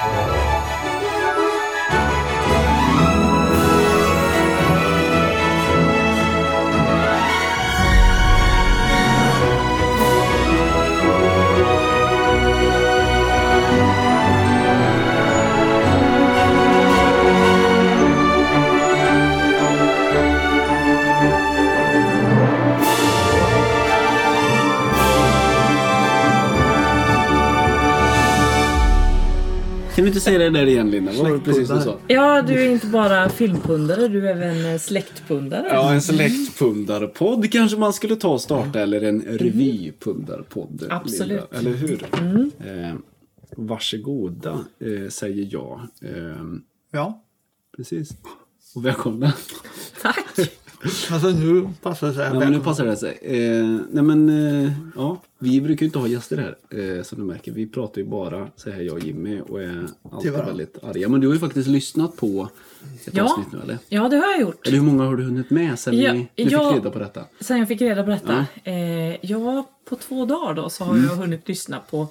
Música Kan du inte säga det där igen Linda? Vad var det precis du sa? Ja, du är inte bara filmpundare, du är även eh, släktpundare. Ja, en släktpundarpodd kanske man skulle ta och starta. Eller en revypundarpodd. Absolut. Linda, eller hur? Eh, varsågoda, eh, säger jag. Eh, Ja. precis. Och välkomna. Tack! Alltså nu passar det sig. Ja, men nu passar det sig. Eh, nej men, eh, ja. Vi brukar ju inte ha gäster här, eh, som du märker. Vi pratar ju bara, så här jag och Jimmy, och är alltid varandra. väldigt arga. Men du har ju faktiskt lyssnat på ett Ja. avsnitt nu, eller? Ja, det har jag gjort. Eller hur många har du hunnit med sen Ja, vi, du jag- fick reda på detta? Sen jag fick reda på detta. Eh, ja, på två dagar då så har jag hunnit lyssna på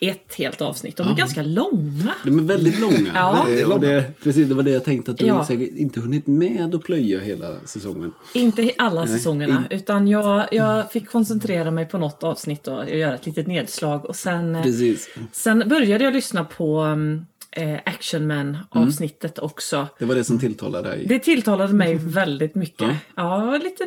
ett helt avsnitt. De är ganska långa. De är väldigt långa. Ja. Eh, och det, precis, det var det jag tänkte att du Ja. säkert inte hunnit med att plöja hela säsongen. Inte alla säsongerna, utan jag, jag fick koncentrera mig på något avsnitt och göra ett litet nedslag. Och sen, eh, Precis. sen började jag lyssna på um, eh, Action Man avsnittet också. Det var det som tilltalade dig. Det tilltalade mig väldigt mycket. Ja, var lite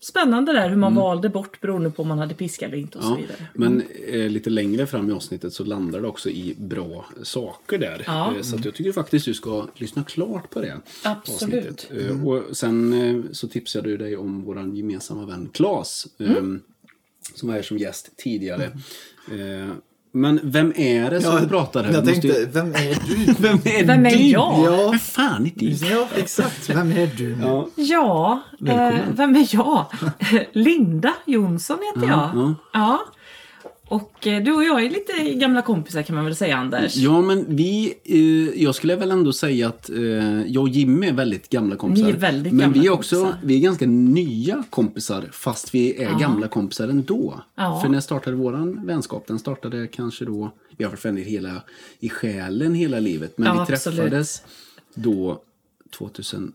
spännande där hur man valde bort beroende på om man hade piska eller inte och så Ja, vidare. men eh, lite längre fram i avsnittet så landar det också i bra saker där. Ja. Eh, så jag tycker faktiskt du ska lyssna klart på det Absolut. avsnittet. Eh, och sen eh, så tipsade du dig om vår gemensamma vän eh, Mm. Som var här som gäst tidigare. Eh, men vem är det som pratar här? Jag måste tänkte, ju- vem är du? Vem är Vem är du? jag? Ja. Vem fan är du? Ja, exakt. Vem är du? Ja. Ja, eh, vem är jag? Linda Jonsson heter jag. ja. Och eh, du och jag är lite gamla kompisar kan man väl säga Anders? Ja men vi, eh, jag skulle väl ändå säga att eh, jag och Jimmy är väldigt gamla kompisar. Ni är väldigt men gamla vi är också, kompisar. vi är ganska nya kompisar fast vi är ja. gamla kompisar ändå. Ja. För när startade vår vänskap? Den startade kanske då, vi har varit vänner hela, i själen hela livet men ja, vi träffades absolut. då 2000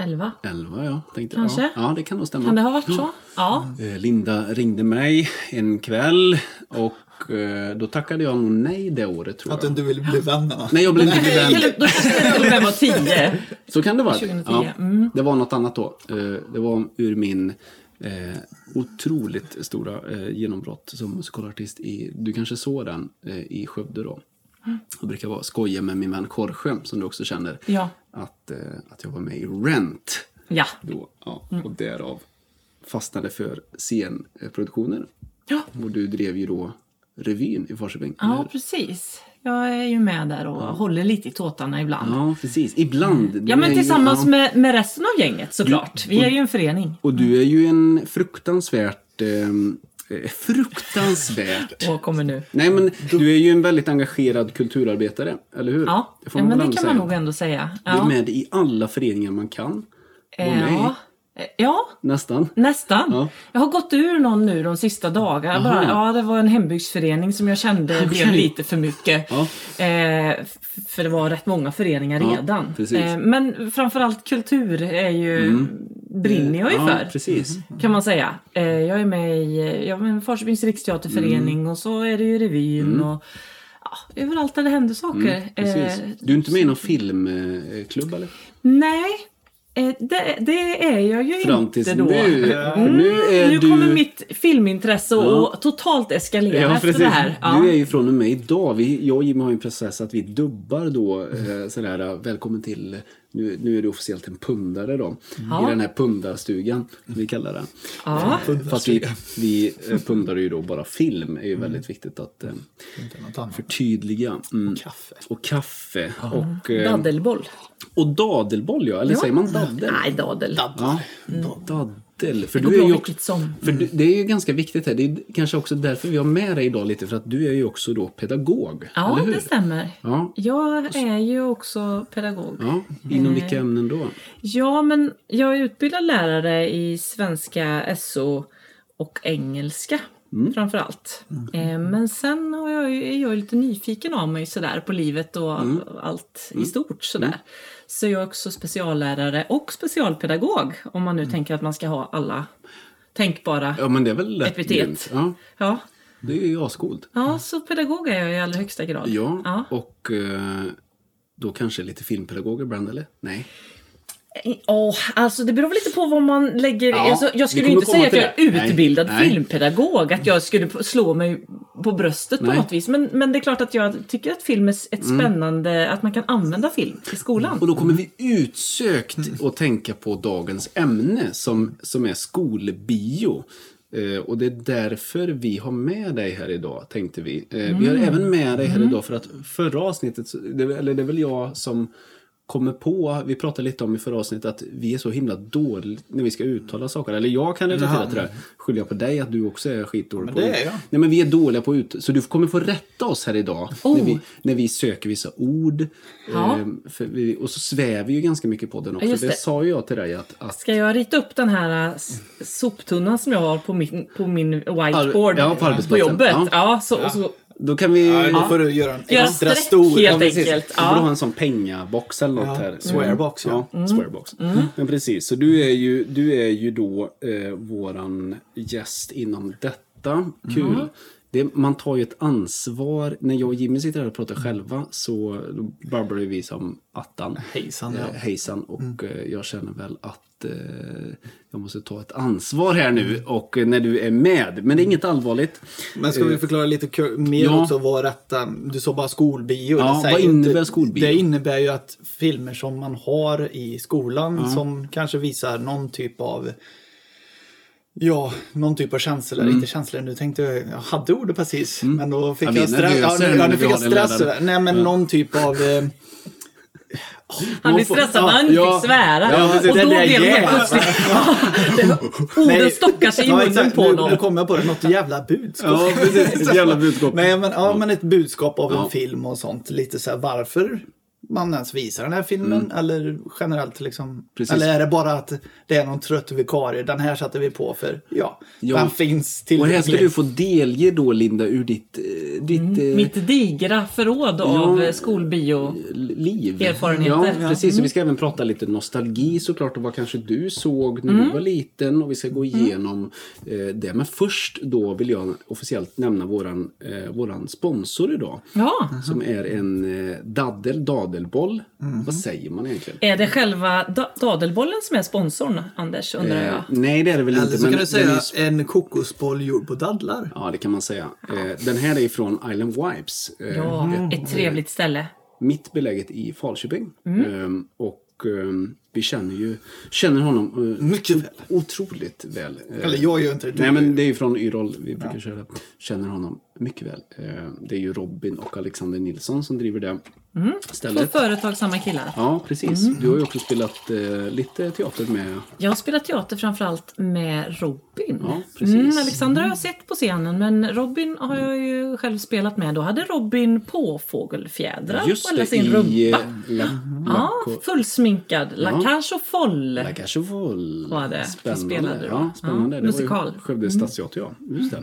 11? 11 ja, tänkte Kanske? Ja, det kan nog stämma. Kan det ha varit så? Ja. Eh, Linda ringde mig en kväll och eh, då tackade jag nog nej det året tror. Att du inte ville bli vän Nej, jag blev inte vän. Då kanske jag var 10. Så kan det vara. 2010. Ja, mm. Det var något annat då. Eh, det var ur min otroligt stora genombrott som musikalartist. Du kanske såg den i Skövde då? Jag brukar vara skoja med min vän Korsjö, som du också känner, Ja. att, eh, att jag var med i Rent. Ja. Då, ja, Och därav fastnade för scenproduktioner. Ja. Och du drev ju då revyn i Falköping. Ja, precis. Jag är ju med där och håller lite i tåtarna ibland. ja, precis. Ibland. Ja, men är ju- tillsammans ja. med, med resten av gänget såklart. Vi är ju en förening. Och du är ju en fruktansvärt... Eh, fruktansvärt... Och kommer nu. Nej men du är ju en väldigt engagerad kulturarbetare, eller hur? Ja, får ja man men det kan man säga. nog ändå säga. Du är Ja. med i alla föreningar man kan. Med ja. I. ja, Nästan. nästan. Ja. Jag har gått ur någon nu de sista dagarna. Bara, ja, det var en hembygdsförening som jag kände blev lite för mycket. Ja. Eh, för det var rätt många föreningar Ja, redan. Eh, men framförallt kultur är ju, brinner jag ju Mm. Ja, för. precis. Kan man säga. Eh, jag är med i eh, i Falköpings riksteaterförening Mm. och så är det ju revyn och ja, överallt där det händer saker. Precis. Eh, Du är inte med i någon filmklubb eller? nej, eh, det, det är jag ju Fram inte då. nu. Mm, Nu är nu du... kommer mitt filmintresse Ja. att totalt eskalera Ja, efter det här. Ja. Du är ju från och med idag. Vi, jag och Jimmy har ju en process att vi dubbar då eh, sådär, eh, välkommen till, nu, nu är du officiellt en pundare då. Ja. I den här pundarstugan, som vi kallar det. Ja. Fast vi, vi eh, pundar ju då bara film, är ju väldigt viktigt att eh, Inte något annat. förtydliga. Mm. Kaffe. Och kaffe. Och, eh, Daddelboll. och dadelboll ja, eller Ja. säger man daddel? Nej, dadel. Ja, daddel. För Det går du är bra ju vilket som. för du, det är ju ganska viktigt här. Det är kanske också därför vi har med dig idag lite. För att du är ju också då pedagog. Ja, det stämmer. Ja, Jag är ju också pedagog. ja. Inom vilka ämnen då? Ja, men jag är utbildad lärare i svenska, SO och engelska. framför allt. Eh, men sen har jag, ju- är jag lite nyfiken av mig sådär på livet och allt i stort sådär. Så jag är också speciallärare och specialpedagog om man nu tänker att man ska ha alla tänkbara Ja, men det är väl lätt Epitet. Ja, Ja, det är ju ascoolt. ja så pedagog är jag i allra högsta grad. Ja, Ja. och eh, då kanske lite filmpedagog ibland, eller? Nej. Åh, alltså det beror lite på vad man lägger... Ja, alltså, jag skulle inte säga att jag är. Nej, utbildad nej. filmpedagog, att jag skulle slå mig på bröstet på Nej. något vis. Men, men det är klart att jag tycker att film är ett Mm. spännande, att man kan använda film i skolan. Och då kommer vi utsökt att tänka på dagens ämne som, som är skolbio. Eh, och det är därför vi har med dig här idag, tänkte vi. Eh, Vi har även med dig här idag för att förra avsnittet, det, eller det är väl jag som kommer på, vi pratade lite om i förra avsnittet att vi är så himla dåliga när vi ska uttala saker. Eller jag kan relatera till det. Skyller jag på dig att du också är skitdålig Men på det är jag. Nej men vi är dåliga på ut... Så du kommer få rätta oss här idag. Oh. När, vi, när vi söker vissa ord. Ja. Ehm, för vi, och så svävar vi ju ganska mycket på den också. just det. det. sa ju jag till dig att... att Ska jag rita upp den här äh, soptunnan som jag har på min, på min whiteboard Ja, på arbetsplatsen. jobbet? Ja. Ja, så, och så då kan vi... Ja, då får du göra en extra streck stor. helt precis. enkelt. Du får ha Ja. en sån pengabox eller något Ja, här. swearbox, ja. ja. swearbox. Men precis, så du är ju, du är ju då eh, våran gäst inom detta. Kul. Det, man tar ju ett ansvar. När jag och Jimmy sitter här och pratar själva så babblar vi som attan. Hejsan, Eh, ja. hejsan. Och eh, jag känner väl att eh, jag måste ta ett ansvar här nu och eh, när du är med. Men det är inget allvarligt. Men ska vi förklara lite mer Ja. också vad rätta... Du sa bara skolbio. Ja, vad innebär skolbio? Det innebär ju att filmer som man har i skolan som kanske visar någon typ av Ja, någon typ av känslor. Mm. Inte känslor, nu tänkte jag, jag hade ordet precis. Men då fick Ja, är jag stress. Ja, nu, ja, nu fick jag stress. Nej, men någon typ av... Han blir stressad när han inte ja. fick svära. Ja, och Det då blev det plötsligt... Orden stockar sig i munnen på honom. nu kom jag på det, något jävla budskap. Ja, precis. Ett jävla budskap. Nej, men, ja, men ett budskap av Ja. en film och sånt. Lite så här varför man ens visar den här filmen. Eller generellt liksom. Mm. Precis. Eller är det bara att det är någon trött vikarie. Den här satte vi på för, ja, Ja. den finns Och tillgänglig. här ska du få delge då Linda ur ditt, eh, ditt eh, Mitt digra förråd av eh, skolbio. liv. Erfarenheter. Ja, precis. Och vi ska även prata lite nostalgi såklart och vad kanske du såg när du var liten och vi ska gå igenom eh, det. Men först då vill jag officiellt nämna våran, eh, våran sponsor idag. Ja, Som är en eh, daddel, dadelboll. Vad säger man egentligen? är det själva da- dadelbollen som är sponsorn, Anders, undrar jag? Eh, nej, det är det väl Eller inte. så kan du säga är en kokosboll gjord på dadlar. Ja, det kan man säga. Eh, den här är ifrån Island Wipes. Eh, Ja, ett trevligt ställe. mitt beläget i Falköping. Mm. Ehm, och ehm, vi känner ju känner honom Mycket väl. otroligt väl. Eller jag gör inte det. Nej, men det är ju från Yrrol vi brukar köra. Känner honom mycket väl. Eh, det är ju Robin och Alexander Nilsson som driver det Två stället. företagsamma killar. Ja, precis. Mm. Du har ju också spelat eh, lite teater med... Jag har spelat teater framförallt med Robin. Ja, precis. Mm, Alexandra har jag sett på scenen men Robin har jag ju själv spelat med. Då hade Robin påfågelfjädrar på hela sin i rumpa. eh, Ja, fullsminkad. La Cage aux Folles. La Cage aux Folles. Var det. Spännande. Spelade du. ja, spännande. Ja, det musikal. var ju Skövde stadsteater, ja. Just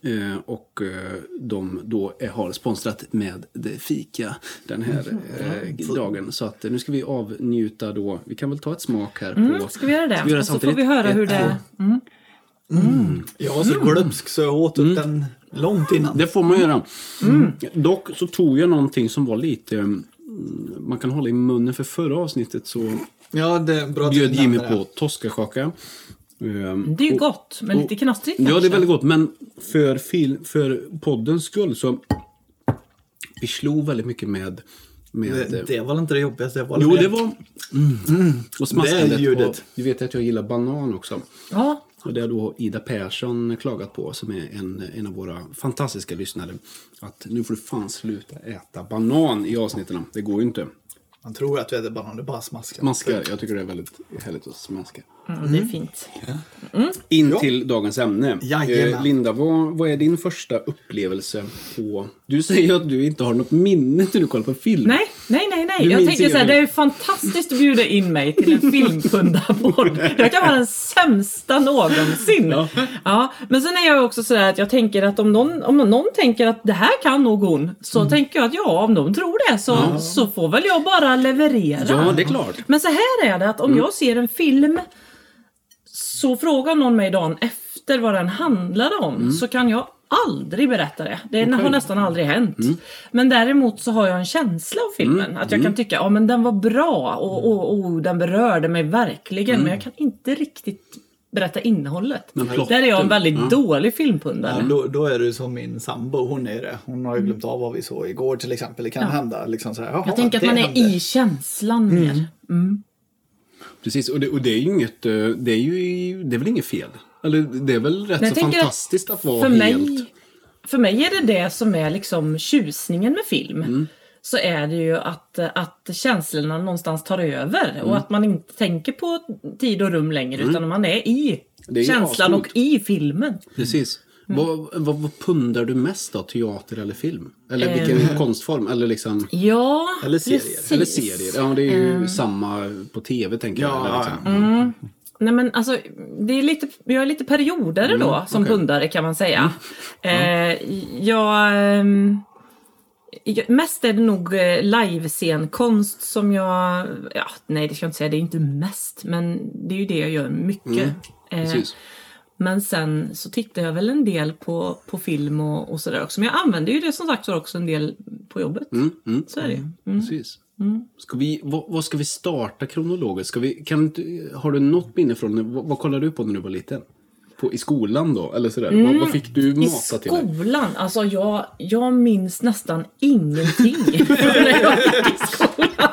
det. Eh, och eh, de då är, har sponsrat med det fika den här eh, dagen. Så att eh, nu ska vi avnjuta då. Vi kan väl ta ett smak här. på... Ska vi göra det? göra och så får vi höra hur det... två. Jag var så glömsk så jag åt upp den långt innan. Det får man göra. Dock så tog jag någonting som var lite... mm, Man kan hålla i munnen för förra avsnittet så Ja, det är bra att bjöd Jimmy på toskakaka. Ehm, Det är ju och- gott, men lite knastrigt Ja, det är kanske. väldigt gott. Men för, fil, för poddens skull så... Vi slog väldigt mycket med... med Det, det var inte det jobbigaste. Det var jo, det. det var... Mm. Och smaskandet. Det är ljudet. Och, du vet att jag gillar banan också. Ja, Och det har då Ida Persson klagat på, som är en, en av våra fantastiska lyssnare. Att nu får du fan sluta äta banan i avsnitten. Det går ju inte. Man tror att du äter banan, du bara smaskar. Smaskar, jag tycker det är väldigt härligt att smaska. Mm, det är fint. In Ja. till dagens ämne. Jajamän. Eh, Linda, vad, vad är din första upplevelse på... Du säger att du inte har något minne när du kollar på film. Nej, Nej, nej, nej. Du jag tänker så här, det är fantastiskt att bjuda in mig till en filmpundarpodd. Jag kan vara den sämsta någonsin. Ja. Ja. men sen är jag också så att jag tänker att om någon, om någon tänker att det här kan nog hon, så tänker jag att ja, om de tror det så, så får väl jag bara leverera. Ja, det är klart. Men så här är det att om jag ser en film så frågar någon mig dagen efter vad den handlade om så kan jag aldrig berätta det. Det Okej. har nästan aldrig hänt. Men däremot så har jag en känsla av filmen. Att jag kan tycka ja men den var bra och, och, och den berörde mig verkligen. Men jag kan inte riktigt berätta innehållet. Men plotten, Där är jag en väldigt ja. dålig filmpundare. Ja, då, då är du som min sambo, hon är det. Hon har ju glömt av vad vi såg igår till exempel. Det kan hända. Liksom så här, jag tänker att man är hände. i känslan mer. Precis, och det, och det är ju inget, eh, det är ju, det är väl inget fel? Eller det är väl rätt så tänker att fantastiskt att vara för helt... mig, för mig är det det som är liksom tjusningen med film. Mm. Så är det ju att, att känslorna någonstans tar över Mm. och att man inte tänker på tid och rum längre utan man är i är känslan och i filmen. Precis. Mm. Vad, vad, vad pundar du mest då? Teater eller film? Eller Eh. vilken konstform? Eller liksom... Ja, Eller serier. precis. Eller serier? Ja, det är ju samma på tv tänker jag. Ja, Eller liksom. Mm. Nej men alltså, det är lite, jag är lite perioder Mm, då som pundare kan man säga. Eh, jag, ehm, jag, mest är det nog eh, livescenkonst som jag, ja nej det ska jag inte säga, det är inte mest, men det är ju det jag gör mycket. Eh, Mm, Precis. Men sen så tittar jag väl en del på, på film och, och sådär också. Men jag använder ju det som sagt också en del på jobbet. Mm, mm, Så är det ju. precis. Ska vi, vad, vad ska vi starta kronologiskt? Ska vi, kan har du något minne från, vad, vad kollade du på när du var liten? På, I skolan då? Eller sådär? Vad, vad fick du Mm. I mata till dig? skolan, alltså jag, jag minns nästan ingenting när jag gick i skolan.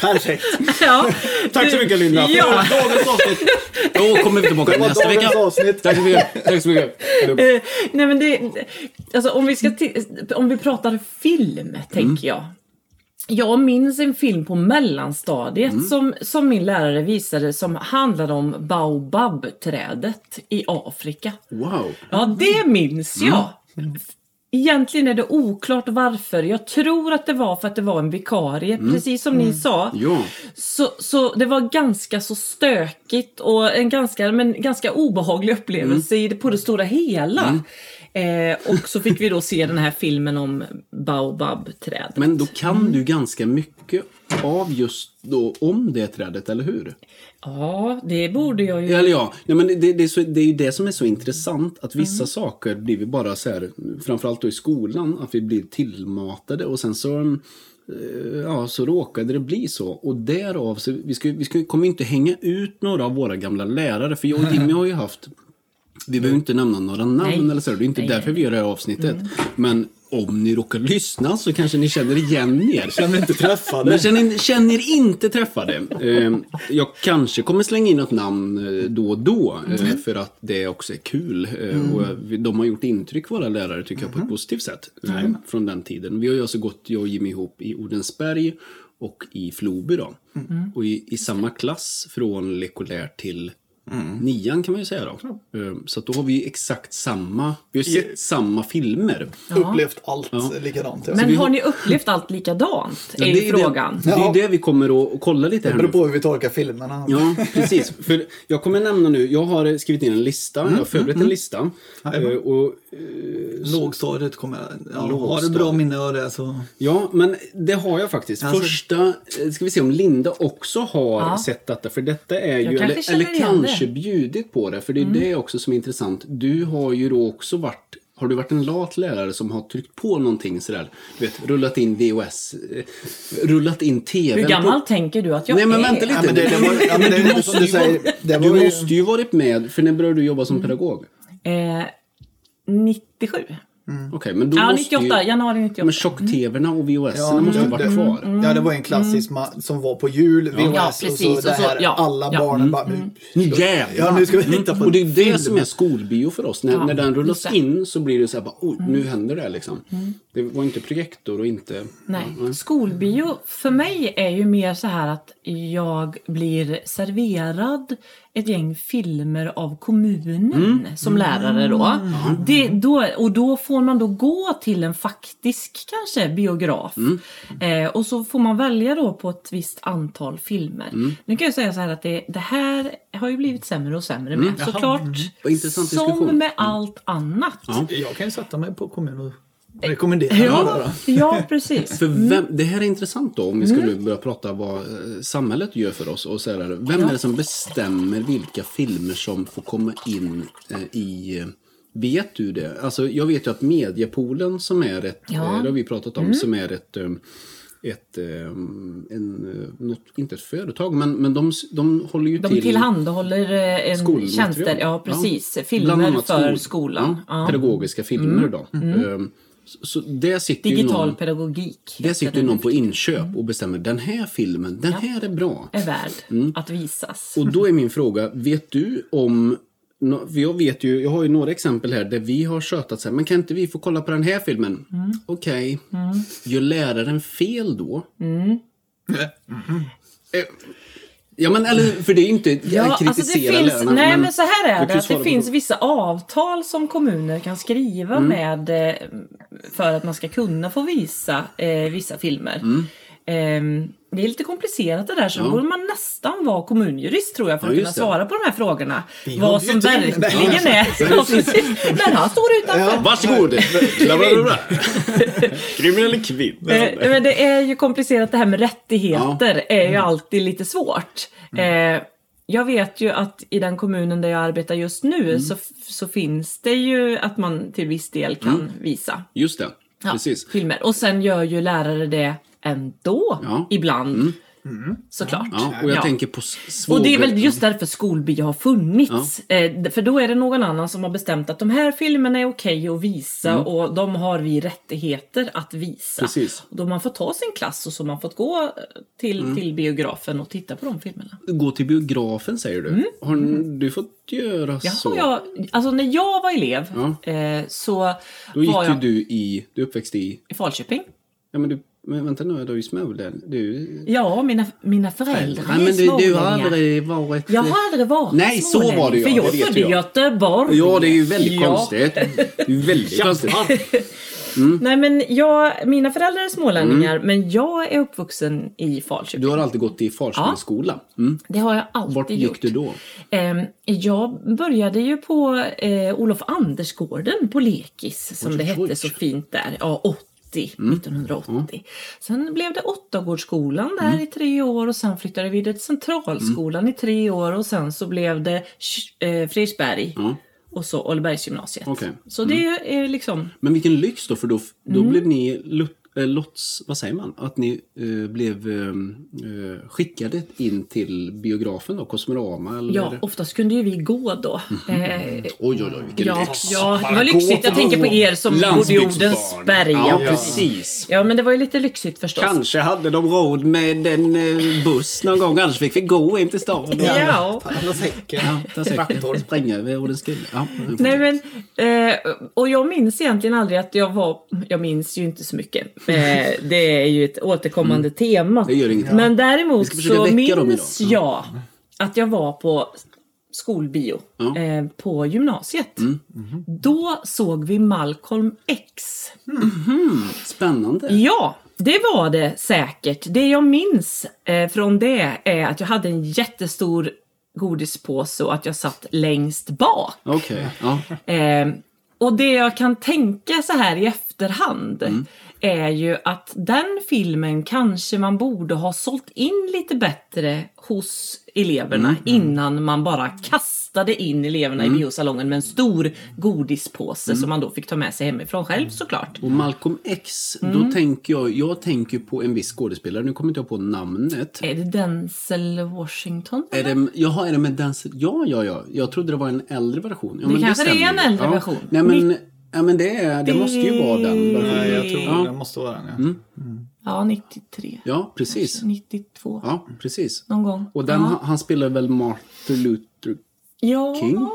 Perfekt! Ja. Tack så mycket Linda! Ja. Dagens avsnitt! Då kommer vi tillbaka nästa vecka. avsnitt. Tack så mycket! Tack så mycket! Eh, nej men det, alltså om vi ska om vi pratar film, tänker jag. Jag minns en film på mellanstadiet som, som min lärare visade som handlade om baobabträdet i Afrika. Wow! Ja, det minns jag. Egentligen är det oklart varför. Jag tror att det var för att det var en vikarie, precis som ni sa. Ja. Så, så det var ganska så stökigt och en ganska, men ganska obehaglig upplevelse i det, på det stora hela. Eh, och så fick vi då se den här filmen om baobabträdet. Men då kan du ganska mycket av just då om det trädet, eller hur? Ja, det borde jag ju. Eller ja, nej, men det, det, är så, det är ju det som är så intressant att vissa saker blir vi bara så här, framförallt då i skolan, att vi blir tillmatade och sen så eh, Ja, så råkade det bli så. Och därav, så vi, ska, vi ska, kommer inte hänga ut några av våra gamla lärare. För jag och Jimmy har ju haft, vi behöver inte nämna några namn Nej. eller så. Det är inte Nej, därför vi gör det här avsnittet. Men om ni råkar lyssna så kanske ni känner igen er. Känner inte träffade. Men känner, känner inte träffade. Eh, jag kanske kommer slänga in något namn eh, då och då. Eh, för att det också är kul. Eh, och jag- de har gjort intryck, våra lärare, tycker jag, på ett positivt sätt. Från den tiden. Vi har ju alltså gått, jag och Jimmy, ihop i Odensberg och i Floby då. Och i, i samma klass från lekolär till nian kan man ju säga då. Eh, Så då har vi ju exakt samma, vi har sett samma filmer. Upplevt allt likadant. Ja. Men har har- ni upplevt allt likadant? Ja, är det ju är frågan. Det, det är det vi kommer att, kolla lite det här beror nu. på hur vi tolkar filmerna. Ja, precis. För jag kommer nämna nu, jag har skrivit in en lista, jag har förberett en lista. Jajamän. Eh, och, Lågstadiet kommer jag... Ja, har du bra minne av det så... ja, men det har jag faktiskt. Alltså- Första, ska vi se om Linda också har Ja. sett detta. För detta är Jag ju, kanske eller, känner eller igen kanske det. bjudit på det. För det är det också som är intressant. Du har ju då också varit har du varit en lat lärare som har tryckt på någonting sådär? Du vet, rullat in VHS, eh, rullat in TV. Hur gammal tänker du att jag Nej men är? vänta lite. Ja, men det, det var, ja, men det, Du måste du ju säger, vara- det Du var ju... måste ju varit med, för när började du jobba som pedagog? Eh, 97. Okej, men då Ja, måste 98. ju... Januari 98. Men tjock-tvn och VHS Ja, måste ju varit kvar. Ja, det var en klassisk ma- som var på jul, VHS Ja, och så precis, och så- här, ja, alla ja. barnen bara... Nu jävlar! Ja, nu ska vi titta på Och det är det film. som är skolbio för oss. När, Ja, när den rullas. Mm. in så blir det så här bara, oj, nu händer det liksom. Det var inte projektor och inte... Nej, skolbio för mig är ju mer så här att jag blir serverad ett gäng filmer av kommunen som lärare då. Det, då. Och då får man då gå till en faktisk kanske biograf. Eh, och så får man välja då på ett visst antal filmer. Nu kan jag säga så här att det, det här har ju blivit sämre och sämre med. Såklart, Vad intressant som med allt annat. Ja. Jag kan ju sätta mig på kommun och rekommendera Ja, ja precis. För vem, det här är intressant då om vi skulle börja prata vad eh, samhället gör för oss. Och så här, vem är det som bestämmer vilka filmer som får komma in eh, i... eh, Vet du det? Alltså jag vet ju att Mediapoolen som är ett, Ja. det har vi pratat om, som är ett, ett, en, något, inte ett företag, men, men de, de håller ju De till... tillhandahåller eh, en tjänster, ja precis. Bland Filmer för skol- skolan. Ja, Ja. Pedagogiska filmer då. Ehm, Så, där sitter Digital någon, pedagogik. heter sitter det ju någon på inköp och bestämmer den här filmen, den här är bra. Är värd Mm. att visas. Och då är min fråga, vet du om... jag vet ju, jag har ju några exempel här där vi har tjötat så här, men kan inte vi få kolla på den här filmen? Mm. Okej. Gör läraren fel då? Eh, Ja men eller, för det är ju inte, Ja, alltså det finns, lärarna. nej men så här är det, att det finns frågan. vissa avtal som kommuner kan skriva Mm. med eh, för att man ska kunna få visa eh, vissa filmer. Mm. Ehm, det är lite komplicerat det där så då borde man nästan vara kommunjurist tror jag för Ja, att kunna det. svara på de här frågorna. Vi Vad som verkligen är. Ja, precis. Men han står utanför. Varsågod! Kvinna eller kvinna? Eh, men det är ju komplicerat det här med rättigheter är ju alltid lite svårt. Eh, jag vet ju att i den kommunen där jag arbetar just nu så, så finns det ju att man till viss del kan visa Just det, ja, precis. filmer. Och sen gör ju lärare det ändå Ja. ibland. Såklart. Ja, och jag Ja. tänker på svåger. Och det är väl just därför skolbio har funnits. Eh, för då är det någon annan som har bestämt att de här filmerna är okej att visa och de har vi rättigheter att visa. Mm. Precis. Och då man fått ta sin klass och så har man fått gå till, Mm. till biografen och titta på de filmerna. Gå till biografen säger du. Har du fått göra Ja, så? jag, alltså när jag var elev Ja. eh, så Då gick var jag du i, du uppväxte i, i Falköping. ja men du, men vänta nu, du är Småland. Du, Ja, mina, mina föräldrar Nej är men du, du har smålänningar. aldrig varit... Jag har aldrig varit Nej, så var det smålänning, ja, För jag är född i jag. Göteborg. Ja, det är ju väldigt Ja. konstigt. Det är ju väldigt konstigt. Nej men jag, mina föräldrar är smålänningar men jag är uppvuxen i Falköping. Mm. Du har alltid gått i Falköpingsskola. Mm. Det har jag alltid Vart gjort. gick du då? Ehm, jag började ju på eh, Olof Andersgården på Lekis som det hette så fint där. Ja, 80. Mm. 1980. Sen blev det Åttagårdsskolan där Mm. i tre år och sen flyttade vi till Centralskolan i tre år och sen så blev det eh, Fredriksberg och så Ålbergsgymnasiet. Okej. Så det är liksom Men vilken lyx då, för då, då Mm. blev ni lut, lots, vad säger man? Att ni eh, blev eh, eh, skickade in till biografen då, Kosmorama eller? Ja, oftast kunde ju vi gå då. Eh, Oj, oj, oj, vilken ja, lyx! ja, det var lyxigt. Jag tänker på er som bodde i Jordens berg. Ja, precis. ja, men det var ju lite lyxigt förstås. Kanske hade de råd med en eh, buss någon gång, annars fick vi gå in till stan. Ja. Alla säcken. Ja, ta. Traktorn. Spränga över Ådens skulle. Ja. Nej, men, eh, och jag minns egentligen aldrig att jag var... Jag minns ju inte så mycket. Eh, det är ju ett återkommande tema. Det gör inget. Men däremot så minns idag. jag att jag var på skolbio Ja. eh, på gymnasiet. Mm. Då såg vi Malcolm X. Spännande. Ja, det var det säkert. Det jag minns eh, från det är att jag hade en jättestor godispåse och att jag satt längst bak. Okej. Ja. Eh, och det jag kan tänka så här i efterhand är ju att den filmen kanske man borde ha sålt in lite bättre hos eleverna innan man bara kastade in eleverna i biosalongen med en stor godispåse som man då fick ta med sig hemifrån själv såklart. Och Malcolm X, Mm. då tänker jag, jag tänker på en viss skådespelare, nu kommer inte jag på namnet. Är det Denzel Washington? Är det, jaha, är det med Denzel? Ja, ja, ja. Jag trodde det var en äldre version. Ja, Det men kanske det är en äldre ja. version. Nej, men, ja, men det, är, det Det- måste ju vara den versionen. Nej, jag tror Ja. det måste vara den. Ja. Ja, 93. Ja, precis. 92. Ja, precis. Någon gång. Och den, ja. han, spelar väl Martin Luther ja, King?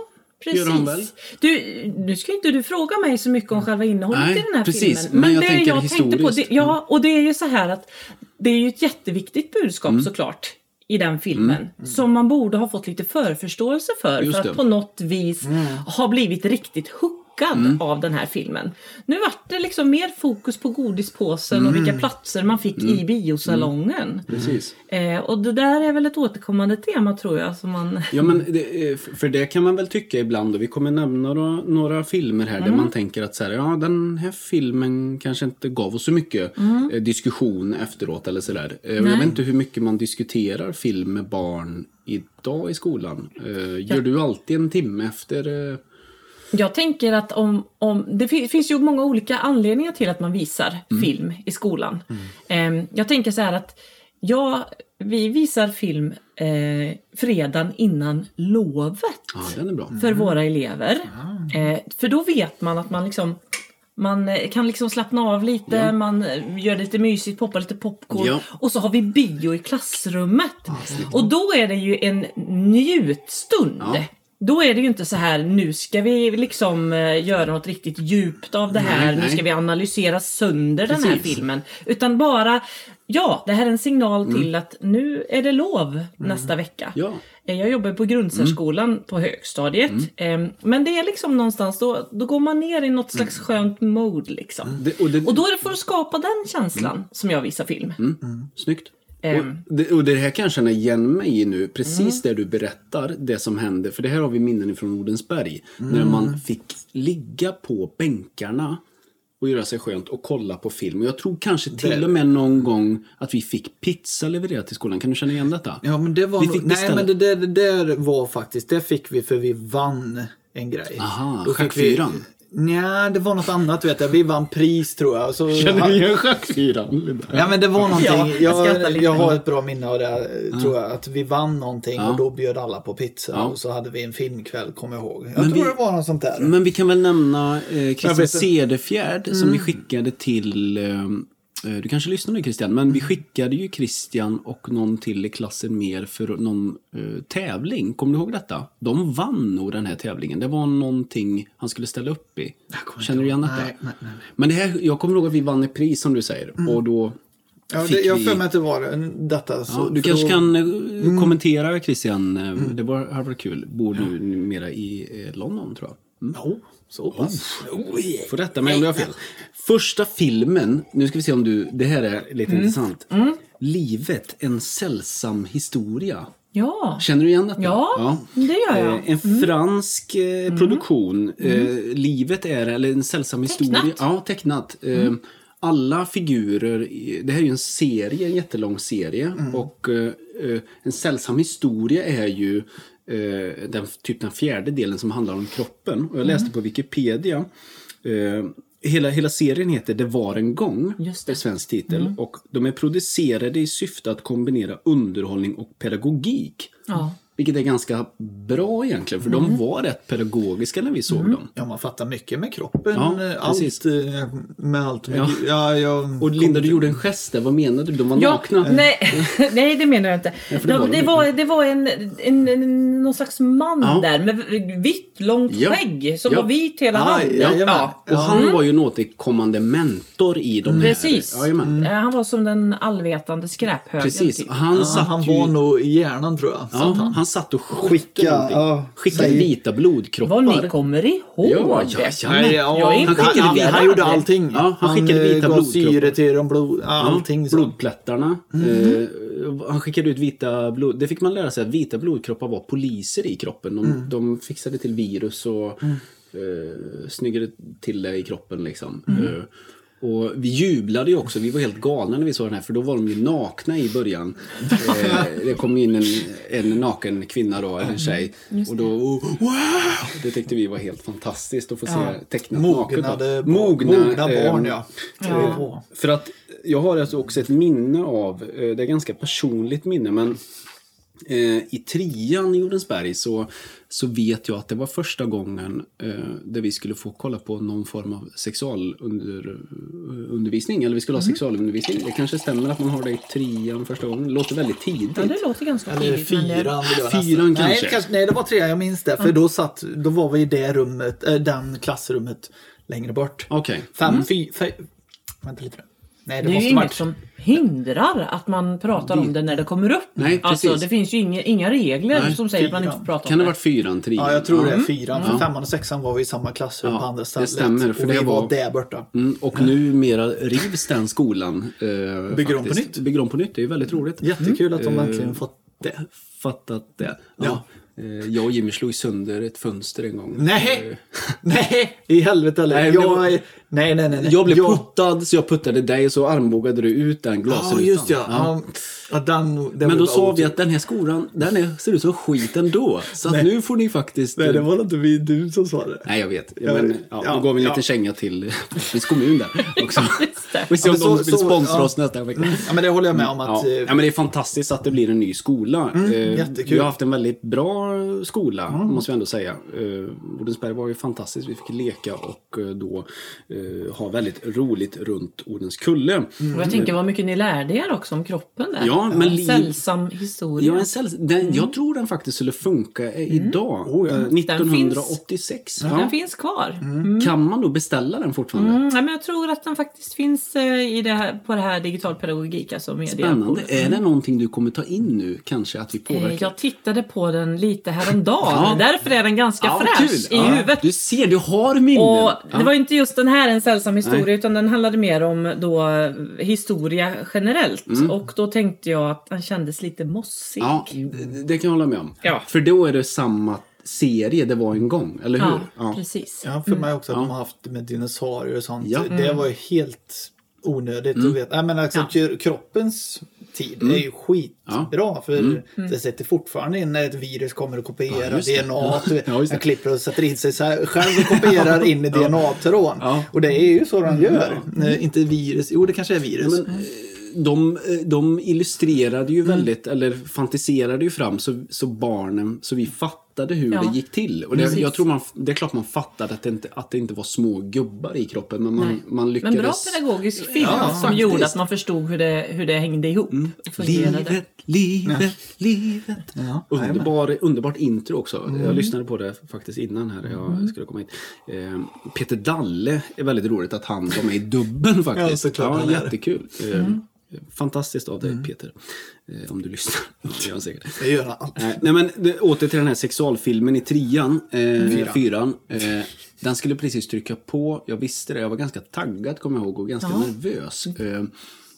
Precis. Gör han väl? Du, nu ska inte du fråga mig så mycket om själva innehållet Nej, i den här precis. filmen. Men jag det tänker jag tänkte på, det, historiskt. ja, och det är ju så här att det är ju ett jätteviktigt budskap såklart i den filmen. Som man borde ha fått lite förförståelse för. Just för det. att på något vis ha blivit riktigt hookad chockad av den här filmen. Nu vart det liksom mer fokus på godispåsen och vilka platser man fick i biosalongen. Precis. Eh, och det där är väl ett återkommande tema tror jag. Som man... Ja, men det, eh, för det kan man väl tycka ibland och vi kommer nämna några, några filmer här där man tänker att så här, ja, den här filmen kanske inte gav oss så mycket eh, diskussion efteråt eller sådär. Eh, jag vet inte hur mycket man diskuterar film med barn idag i skolan. Gör du alltid en timme efter? Jag tänker att om, om det fi- finns ju många olika anledningar till att man visar film i skolan. Eh, jag tänker så här att ja, vi visar film eh, fredagen innan lovet ja, för våra elever. Eh, för då vet man att man liksom man eh, kan liksom slappna av lite, man eh, gör lite mysigt, poppar lite popcorn Ja. och så har vi bio i klassrummet. och då är det ju en njutstund. Ja. Då är det ju inte så här, nu ska vi liksom eh, göra något riktigt djupt av det här, Nej, nu ska vi analysera sönder den här Precis. filmen. Utan bara, ja, det här är en signal Mm. till att nu är det lov nästa vecka. Ja. Eh, Jag jobbar på grundsärskolan på högstadiet. Mm. Eh, Men det är liksom någonstans, då, då går man ner i något slags skönt mode liksom. Det, och det, Och då är det för att skapa den känslan som jag visar film. Snyggt. Ehm. Och det, och det här kan jag känna igen mig i nu, precis Mm. det du berättar, det som hände. För det här har vi minnen från Odensberg. Mm. När man fick ligga på bänkarna och göra sig skönt och kolla på film. Och jag tror kanske till och med någon gång att vi fick pizza levererat till skolan. Kan du känna igen detta? Ja, men det var Vi fick nej, men det där, det där var faktiskt, det fick vi för vi vann en grej. Aha, schackfyran. Nja, det var något annat vet jag. Vi vann pris tror jag. Så, igen schackfyran? Ja men det var någonting. Ja, jag jag, har ett bra minne av det tror jag. Att vi vann någonting Ja. och då bjöd alla på pizza. Ja. Och så hade vi en filmkväll kommer jag ihåg. Jag Men tror vi- det var något sånt där. Men vi kan väl nämna eh, Christian. Cederfjärd som vi skickade till eh, du kanske lyssnar nu Christian, men vi skickade ju Christian och någon till i klassen mer för någon eh, tävling. Kommer du ihåg detta? De vann nog den här tävlingen. Det var någonting han skulle ställa upp i. Känner du igen detta? Nej, nej, nej. Men det här, jag kommer ihåg att vi vann ett pris som du säger. Och då Ja, det, jag vi... har för mig att det var det- detta. Så, Ja, du kanske kan eh, kommentera Christian. eh, Det var, hade varit kul. Bor nu numera i eh, London tror jag. Mm. Oh, så pass. Oh, yeah. Får rätta mig om jag har fel. Första filmen, nu ska vi se om du, det här är lite intressant. Livet, en sällsam historia. Ja, Känner du igen detta? Ja, det gör jag. Eh, En fransk eh, produktion. Eh, Livet är, eller en sällsam historia. Tecknat. Ja, tecknat. Eh, alla figurer, det här är ju en serie, en jättelång serie. Och eh, en sällsam historia är ju eh, den, typ den fjärde delen som handlar om kroppen. Och jag läste på Wikipedia. Eh, hela, hela serien heter Det var en gång. Just det. svensk titel. Och de är producerade i syfte att kombinera underhållning och pedagogik. ja. Vilket är ganska bra egentligen, för de var rätt pedagogiska när vi såg dem. Ja, man fattar mycket med kroppen. Ja, eh, allt precis. eh, med allt. Med, Ja. ja. jag, Och Linda, du gjorde en gest där. Vad menade du? De var Ja, nakna? nej, nej, det menar jag inte. för det var var de det, var, det var en, en, en, någon slags man Ja. där med vitt, långt Ja. skägg som Ja. var vit hela Ah, handen. jajamän. Ja. Och han var ju en återkommande mentor i de Precis. här. Jajamän. Eh, Han var som den allvetande skräphögen. Precis. Typ. Han Ja, satt han ju... var nog i hjärnan tror jag. Ja, han satt och Skicka, skickade ja, Skickade vita blodkroppar. Vad ni kommer ihåg. Ja, ja, ja. Nej, ja, han, han, han gjorde allting. Ja, han skickade eh, vita gav blodkroppar. syre till de blod... Allting. så. Blodplättarna. Eh, han skickade ut vita blod... Det fick man lära sig att vita blodkroppar var poliser i kroppen. De, de fixade till virus och eh, snyggade till det i kroppen liksom. Eh, och vi jublade ju också, vi var helt galna när vi såg den här för då var de ju nakna i början. Eh, det kom in en, en naken kvinna då, eller en tjej. Och då, oh, wow! Det tyckte vi var helt fantastiskt att få se tecknat naket. Mognade, mogna, mogna eh, barn ja. Ja. ja. för att jag har alltså också ett minne av, eh, det är ganska personligt minne, men eh, i trean i Jordensberg så, så vet jag att det var första gången eh, där vi skulle få kolla på någon form av sexualundervisning. Eller vi skulle ha sexualundervisning. Det kanske stämmer att man har det i trean första gången. Det låter väldigt tidigt. Ja, det låter ganska Eller tidigt. men det- fyran. nästan- Fyran nej, kanske. det Nej, det var trean. Jag minns det. För då, satt, då var vi i det rummet, äh, den klassrummet längre bort. Okej. Fem, fy, fy, vänta lite nu. Nej, Det är ju inget varit- som hindrar att man pratar om det när det kommer upp. Nej, alltså, precis. det finns ju inga, inga regler Nej, som säger att man inte får prata Kan om det det. ha varit fyran, trean? Ja, jag tror det är Mm. fyran. För femman och sexan var vi i samma klassrum Ja, på andra det stället. stämmer, för och det vi var var- där borta. Mm, och numera rivs den skolan. Eh, Bygger de på nytt? Bygger de på nytt, det är väldigt roligt. Jättekul att de Eh, äntligen fått det. Fattat det. Ja. Ja. Eh, Jag och Jimmy slog sönder ett fönster en gång. Nej! Eh, Nej! I helvete eller? Nej, det jag, var- nej, nej, nej, nej. Jag blev jag, puttad så jag puttade dig och så armbågade du ut den glasrutan. Ja, just ja. ja. ja den, den Men då sa vi att den här skolan, den är, ser ut som skit ändå. Så att nu får ni faktiskt... Nej, det var inte vi, du som sa det. Nej, jag vet. Ja, Men, ja, ja, då gav vi en liten ja. känga till Viss kommun där också. Vi ser om de så- vill så- sponsra ja. oss nästa vecka. Ja, men det håller jag med om att... Ja. eh, ja, men det är fantastiskt att det blir en ny skola. Eh, jättekul. Vi har haft en väldigt bra skola, måste vi ändå säga. Eh, Odensberg var ju fantastiskt. Vi fick leka och eh, då eh, ha väldigt roligt runt Odenskulle. Och jag tänker vad mycket ni lärde er också om kroppen där. Ja, men liv- Sällsam historia. Ja, en säll- den, Jag tror den faktiskt skulle funka eh, idag. Oh, ja. eh, Den 1986. Den Ja. finns kvar. Kan man då beställa den fortfarande? Mm, nej, men jag tror att den faktiskt finns eh, i det här, på det här digital pedagogik, alltså media. Spännande. Är det någonting du kommer ta in nu? Kanske att vi Eh, påverkar? Jag tittade på den lite häromdagen. Ja. Därför är den ganska Ja, fräsch kul. i Ja. huvudet. Du ser, du har minnen. Och Ja. det var inte just den här en sällsam historia Nej. utan den handlade mer om då eh, historia generellt. Mm. Och då tänkte jag att den kändes lite mossig. Ja, det, det kan jag hålla med om. Ja. För då är det samma serie det var en gång, eller hur? Ja, precis. Jag har för mig också att de har haft med dinosaurier och sånt. Ja. Det var ju helt onödigt att veta. Nej, men alltså, kro- kroppens tid är ju skitbra. För det sätter fortfarande in när ett virus kommer och kopierar det. DNA. Ja. Ja, det. Man klipper och sätter in sig så här, själv och kopierar in i DNA-tråden. Ja. Och det är ju så de gör. Nej, Inte virus. Jo, det kanske är virus. Men, eh, de, eh, de illustrerade ju väldigt, eller fantiserade ju fram så, så barnen, så vi fattade hur Ja. det gick till. Och det, jag tror man, det är klart man fattade att det inte, att det inte var små gubbar i kroppen, men Nej. man, man lyckades... Men bra pedagogisk film Ja, som faktiskt. gjorde att man förstod hur det, hur det hängde ihop. och fungerade. Livet, livet, livet. Ja, Underbar, underbart intro också. Jag lyssnade på det faktiskt innan här jag skulle komma hit. Eh, Peter Dalle är väldigt roligt att han var med i dubben faktiskt. Ja, jättekul. Eh, Fantastiskt av dig Peter. Eh, om du lyssnar. Det gör han säkert. Det gör han. Eh, nej men det, åter till den här sexualfilmen i trean, eh, fyran. Eh, den skulle precis trycka på, jag visste det, jag var ganska taggad kommer jag ihåg och ganska Ja. nervös. Eh,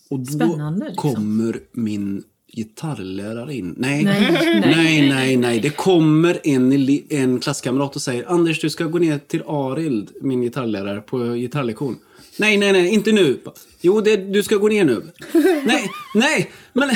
och då Spännande, liksom. kommer min gitarrlärare in. Nej. Nej, nej, nej, nej, nej, nej, Det kommer en, en klasskamrat och säger Anders du ska gå ner till Arild, min gitarrlärare, på gitarrlektion. Nej, nej, nej, inte nu. Jo, det, du ska gå ner nu. nej, nej, men,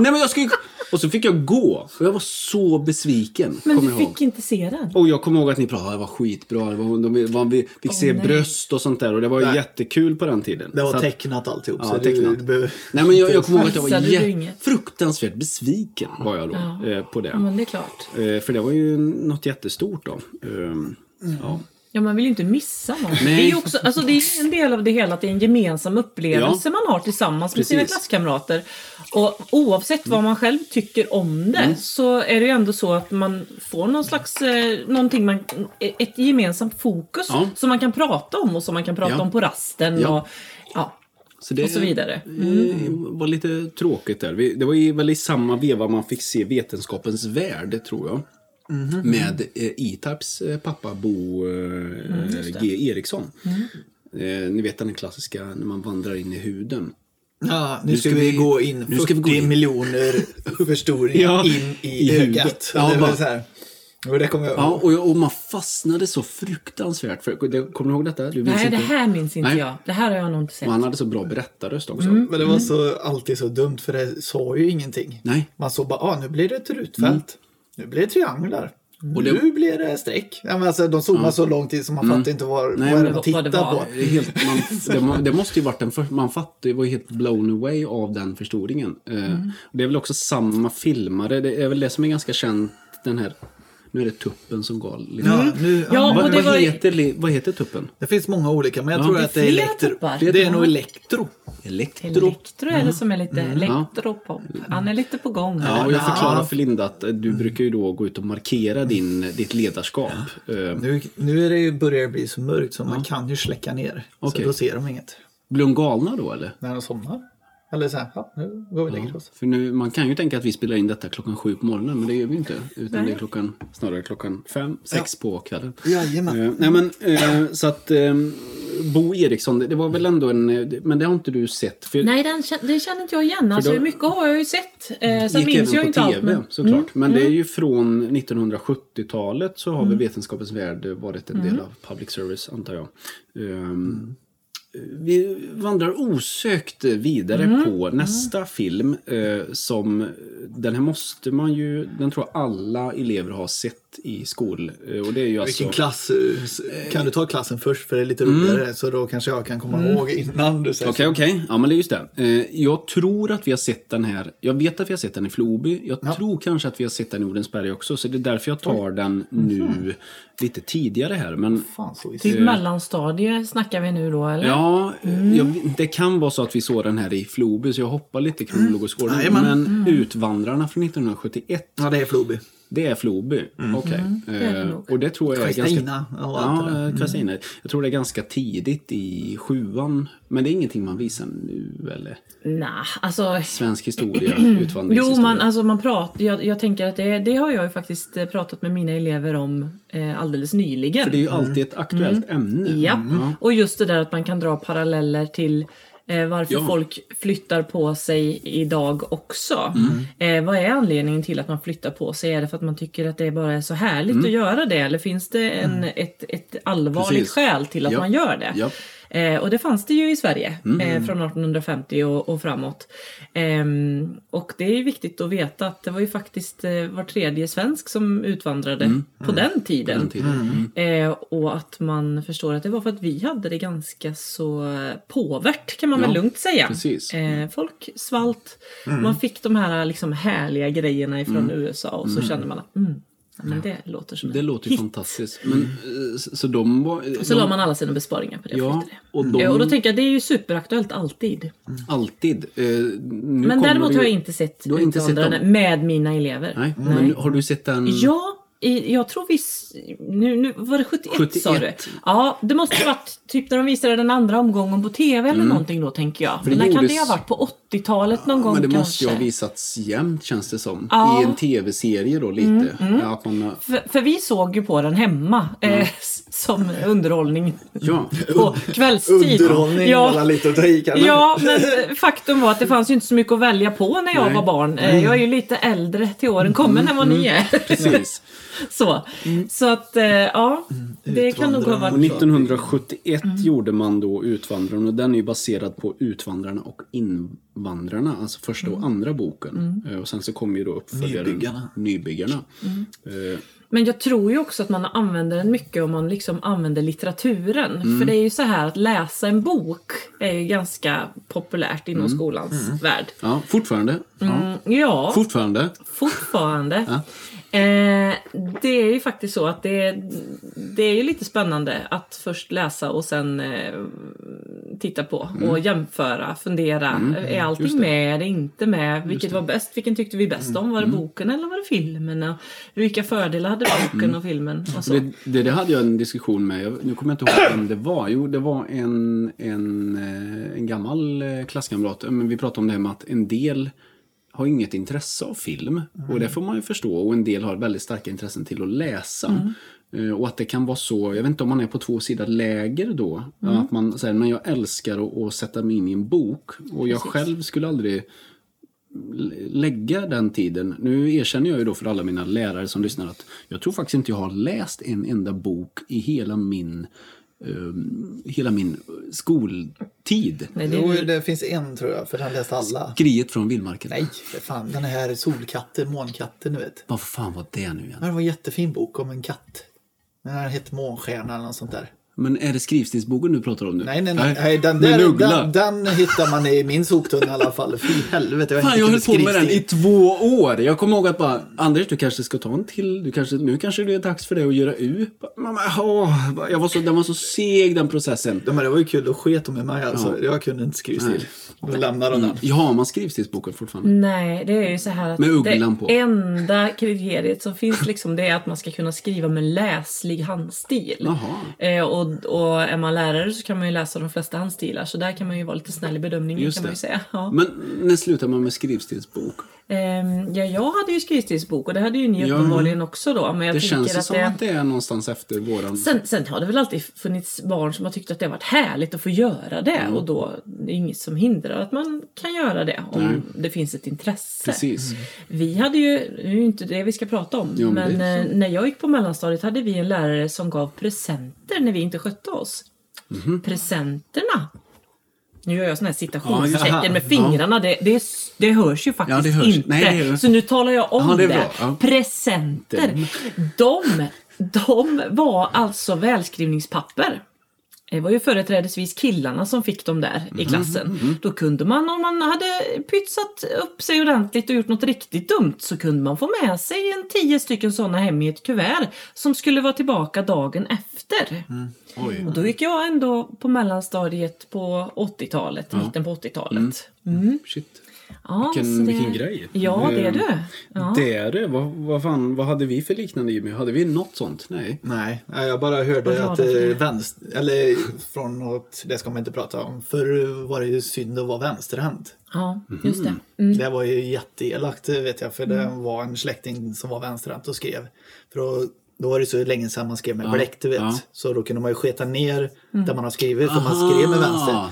nej, men jag ska ju... Och så fick jag gå. Och jag var så besviken. Men du jag ihåg. fick inte se den? Och jag kommer ihåg att ni pratade, det var skitbra. Det var, de, de, vi fick se nej. bröst och sånt där. Och det var ju Nej. jättekul på den tiden. Det Så var att- tecknat alltihop. Ja, så tecknat. Du. Nej men jag, jag kommer ihåg att jag var fruktansvärt besviken var jag då Ja. eh, på det. Ja, men det är klart. Eh, för det var ju något jättestort då. Ehm, ja. Ja, man vill ju inte missa något. Nej. Det är också, alltså det är en del av det hela att det är en gemensam upplevelse man har tillsammans med sina Precis. klasskamrater. Och oavsett vad man själv tycker om det Mm. så är det ju ändå så att man får någon slags, eh, någonting man, ett gemensamt fokus Ja. som man kan prata om och som man kan prata Ja. om på rasten. Ja. Och, ja. Så det Och så vidare. eh, var lite tråkigt där. Det var ju väl i samma veva man fick se Vetenskapens värld, tror jag. Mhm. Med eh, E-Types eh, pappa Bo Mm, eh, G Eriksson. Eh, ni vet den klassiska när man vandrar in i huden. Ja, nu ska vi gå in nu 40 ska vi gå in. miljoner förstoringar Ja, in i, i ögat. huvudet. Ja, Ja, det var bara- så här. Och det kommer jag Ja, och, jag- och man fastnade så fruktansvärt. För, det, kommer du ihåg detta? Du minns Nej, det inte? här minns inte Nej. jag. Det här har jag nog inte sett. Och han hade så bra berättarröst också. Men det var så, alltid så dumt för det sa ju ingenting. Nej. Man såg bara, ah, nu blir det ett rutfält. Nu blir det trianglar. Och det- Nu blir det streck. Ja, men alltså, de zoomade så lång tid så man fattade inte vad, Nej, vad det man vad tittar det var. på. Det, helt, man, det, det måste ju varit den för, man fattade, var helt blown away av den förstoringen. Eh, Det är väl också samma filmare, det är väl det som är ganska känt, den här, nu är det tuppen som gal. Lite. Ja, nu, Ja, och vad, det vad, var heter, vad heter tuppen? Det finns många olika, men jag Ja, tror det är att det är elektro. tuppar. Det är nog elektro. Elektro. Elektro är det som är lite elektropop. Han är lite på gång. Ja, här. och jag Ja. förklarar för Linda att eh, du brukar ju då gå ut och markera din, ditt ledarskap. Eh, Nu, nu är det, ju- börjar det bli så mörkt så man kan ju släcka ner. Okej. Så då ser de inget. Blir de galna då eller? När de somnar. Eller så här, ja, nu går vi och lägger oss. För nu, man kan ju tänka att vi spelar in detta klockan sju på morgonen, men det gör vi inte. Utan Nej. det är klockan, snarare klockan fem, sex på kvällen. Jajamän. Eh, nej men, eh, så att eh, Bo Eriksson, det, det var väl ändå en, men det har inte du sett? För Nej, den, det känner inte jag igen. Alltså, då- mycket har jag ju sett. Eh, sen minns även jag på inte TV allt. Men... såklart. Men det är ju från 1970-talet så har väl Vetenskapens Värld varit en del av public service antar jag. Ehm, Vi vandrar osökt vidare på nästa film eh, som den här måste man ju, den tror jag alla elever har sett i skol. Eh, och det är ju alltså... Vilken klass? eh, s- Kan du ta klassen först för det är lite roligare så då kanske jag kan komma ihåg innan du säger Okej, okej. Ja, men det är just det. Eh, jag tror att vi har sett den här. Jag vet att vi har sett den i Floby. Jag tror kanske att vi har sett den i Odensberg också. Så det är därför jag tar den nu lite tidigare här. Men Fan så Typ mellanstadie snackar vi nu då, eller? ja, jag, det kan vara så att vi såg den här i Floby. Så jag hoppar lite i kronologisk ordning. Jajamän. Men Utvandrarna från 1971. Ja, det är Floby. Det är Floby. Okej. det är det Eh, nog. och det tror jag är ganska... Kristina och allt det där. Ja, eh, Kristina. Jag tror det är ganska tidigt i sjuan. Men det är ingenting man visar nu eller? Nah, alltså... Svensk historia, Jo, utvandringshistoria. man, alltså man pratar, jag, jag tänker att det, det har jag ju faktiskt eh, pratat med mina elever om eh, alldeles nyligen. För det är ju alltid ett aktuellt ämne. Mm. Ja, Ja. och just det där att man kan dra paralleller till varför Ja. folk flyttar på sig idag också. Mm. Eh, vad är anledningen till att man flyttar på sig? Är det för att man tycker att det bara är så härligt att göra det? Eller finns det en, ett, ett allvarligt Mm. Precis. skäl till att Ja. man gör det? Ja. Eh, och det fanns det ju i Sverige Mm. eh, från 1850 och, och framåt. Ehm, och det är viktigt att veta att det var ju faktiskt eh, var tredje svensk som utvandrade på den tiden. Mm. Den tiden. Eh, och att man förstår att det var för att vi hade det ganska så eh, påvärt kan man väl Ja, lugnt säga. Eh, folk svalt, man fick de här liksom härliga grejerna ifrån USA och så kände man att mm, ja, men det låter som Det låter ju hit. fantastiskt. Men, eh, så de var... Och så de, la man alla sina besparingar på det. Ja, och, det. och de- och då tänker jag det är ju superaktuellt alltid. Alltid. Eh, Men däremot har jag inte sett Du har inte sett Utvandrarna dem? med mina elever. Nej, men har du sett den? Ja, i, jag tror vi... Nu, nu var det 71, sa du? 71. Ja, det måste ha varit typ när de visade den andra omgången på TV eller någonting då tänker jag. Mm. det När kan gjordes- det ha varit? På 80-talet någon gång Men det kanske? måste ju ha visats jämt känns det som. Ja. Mm, I en tv-serie då lite. Ja, att man, har- För, för vi såg ju på den hemma eh, s- som underhållning ja. på kvällstid. Underhållning Ja. var lite att ta i kanske. Ja, men faktum var att det fanns ju inte så mycket att välja på när jag Nej. var barn. Eh, Jag är ju lite äldre till åren kommen än vad ni är. Precis. Så, så att eh, ja, det kan nog ha varit så. 1971 gjorde man då Utvandrarna och den är ju baserad på Utvandrarna och Invandrarna, alltså första och andra boken. Eh, Och sen så kom ju då uppföljaren Nybyggarna. Nybyggarna. Eh, Men jag tror ju också att man använder den mycket om man liksom använder litteraturen. Mm. För det är ju så här att läsa en bok är ju ganska populärt inom Mm. skolans värld. Ja, fortfarande. Ja. Mm, ja, Fortfarande. fortfarande. Eh, det är ju faktiskt så att det, det är ju lite spännande att först läsa och sen eh, titta på och jämföra, fundera. är Mm. just allting med? Är det inte med? Vilket var bäst? Vilken tyckte vi bäst om? Var det boken eller var det filmen? Och vilka fördelar hade boken och filmen? Och så. Det, det, det hade jag en diskussion med. Jag, nu kommer jag inte ihåg vem det var. Jo, det var en, en, eh, en gammal eh, klasskamrat. Men vi pratade om det här med att en del har inget intresse av film. Och det får man ju förstå. Och en del har väldigt starka intressen till att läsa. Eh, Och att det kan vara så, jag vet inte om man är på två sidor läger då. Att man säger, men jag älskar att, att sätta mig in i en bok. Och jag själv skulle aldrig lägga den tiden. Nu erkänner jag ju då för alla mina lärare som lyssnar att jag tror faktiskt inte jag har läst en enda bok i hela min, hela min skoltid. Nej, det är Jo, ju- det finns en tror jag, för den läste alla. Skriet från vildmarken. Nej, för fan. Den här Solkatten, Månkatten, du vet. Vad fan var det nu igen? Det var en jättefin bok om en katt. Den här hette Månstjärna eller något sånt där. Men är det skrivstilsboken du pratar om nu? Nej, nej, nej. nej den, Med en där, den, den hittar man i min soptunna i alla fall. Fy helvete, jag, Fan, jag höll på med den i två år. Jag kommer ihåg att bara, Anders du kanske ska ta en till. Du kanske, nu kanske det är dags för dig att göra U. Mamma, åh, jag var så, den var så seg den processen. Ja, men det var ju kul, då sket de i mig alltså. Jag kunde inte skrivstil. Då lämnade de den. Ja, har man skrivstilsboken fortfarande? Nej, det är ju så här att Med ugglan det på. enda kriteriet som finns liksom det är att man ska kunna skriva med läslig handstil. Jaha. Eh, och Och, och är man lärare så kan man ju läsa de flesta handstilar så där kan man ju vara lite snäll i bedömningen Just kan man ju det. säga. Ja. Men när slutar man med skrivstilsbok? Ehm, ja, jag hade ju skrivstilsbok och det hade ju ni Ja. uppenbarligen också då. Men jag Det känns att som det... att det är någonstans efter våran... Sen, sen har det väl alltid funnits barn som har tyckt att det har varit härligt att få göra det Mm. och då det är inget som hindrar att man kan göra det om Nej. det finns ett intresse. Precis. Vi hade ju, det är ju inte det vi ska prata om, Ja, men men det är eh, när jag gick på mellanstadiet hade vi en lärare som gav presenter när vi inte skötte oss. Mhm. Presenterna. Nu gör jag såna här citationstecken Ja, med fingrarna. Det, det, det hörs ju faktiskt Ja, hörs. inte. Nej, det Så nu talar jag om Ja, det det. Ja. Presenter. De, de var alltså välskrivningspapper. Det var ju företrädesvis killarna som fick dem där Mhm, i klassen. Då kunde man, om man hade pytsat upp sig ordentligt och gjort något riktigt dumt, så kunde man få med sig en tio stycken sådana hem i ett kuvert som skulle vara tillbaka dagen efter. Oj. Och då gick jag ändå på mellanstadiet på 80-talet, mitten på 80-talet. Mm. Shit. Ja, Vilken, så det- vilken grej. Ja, det är Eh, det. Ja. Det är det. Vad, vad, fan, vad hade vi för liknande Jimmy? Hade vi något sånt? Nej. Nej, jag bara hörde att eh, vänster, eller från något, det ska man inte prata om. Förr var det ju synd att vara vänsterhänt. ja, just det. Mm. Det var ju jätteelakt vet jag, för det var en släkting som var vänsterhänt och skrev. För då, då var det så länge sedan man skrev med bläck, du vet. ja. Så då kunde man ju sketa ner Mm. där man har skrivit, för man skrev med vänster.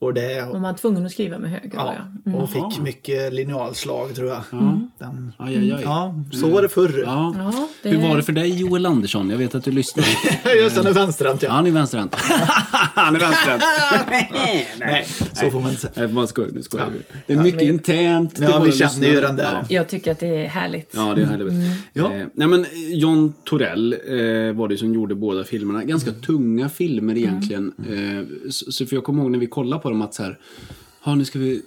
Och det, Och man var tvungen att skriva med höger. ja, Ja. och fick mycket linealslag tror jag. Mm. Den, Aj, aj, aj. ja, så var det förr. Ja. Ja, det- Hur var det för dig Joel Andersson? Jag vet att du lyssnar. Just den är vänsterhänt Ja, ja. han är vänsterhänt. han är vänsterhänt. Nej, så får man inte säga. Nej, man skojar, nu skojar vi. Det är mycket internt. till Ja, våra vi känner ju den där. Ja. Jag tycker att det är härligt. Ja, det är härligt. Ja. Eh, nej, men John Torell eh, var det som gjorde båda filmerna. Ganska tunga filmer egentligen. Eh, så, så för jag kommer ihåg när vi kollade på dem att så här, ja nu ska vi,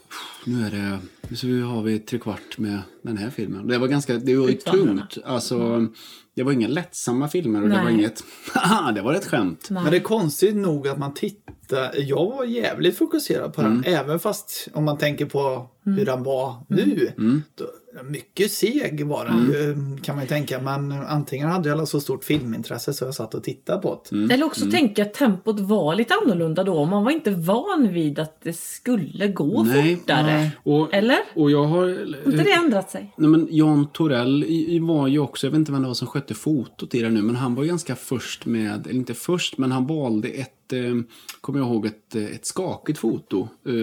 nu är det, nu ska vi, har vi tre kvart med den här filmen. Det var ganska, det var ju tungt. Alltså, det var inga lättsamma filmer och det var Nej. inget, haha, det var ett skämt. Nej. Men det är konstigt nog att man tittar. Jag var jävligt fokuserad på den. Även fast om man tänker på hur den var nu. Då, mycket seg var den ju kan man ju tänka. Men antingen hade jag alla så stort filmintresse så jag satt och tittade på det. Eller också tänka att tempot var lite annorlunda då. Man var inte van vid att det skulle gå Nej. fortare. Och, Eller? Och jag har... Har inte det ändrat sig? Nej, men Jan Torell var ju också, jag vet inte vem det var som skötte fotot i det nu, men han var ju ganska först med, eller inte först, men han valde ett, eh, kommer jag ihåg, ett, ett skakigt foto. Eh,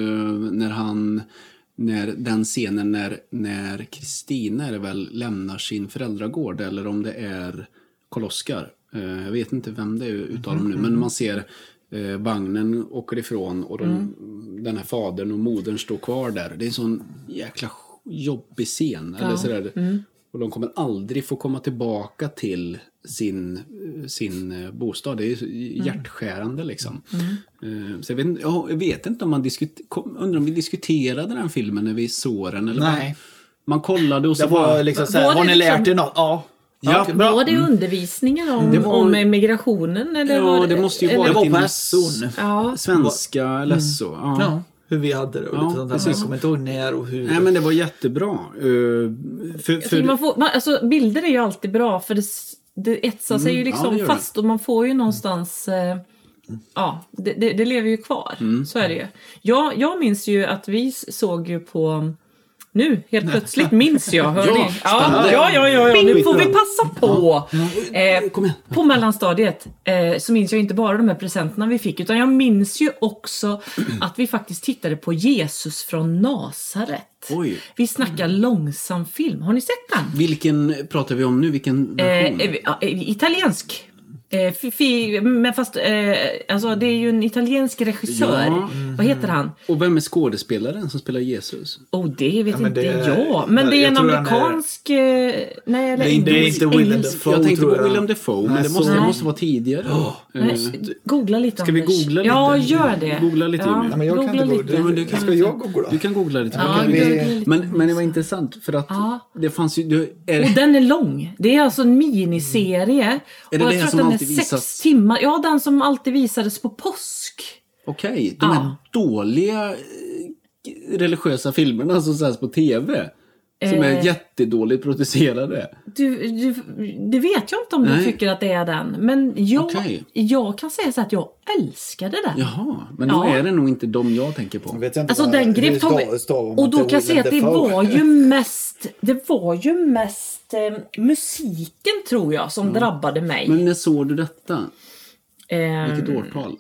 när han, när den scenen när, när Kristina väl lämnar sin föräldragård, eller om det är Karl-Oskar. Eh, jag vet inte vem det är utav dem nu, men man ser eh, vagnen åker ifrån och de, den här fadern och modern står kvar där. Det är en sån jäkla jobbig scen. Eller sådär. Och de kommer aldrig få komma tillbaka till sin, sin eh, bostad. Det är så hjärtskärande liksom. Eh, Så jag vet, jag vet inte om man diskuter, kom- undrar om vi diskuterade den filmen när vi såg den. Eller Nej. Man, man kollade och så Det var bara... liksom så Var här, det har ni liksom- lärt er något? Ja. Ja, bra. Var det undervisningen om, Det var- om migrationen? Eller Ja, var det måste ju eller- Det vara- var på SO'n. Ja, Svenska eller så. Ja. Ja, hur vi hade det och Ja, lite sånt där. Precis. Jag kommer inte ihåg när och hur. Nej men det var jättebra. Eh, för, för, man får, man, alltså, bilder är ju alltid bra för det, det etsar sig ju Mm, ja, liksom det. fast och man får ju någonstans... Eh, ja, det, det, det lever ju kvar. Mm. Så är det ju. Jag, jag minns ju att vi såg ju på... Nu, helt plötsligt minns jag. Hör Ja? Ja, ja, ja, ja, ja, nu får vi passa på. Eh, på mellanstadiet eh, så minns jag inte bara de här presenterna vi fick utan jag minns ju också att vi faktiskt tittade på Jesus från Nasaret. Oj. Vi snackar långsam film. Har ni sett den? Vilken pratar vi om nu? Vilken Eh, version? eh, ja, eh, italiensk. Eh, fi, fi, men fast, eh, alltså det är ju en italiensk regissör. Ja. Vad heter han? Och vem är skådespelaren som spelar Jesus? Oh, det vet men inte det är- jag. Men det är en han är- amerikansk... eh, nej, eller Det är inte- det är inte Willem. Dafoe. jag tänkte tror på jag. William Defoe, men Nej, det måste, det måste vara tidigare. Eh, Nej, googla lite Ska vi Anders. googla lite? Ja, gör det. Googla lite, ja. Nej, men jag kan googla inte lite. googla. Ja, kan- Ska jag googla? Du kan googla lite. Ja, kan vi- googla lite. men, men det var intressant för att Ja. det fanns ju... Och den är lång. Det är alltså en miniserie. Är det det som alltid sex visas? timmar. Ja, den som alltid visades på påsk. Okej, de här Ja. dåliga eh, religiösa filmerna som säljs på TV. Som är Eh. jättedåligt producerade. Du, du, det vet jag inte om du Nej. tycker att det är den. Men jag, Okej. jag kan säga så att jag älskade den. Jaha, men då Ja. är det nog inte de jag tänker på. Vet jag inte Alltså vad- den grep man Och då kan jag säga att det var ju mest, det var ju mest eh, musiken tror jag som drabbade mig. Men när såg du detta? Eh, Vilket årtal?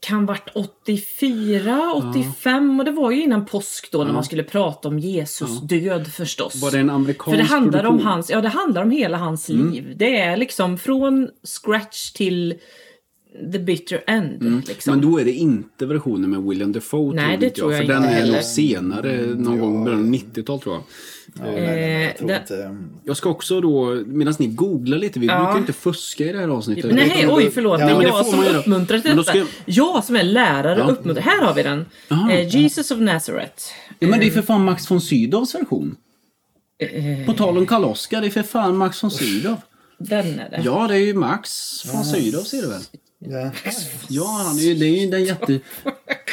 kan varit 84, 85 och det var ju innan påsk då när man skulle prata om Jesus död förstås. Var det en amerikansk För det handlar om? Mm. hans, ja det handlar om hela hans liv. Det är liksom från scratch till the bitter end. Liksom. Mm. Men då är det inte versionen med William Dafoe Nej, tror det inte tror jag För inte den är nog senare, någon gång i början av 90-tal tror jag. Ja, nej, nej, jag tror Eh, inte... Jag ska också då, medan ni googlar lite, vi Ja. brukar inte fuska i det här avsnittet. Nej, oj förlåt. Ja, men jag som uppmuntrar till detta. ska jag- Jag som är lärare Ja. uppmuntrar. Här har vi den. Aha. Eh, Jesus of Nazareth. Ja, men det är för fan Max von Sydows version. Eh, På tal om Karl Oskar, det är för fan Max von Sydow. den är det. Ja, det är ju Max von Sydow ser du väl? Ja. Ja, han är ju, det är ju den jätte...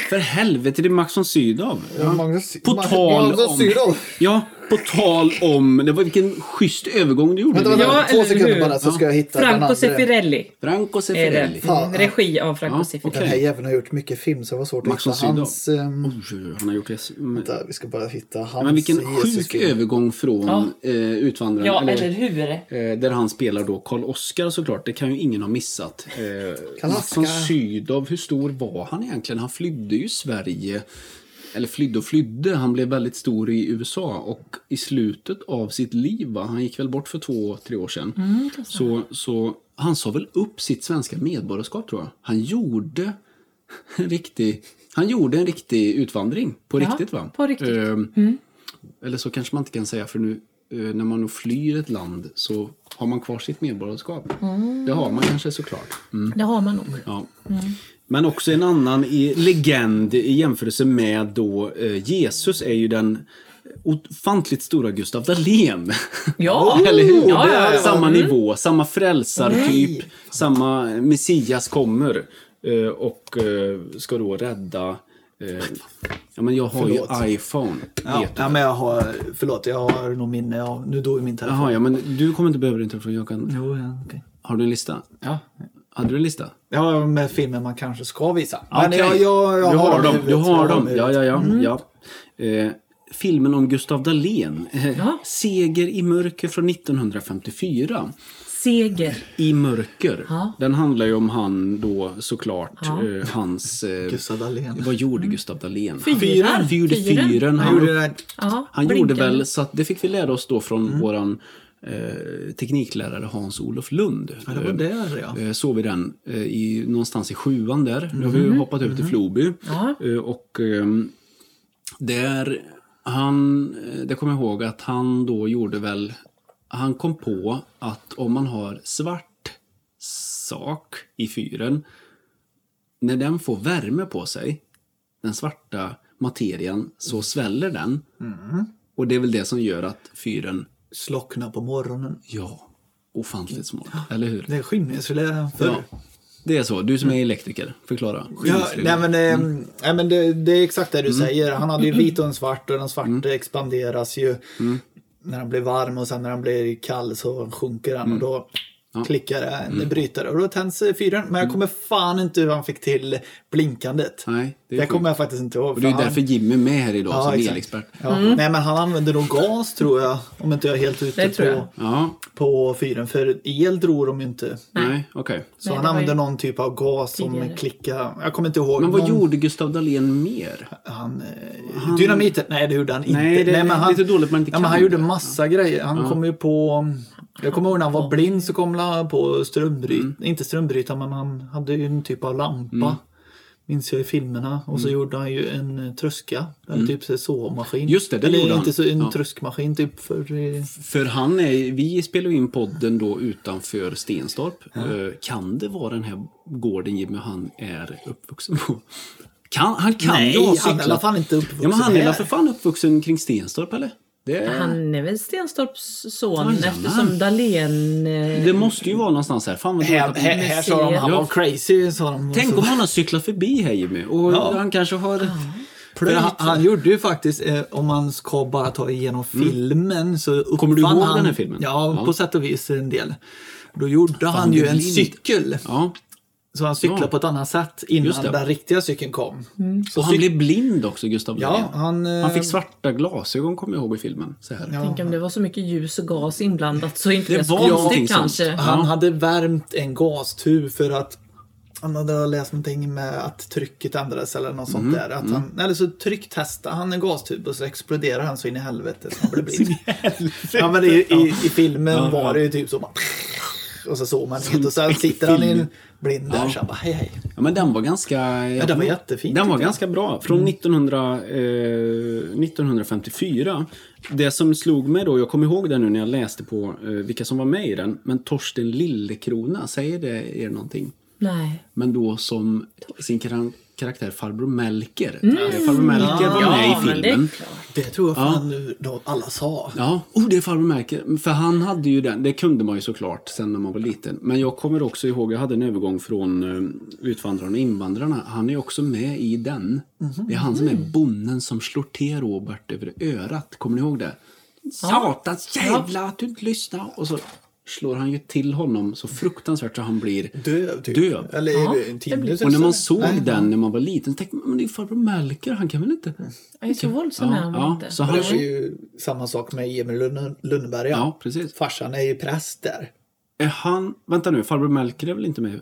För helvete, det är Max von Sydow. Ja. Magnus- På Magnus tal om... Sydow. Ja, på tal om... Det var vilken schysst övergång du gjorde. Vänta, vänta, Ja, två eller sekunder hur? bara så ska jag hitta Franco. Sefirelli Franco Sefirelli. Fan. Mm, Regi av Franco Ja, Sefirelli. Den här jäveln har gjort mycket film så det var svårt att Max von hitta Sydow. hans... ehm, Oj, han har gjort det. Men, vänta, vi ska bara hitta hans men vilken sjuk övergång från Ja. eh, Utvandraren. Ja, eller- eller hur? Eh, där han spelar då Karl Oskar såklart. Det kan ju ingen ha missat. Eh, Karl Max von. Sydow, hur stor var han egentligen? Han flydde ju Sverige. Eller flydde och flydde. Han blev väldigt stor i USA. Och i slutet av sitt liv, va? han gick väl bort för två, tre år sedan. Mm, så, så han sa väl upp sitt svenska medborgarskap tror jag. Han gjorde en riktig, han gjorde en riktig utvandring. På Ja, riktigt va? på riktigt. Mm. Ehm, eller så kanske man inte kan säga för nu när man flyr ett land så har man kvar sitt medborgarskap. Det har man kanske såklart. Mm, Det har man nog. ja. Men också en annan i, legend i jämförelse med då eh, Jesus är ju den ofantligt stora Gustav Dahlén. Ja, Eller hur? Ja, ja, ja. Samma Mm. nivå, samma frälsartyp, samma Messias kommer eh, och eh, ska då rädda eh, Ja men jag har Förlåt. ju iPhone. Ja, ja, men jag har... Förlåt, jag har nog minne av... Nu dog min telefon. Jaha, ja men du kommer inte behöva din telefon. Jag kan... Jo, ja, okej. Har du en lista? Ja. Hade du en lista? Ja, med filmer man kanske ska visa. Men jag, jag, jag du har i dem. huvudet. Du har dem. Ja, ja, ja. ja. Eh, filmen om Gustav Dahlén. Eh, Ja. Seger i mörker från 1954. Seger. I mörker. Ja. Den handlar ju om han då såklart. Ja. Eh, hans... Eh, Gustav Dahlén. vad gjorde Gustav Dahlén? Fyren. Han gjorde Fyren. fyren. Han Han, gjorde det. Han gjorde väl, så att det fick vi lära oss då från våran eh, tekniklärare Hans-Olof Lund. Ja, det var där ja. Eh, såg vi den eh, i, någonstans i sjuan där. Nu har vi ju hoppat över till Floby. Ja. Eh, och ehm, där, han, eh, det kommer jag ihåg att han då gjorde väl, han kom på att om man har svart sak i fyren, när den får värme på sig, den svarta materian, så sväller den. Och det är väl det som gör att fyren, Slockna på morgonen. ja, ofantligt smart. Eller hur? Det är skimningsfilé förr. Ja. Det är så. Du som är elektriker, förklara. Ja, nej men, eh, nej, men det, det är exakt det du Mm. säger. Han hade ju vit och en svart och den svarta expanderas ju när den blir varm och sen när den blir kall så sjunker den och då klickar det en brytare och då tänds eh, fyren. Men jag kommer fan inte hur han fick till blinkandet. Nej, det Det, är kommer jag faktiskt inte ihåg. Och det är han- därför Jimmy är med här idag Ja, som exakt. elexpert. Ja. Nej men han använde nog gas tror jag. Om inte jag är helt ute på, Ja, på fyren. För el drog de ju inte. nej, okej. Så Nej, han använde ju någon typ av gas som klickade. Jag kommer inte ihåg. Men vad någon, gjorde Gustav Dahlén mer? Han, eh, Dynamiten? Nej det gjorde han inte. Nej, det är men han, lite dåligt man inte ja, men kan han gjorde massa grejer. Han kom ju på... Jag kommer ihåg när han var blind så kom han på strömbryt. Mm. Inte strömbrytare men han hade ju en typ av lampa. Minns jag i filmerna. Och Mm. så gjorde han ju en eh, tröska. Eller typ så såmaskin. Just det, det Eller gjorde han. inte så, en Ja. tröskmaskin typ för... eh, För han är, vi spelar in podden då utanför Stenstorp. Eh, Kan det vara den här gården Jimmy han är uppvuxen på? Kan, han kan Nej, ju ha han är cyklat. i alla fall inte uppvuxen Ja, men han är här. väl för fan uppvuxen kring Stenstorp eller? Det, Han är väl Stenstorps son Jajamän. eftersom Dahlén... eh, det måste ju vara någonstans här. Fan vad Här, sa de han Ja. var crazy. Sa de. Tänk om han har cyklat förbi här Jimmy och Ja. han kanske har För han, han gjorde ju faktiskt, eh, om man ska bara ta igenom filmen, så uppfann Mm. Kommer du ihåg han, den här filmen? Ja, Ja. på sätt och vis en del. Då gjorde han ju en blind. cykel. Ja. Så han cyklade Ja. på ett annat sätt innan den riktiga cykeln kom. Så Och han cyk- blev blind också, Gustav Ja, han, eh, han fick svarta glasögon, kommer jag ihåg i filmen. Så här. Ja. Tänk om det var så mycket ljus och gas inblandat så inte Det det, var konstigt kanske. sånt. Han Ja. hade värmt en gastub för att han hade läst någonting med att trycket ändrades eller något Mm, sånt där. Att han, eller så trycktestade han en gastub och så exploderade han så in i helvete så han blev blind. ja, men i, i, i filmen Ja, var ja. det ju typ så bara, och så såg man inget och sen sitter han i en blind där Ja. så bara hej hej. Ja, men den var ganska... Ja, den var jättefin, Den var jag. ganska bra. Från 1900, eh, 1954. Det som slog mig då, jag kommer ihåg det nu när jag läste på eh, vilka som var med i den, men Torsten Lillekrona, säger det er någonting? Nej. Men då som sin karaktär farbror Melker. Eh, Farbror Melker var Ja, med i det filmen. klart. Det tror jag fan nu då alla sa. Ja, oh, det är farbror Melker. För han hade ju den, det kunde man ju såklart sen när man var liten. Men jag kommer också ihåg, jag hade en övergång från uh, Utvandrarna och invandrarna. Han är också med i den. Det är han som är bonden som slår till Robert över örat. Kommer ni ihåg det? Satans jävla att du inte lyssnar! Och så slår han ju till honom så fruktansvärt så han blir Döv typ. Döv. Eller Ja, en timme. det Och när man såg Nej. den när man var liten så tänkte man, men det är farbror Melker, han kan väl inte... Jag är så våldsam han ja, inte. så Det han... var ju samma sak med Emil Lund- Lönneberga. Ja, precis. Farsan är ju präst där. Är han... Vänta nu, farbror Melker är väl inte med?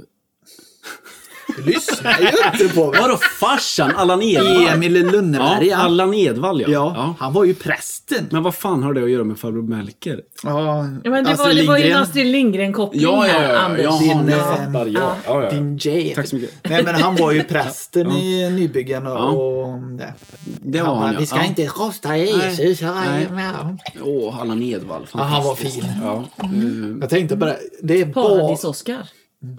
Du lyssnar ju inte på mig. Vadå farsan? Allan Edwall? Emil Lönneberga. Ja, Allan Edwall ja. Ja, han var ju prästen. Men vad fan har det att göra med farbror Melker? Ja, Ja, men det, Astrid var, det var ju en Astrid Lindgren-koppling här, Anders. Jaha, Din, jag eh, fattar. Ja, ja, ja. Din Jade. Tack så mycket. Nej, men han var ju prästen i Nybyggen och... Ja. och det. Det var han, ja. Vi ska Ja. inte rosta Jesus. Nej. Ja. Åh, Allan Edwall. Ja, han var fin. Ja. Jag tänkte på det. Det är bara...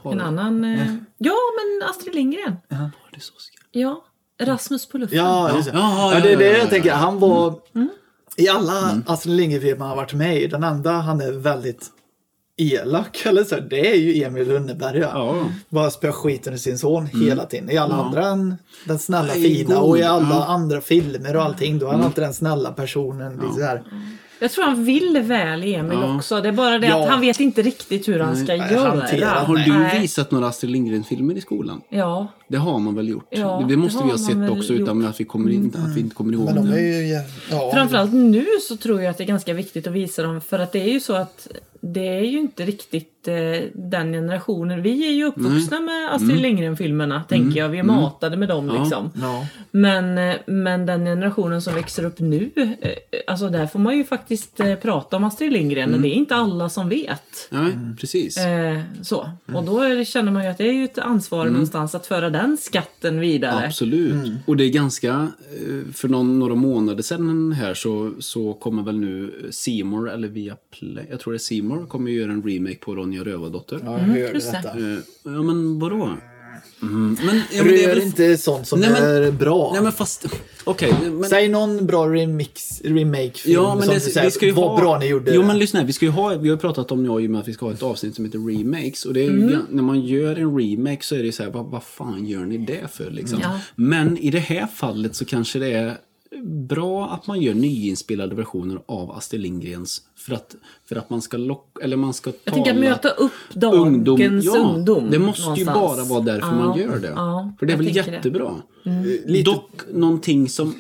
Paradis-Oscar. En annan... Eh, ja, men Astrid Lindgren. Paradis-Oscar. Ja. Rasmus på luften. Ja, just det. Ja, det är ja, det ja, ja, jag tänker. Han var... Mm. I alla Astrid Lindgren-filmer han har varit med i, den enda han är väldigt elak, eller så, det är ju Emil Lönneberga. Ja. Bara spöar skiten ur sin son hela tiden. I alla Ja. andra en, den snälla fina god. och i alla Ja. andra filmer och allting då är han alltid den snälla personen. Liksom så här. Jag tror han vill väl Emil Ja. också. Det är bara det Ja. att han vet inte riktigt hur han ska Nej, göra. hantera. Har du Nej. visat några Astrid Lindgren-filmer i skolan? Ja. Det har man väl gjort? Ja, det, det måste det vi ha sett också utan att vi, kommer in, att vi inte kommer ihåg Men de det. är ju... Ja, Framförallt nu så tror jag att det är ganska viktigt att visa dem för att det är ju så att det är ju inte riktigt eh, den generationen. Vi är ju uppvuxna med Astrid Lindgren-filmerna tänker jag. Vi är matade med dem Ja. liksom. ja. Men, eh, men den generationen som växer upp nu, eh, alltså där får man ju faktiskt eh, prata om Astrid Lindgren. Mm. Det är inte alla som vet. Nej, precis. Eh, så. Och då är känner man ju att det är ju ett ansvar Mm. någonstans att föra den skatten vidare. Absolut. Och det är ganska, eh, för någon, några månader sedan här så, så kommer väl nu Seymour eller via Play, jag tror det är Seymour kommer ju göra en remake på Ronja Rövardotter. ja, jag hörde det. detta. Eh, Ja men vadå? Mm. Men, ja, men det är Rör väl... inte sånt som Nej, men- är bra. Nej men fast, okej. men... Säg någon bra remix, remake-film Ja, men som det, du säger, vi ska ju vad ha... bra ni gjorde. Jo, men lyssna här, vi ska ju ha... Vi har ju pratat om jag i och med att vi ska ha ett avsnitt som heter Remakes. Och det är Mm. när man gör en remake så är det ju så här, vad, vad fan gör ni det för liksom? Ja. Men i det här fallet så kanske det är bra att man gör nyinspelade versioner av Astrid Lindgrens för att, för att man ska locka, eller man ska Jag tänker att tala möta upp dagens ungdom. det måste ju någonstans. bara vara därför man gör det. Ja, för det är väl tänker det. jättebra. Lite Dock någonting som...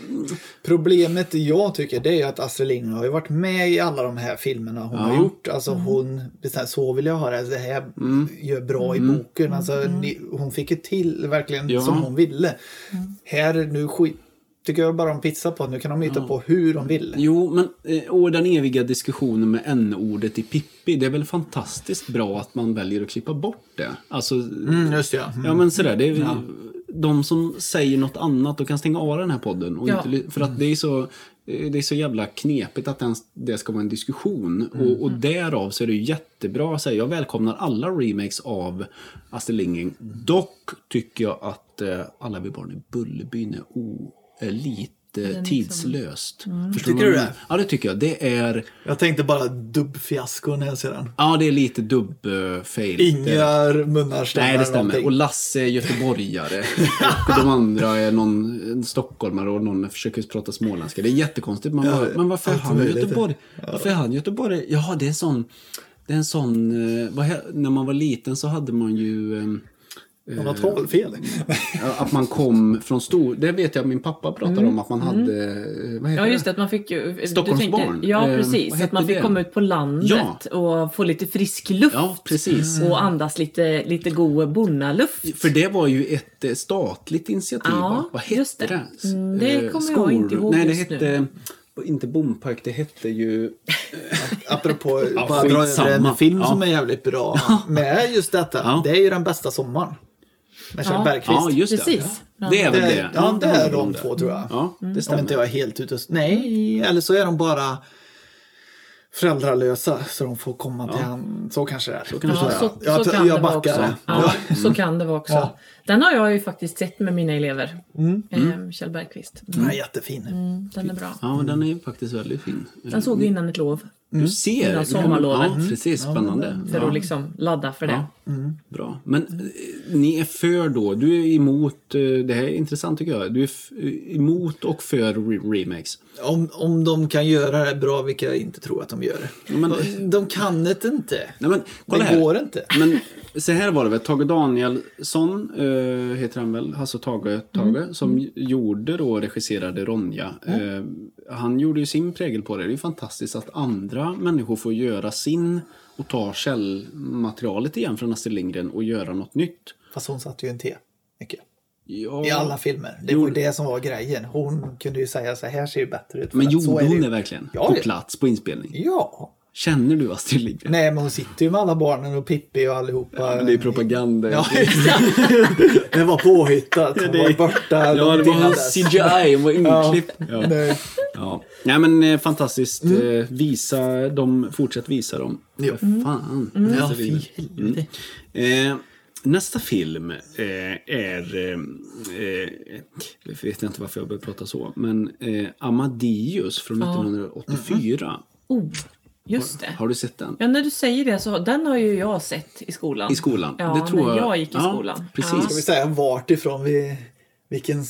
Problemet jag tycker det är att Astrid Lindgren har ju varit med i alla de här filmerna hon har gjort. Alltså hon bestämde så vill jag ha det. Det här Mm. gör bra i boken. Alltså, ni, hon fick ju till verkligen Ja. som hon ville. Här nu skit, tycker jag bara om pizza på. Nu kan de hitta på hur de vill. Jo, men eh, och den eviga diskussionen med n-ordet i Pippi. Det är väl fantastiskt bra att man väljer att klippa bort det. Alltså, Mm, just det, ja. Mm. ja men sådär. Det är, De som säger något annat, och kan stänga av den här podden. Och Ja. inte, för att det är så... eh, Det är så jävla knepigt att ens, det ska vara en diskussion. Mm. Och, och därav så är det jättebra att säga. Jag välkomnar alla remakes av Astrid Lindgren. Dock tycker jag att eh, Alla vi barn i Bullerbyn är, o, är lite lite tidslöst. Förstår Tycker du jag det? Ja, det tycker jag. Det är, Jag tänkte bara dubbfiasko när jag ser den. ja, det är lite dubb-fail. Inga munnar stämmer. Nej, det stämmer. någonting. Och Lasse är göteborgare. och de andra är någon en stockholmare och någon försöker prata småländska. Det är jättekonstigt. Man bara, men varför är han möjligt. Göteborg? Varför är han Göteborg? Ja, det är en sån... Det är en sån... eh, när man var liten så hade man ju... Man har talfel. Ja, Att man kom från stor... Det vet jag min pappa pratade om att man hade... eh, Vad heter Ja, just det? Att man fick Stockholmsbarn. tänker- Ja, Eh, precis. att man fick det? komma ut på landet och få lite frisk luft. Ja, precis. Och andas lite, lite god bonnaluft. För det var ju ett eh, statligt initiativ, Ja, va? Vad hette just det. det? Mm, det kommer jag inte ihåg Nej, det just nu. hette... Inte Bompark, det hette ju... Apropå Ja, bara dra över en film Ja. som är jävligt bra med just detta. Ja. Det är ju Den bästa sommaren. Med Kjell Ja. Bergqvist. Ja, just det. Precis. Det är väl det, ja, det är de om två tror jag. Ja, det Om stämmer. inte jag är helt ute. Nej, eller så är de bara föräldralösa så de får komma till han. Så kanske det är. Så kanske Ja, det är. så, jag, så jag, kan jag det vara också. Ja, så kan det vara också. Ja. Den har jag ju faktiskt sett med mina elever. Mm. Eh, Kjell Bergqvist. Den är jättefin. Mm, den är bra. Ja, men den är ju faktiskt väldigt fin. Den såg vi innan ett lov. Du ser. Innan sommarlovet. Ja, precis. Spännande. För ja. att liksom ladda för det. Ja. Bra. Men eh, ni är för då, du är emot, eh, det här är intressant tycker jag, du är f- emot och för re- remakes. Om, om de kan göra det bra, vilket jag inte tror att de gör. men- de, de kan det inte. Nej, men, kolla Det här. går inte. Men så här var det väl, Tage Danielsson uh, heter han väl, Hasse Tage, Tage som gjorde då, regisserade Ronja. Eh, han gjorde ju sin prägel på det. Det är ju fantastiskt att andra människor får göra sin och ta källmaterialet igen från Astrid Lindgren och göra något nytt. Fast hon satte ju en T. Mycket. Ja, I alla filmer. Det var ju det som var grejen. Hon kunde ju säga så här ser det bättre ut. Men gjorde hon ju. det verkligen? Ja, på plats, på inspelning? Ja. Känner du Astrid Lindgren? Nej, men hon sitter ju med alla barnen och Pippi och allihopa. Ja, men det är propaganda. Ja, det var påhittat. Hon var borta Ja, det var. CGI, hon var inklippt. Ja. Nej. Ja. Nej men eh, fantastiskt. Eh, visa dem, fortsätt visa dem. Ja. Fan. Ja, Alltså, fy helvete. Eh, nästa film eh, är... Eh, jag vet inte varför jag börjar prata så. Men eh, Amadeus från 1984. Oh, just det. Har du sett den? Ja, när du säger det så, den har ju jag sett i skolan. I skolan? Ja, det tror när jag. jag gick i Ja, skolan. Precis. Ja. Ska vi säga vart ifrån vi... Vilken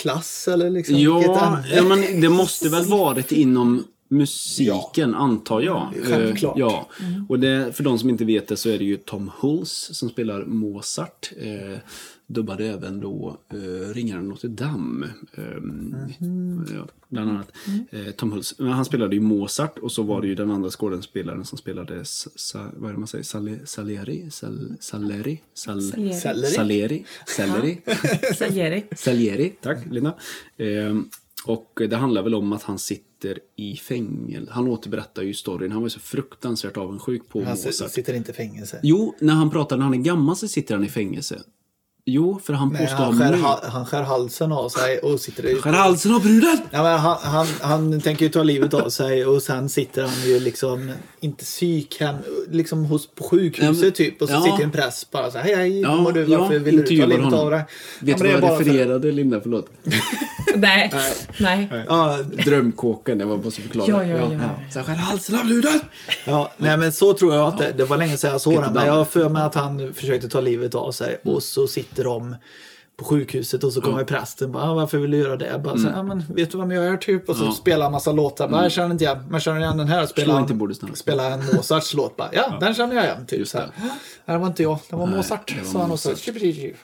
klass eller liksom? Ja, ja men det måste väl varit inom musiken, antar jag. Självklart. Eh, Ja. Och det, för de som inte vet det så är det ju Tom Hulce som spelar Mozart. Eh, dubbade även då eh, Ringaren Notre Dame. Eh, ja, bland annat. Eh, Tom Hulce. Han spelade ju Mozart och så var det ju den andra skådespelaren som spelade sa, vad är det man säger? Sale, Salieri? Sal, Saleri? Sal, Salieri. Selleri? Saleri? Saleri? Salieri. Salieri, tack Linda. Ehm, och det handlar väl om att han sitter i fängelse. Han återberättar ju storyn. Han var så fruktansvärt avundsjuk på Han Mozart. sitter inte i fängelse. Jo, när han pratar när han är gammal så sitter han i fängelse. Jo, för han Nej, påstår han, ha skär, ha- han skär halsen av sig och sitter i... Skär halsen av bruden! Ja, men han, han, han tänker ju ta livet av sig och sen sitter han ju liksom, inte psykhem, liksom hos, på sjukhuset Ja, typ och så ja. sitter en präst bara så här, hej hej, Ja, hur mår du, varför ja, vill du ta livet honom. av dig? Vet ja, du men det är vad jag bara för- refererade, Linda? Förlåt. Nej. Nej. Ja, Drömkåken, jag måste förklara. Ja, ja, ja. Så skär halsen av bruden! ja, nej men så tror jag att det, det var länge sedan jag såg den, men jag har för mig att han försökte ta livet av sig och så sitter de på sjukhuset och så kommer prästen bara, ah, varför vill du göra det? Bara, så, här, ja, men, vet du vem jag är typ? Och så Mm. Ja. spelar han massa låtar. Bara, jag känner inte igen, men känner igen den här? Bordet snälla. spelar en Mozarts låt. Bara, ja, den känner jag igen. Typ, så här. det. Det var inte jag, det var Nej, Mozart. det var sa han och så. Mozart.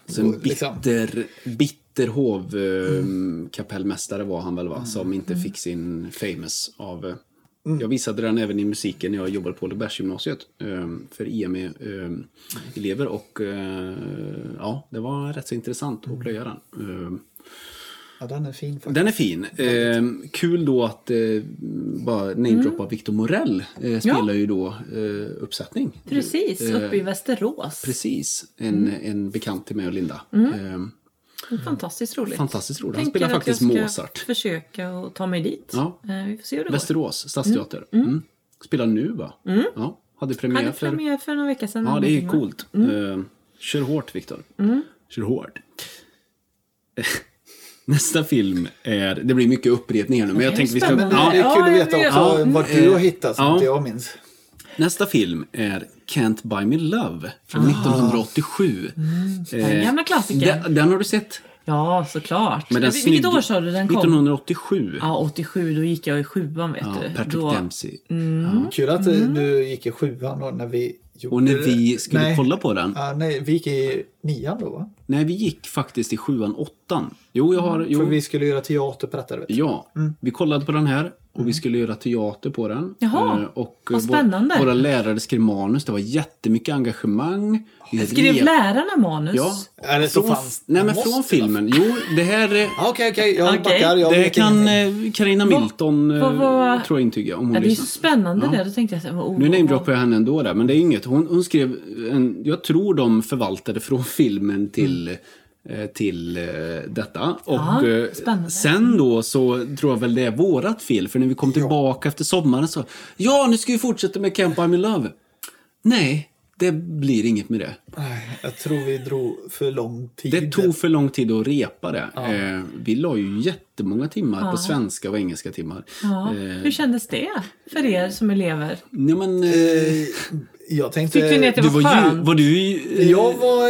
Så, en liksom. bitter, bitter hovkapellmästare var han väl va? Som inte fick sin famous av... eh, Jag visade den även i musiken när jag jobbade på Lebergsgymnasiet eh, för IME-elever och eh, ja, det var rätt så intressant att plöja den. Eh, Ja, den är fin faktiskt. Den är fin. Eh, kul då att eh, bara namedroppa Victor Morell eh, spelar ju då eh, uppsättning. Precis, Eh, uppe i Västerås. Precis, en, en bekant till mig och Linda. Eh, Fantastiskt roligt. Fantastiskt roligt. Han Tänker spelar att faktiskt jag ska Mozart. försöka och ta mig dit. Ja. Eh, Vi får se hur det går. Västerås stadsteater. Mm. Spelar nu va? Ja, hade premiär Hade för... premiär för några veckor sedan. Ja, det är coolt. Eh, kör hårt Viktor. Kör hårt. Nästa film är, det blir mycket upprepning här nu, men jag tänkte vi ska... Ja, det är kul Ja, att veta också vet. vart du har hittat som Ja. inte jag minns. Nästa film är Can't Buy Me Love från 1987. Den Eh, gamla klassikern. den, den har du sett? Ja, såklart. Med den Vil- Vilket snygga- år sa du den kom? 1987. Ja, 87. Då gick jag i sjuan, vet Ja, du. Patrick då... Dempsey. Kul att eh, du gick i sjuan då när vi gjorde Och när vi skulle nej. kolla på den, Ja, nej, vi gick i nian då va? nej vi gick faktiskt i sjuan, åttan. Jo, jag har, jo, För vi skulle göra teater på detta. Vet du. ja. Vi kollade på den här och vi skulle göra teater på den. Jaha, Eh, och vad spännande. Våra lärare skrev manus, det var jättemycket engagemang. Skrev rep- lärarna manus? Ja. Eller så Från, fanns nej men från filmen. Jo, det här... eh, Okej, okej, jag Okej. backar. Jag Det kan eh, Carina Milton eh, vad- vad- tror jag intyga om hon Ja, det är så spännande Ja. det. Då tänkte jag. Oh, Nu namedroppar jag henne ändå där, men det är inget. Hon, hon skrev, en, jag tror de förvaltade från filmen till, eh, till eh, detta. Och Ja, eh, sen då så tror jag väl det är vårat fel, för när vi kom tillbaka efter sommaren så, ja nu ska vi fortsätta med Camp I'm in Love. Nej, det blir inget med det. Nej, jag tror vi drog för lång tid. Det tog för lång tid att repa det. Eh, vi la ju jättemånga timmar på svenska och engelska timmar. Ja. Eh, Hur kändes det för er som elever? nej, men, eh, Eh, jag tänkte... Tyckte ni att det du var var, ju, skönt? var du eh, Jag var...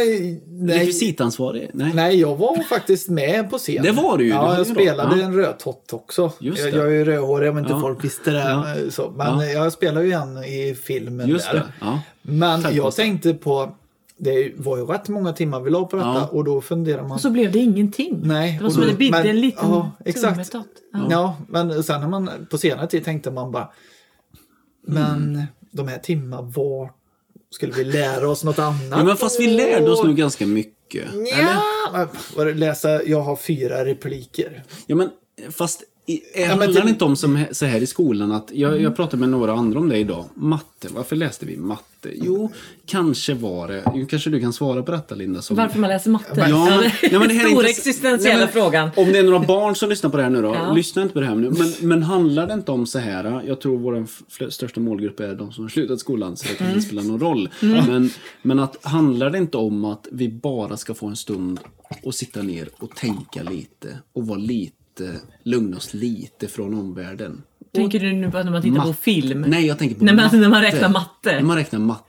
Nej, rekvisitansvarig? Nej. nej, jag var faktiskt med på scen. Det var du ju, Ja, jag ju spelade en rödtott också. Just jag, det. jag är ju rödhårig om inte Ja. folk visste det. Ja. Så. Men jag spelar ju en i filmen Just där. det. Ja. Men Tack, jag tänkte på... Det var ju rätt många timmar vi la på detta Ja. och då funderar man... Och så blev det ingenting. Nej, det var som att det bidde en liten ja, exakt. Ja. Ja. men sen när man på senare tid tänkte man bara Men de här timmarna var skulle vi lära oss något annat? Ja, men fast vi lärde oss nog ganska mycket. Ja, läsa, jag har fyra repliker. Ja, men fast i, men handlar det- det inte om som, så här i skolan att jag, jag pratade med några andra om det idag. Matte, varför läste vi matte? Jo, kanske var det, jo, kanske du kan svara på detta Linda. Som, Varför man läser matte? Ja, Ja, men- det ja, men det här är stora inte- existentiella Nej, men- frågan. Om det är några barn som lyssnar på det här nu då, Ja. lyssna inte på det här nu. Men, men handlar det inte om så här, jag tror vår största målgrupp är de som har slutat skolan så det kan Mm. inte spela någon roll. Men, men att handlar det inte om att vi bara ska få en stund och sitta ner och tänka lite och vara lite, lugna oss lite från omvärlden. Tänker du nu på när man tittar på Matte. film? Nej, jag tänker på När man- matte. när man räknar matte. När man räknar matte.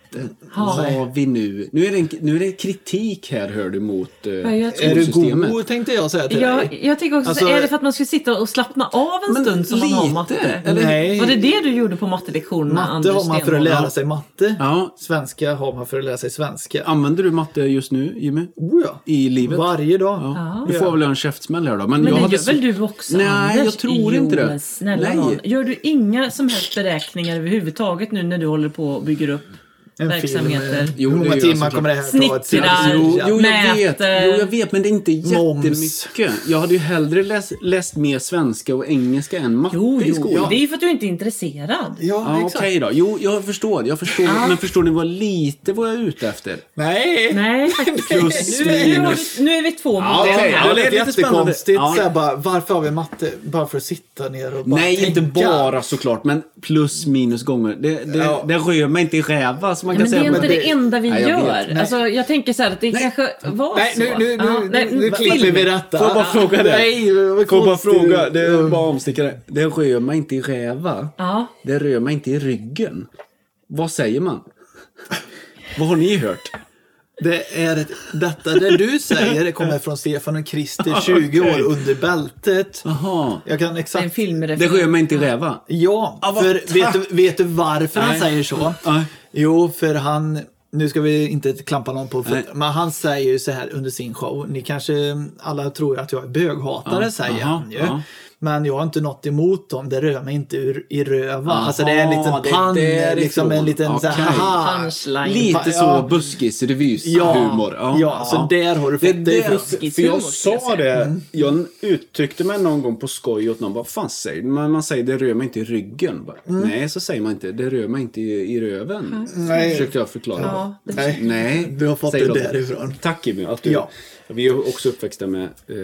Har vi nu... Nu är, det en, nu är det kritik här, hör du, mot eh, jag Är du god tänkte jag säga till dig. Jag, jag tänker också, Alltså- är det för att man ska sitta och slappna av en stund som man har lite, matte? eller? Nej. Var det det du gjorde på mattelektionerna, Matte Anders har man för att lära sig matte. Ja. Svenska har man för att lära sig svenska. Använder du matte just nu, Jimmy? Oh, ja. I livet? Varje dag. Ja. Du får väl en käftsmäll här då. Men, Men jag det hade gör väl du också Nej, Anders? jag tror jo, inte det. Men snälla Nej. nån. Gör du inga som helst beräkningar överhuvudtaget nu när du håller på och bygger upp En verksamheter? Film, Jo, hur många timmar kommer det här ta? Semester? Jo, jo, jag vet. Jo, jag vet, men det är inte Moms. jättemycket. Jag hade ju hellre läst, läst mer svenska och engelska än matte Jo, i jo, skolan. det är ju för att du inte är intresserad. Ja, Ja, exakt. okej då. Jo, jag förstår. Jag förstår. Men förstår ni vad lite vad jag är ute efter? Nej! Nej, faktiskt Plus, nu, nu, minus. vi, nu är vi två mot Ja, här. Ja, det är lite jättekonstigt. spännande. Ja. Så här, bara, varför har vi matte? Bara för att sitta ner och bara Nej, tänka. inte bara såklart, men plus minus gånger. Det, det, Ja. det rör mig inte i räva, man Nej, kan men det säga. är inte det, det- enda vi Nej, jag gör. Alltså, jag tänker så här att det kanske var Nej, så. nu, nu, Ja, nu, nej, nu klipper vi detta. Får jag bara fråga det? Nej, Får jag bara fråga, det är bara omstickare. Det rör mig inte i räva. Ja. Det rör mig inte i ryggen. Vad säger man? Vad har ni hört? Det är ett, detta det du säger det kommer från Stefan och Christer 20 år under bältet. Jaha. Jag kan Det är en exakt... Det filmreferens. rör mig inte i räva. Ja, vad för tack. vet du, vet du varför han Nej. säger så? Nej. Jo, för han... Nu ska vi inte klampa någon på Nej. fötterna, men han säger ju så här under sin show. Ni kanske alla tror att jag är böghatare, Ja, säger aha, han ju. ja. Men jag har inte något emot dem, det rör mig inte ur, i röva. Aha, alltså det är en liten därifrån. liksom en liten så här, Okej. haha. Punchline. Lite så Ja. buskis-revys-humor. Ja, ja, så där har du fått det det, för jag sa det, jag uttryckte mig någon gång på skoj åt någon, vad fan säger du? Men man säger det rör mig inte i ryggen. Bara, Nej, så säger man inte, det rör mig inte i, i röven. Nej. Försökte jag förklara. Ja, det Nej, Nej, du har fått säger det de. därifrån. Tack Jimmy. Att du, Ja. Vi är också uppväxta med eh,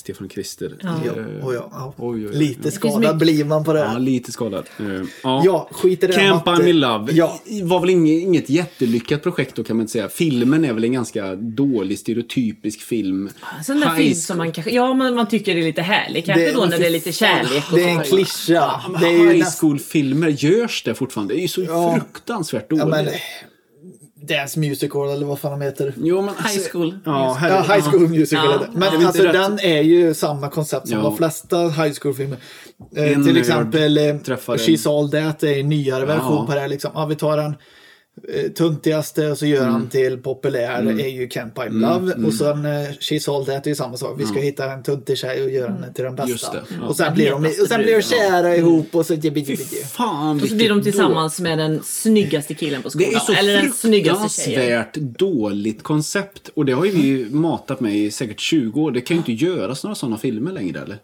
Stefan Krister. Ja. Ja, Eh, ja, ja. oj, oj, oj. Lite skadad blir man på det. Ja, lite skadad. Eh, ja. Ja, skit i det Camp. I'm in Love Ja. var väl inget, inget jättelyckat projekt då kan man inte säga. Filmen är väl en ganska dålig stereotypisk film. Sån där High film som man kanske, ja men man tycker det är lite härlig. Kanske Det- då när det är lite kärlek och Det är en klyscha. Ja, high school-filmer görs det fortfarande. Det är ju så Ja. fruktansvärt Ja, dåligt. men, Dance Musical eller vad fan de heter. Jo, men High school. Ja, här, Ja, High School Musical Ja. Men alltså den är ju samma koncept som Ja. de flesta High School-filmer. Eh, En till exempel eh, en- She's All That är en nyare version Ja. på det här. Liksom. Ja, vi tar den eh, tuntigaste och så gör Mm. han till populär är ju Camp I'm Love. Och sen eh, She's All That är ju samma sak. Vi ska hitta en tuntig tjej och göra henne till den Just bästa. det, ja. Och sen blir de, och sen blir de kära ihop och så... Fy fan Och så blir de tillsammans med den snyggaste killen på Det skolan. är så Eller den snyggaste tjejen. fruktansvärt dåligt koncept. Och det har ju vi matat med i säkert 20 år. Det kan ju inte göras några sådana filmer längre eller?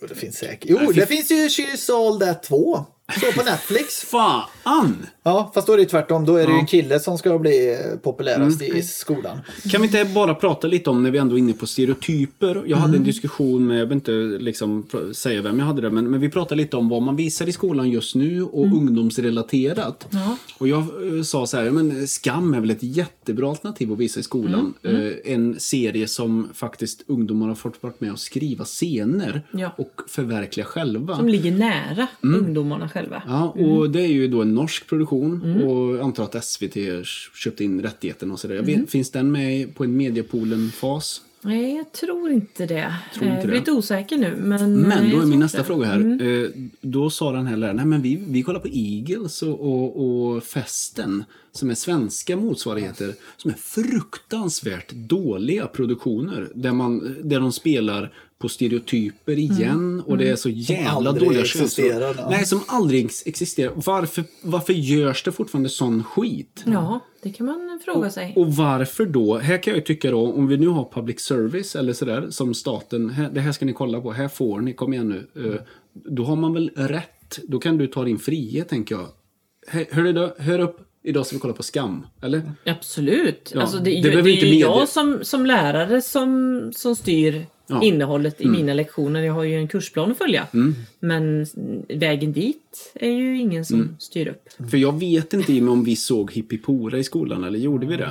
Jo, det finns säkert. Jo, det finns ju She's All That 2. Så på Netflix. Fan! Ja, fast då är det tvärtom. Då är det ju en kille som ska bli populärast i skolan. Kan vi inte bara prata lite om när vi ändå är inne på stereotyper? Jag hade en diskussion med, jag vill inte liksom säga vem jag hade det, men, men vi pratade lite om vad man visar i skolan just nu och ungdomsrelaterat. Och jag eh, sa så här, men Skam är väl ett jättebra alternativ att visa i skolan. Eh, en serie som faktiskt ungdomar har fått varit med och skriva scener Ja. och förverkliga själva. Som ligger nära Mm. ungdomarna själva. Ja, och det är ju då en norsk produktion och jag antar att SVT köpte in rättigheten och sådär. Jag vet, Finns den med på en Mediapoolen-fas? Nej, jag tror inte det. Tror inte Eh, Jag är det. lite osäker nu. Men, Men eh, då jag är min nästa det. fråga här. Eh, Då sa den här läraren, nej men vi, vi kollar på Eagles och, och, och Festen, som är svenska motsvarigheter, som är fruktansvärt dåliga produktioner. Där, man, där de spelar på stereotyper igen och det är så jävla aldrig dåliga ja. Nej, som aldrig ex- existerar. Varför, varför görs det fortfarande sån skit? Ja, det kan man fråga sig. Och varför då? Här kan jag tycka då, om vi nu har public service eller sådär som staten, här, det här ska ni kolla på, här får ni, kom igen nu. Eh, då har man väl rätt, då kan du ta din frihet tänker jag. Hör, hör, du, hör upp, idag ska vi kolla på Skam, eller? Absolut. Ja, alltså det, det ju- det är ju jag som, som lärare som, som styr Ja. Mm. innehållet i mina lektioner. Jag har ju en kursplan att följa. Men vägen dit är ju ingen som Mm. styr upp. För jag vet inte Jimmy, om vi såg Hippipora i skolan, eller gjorde vi det?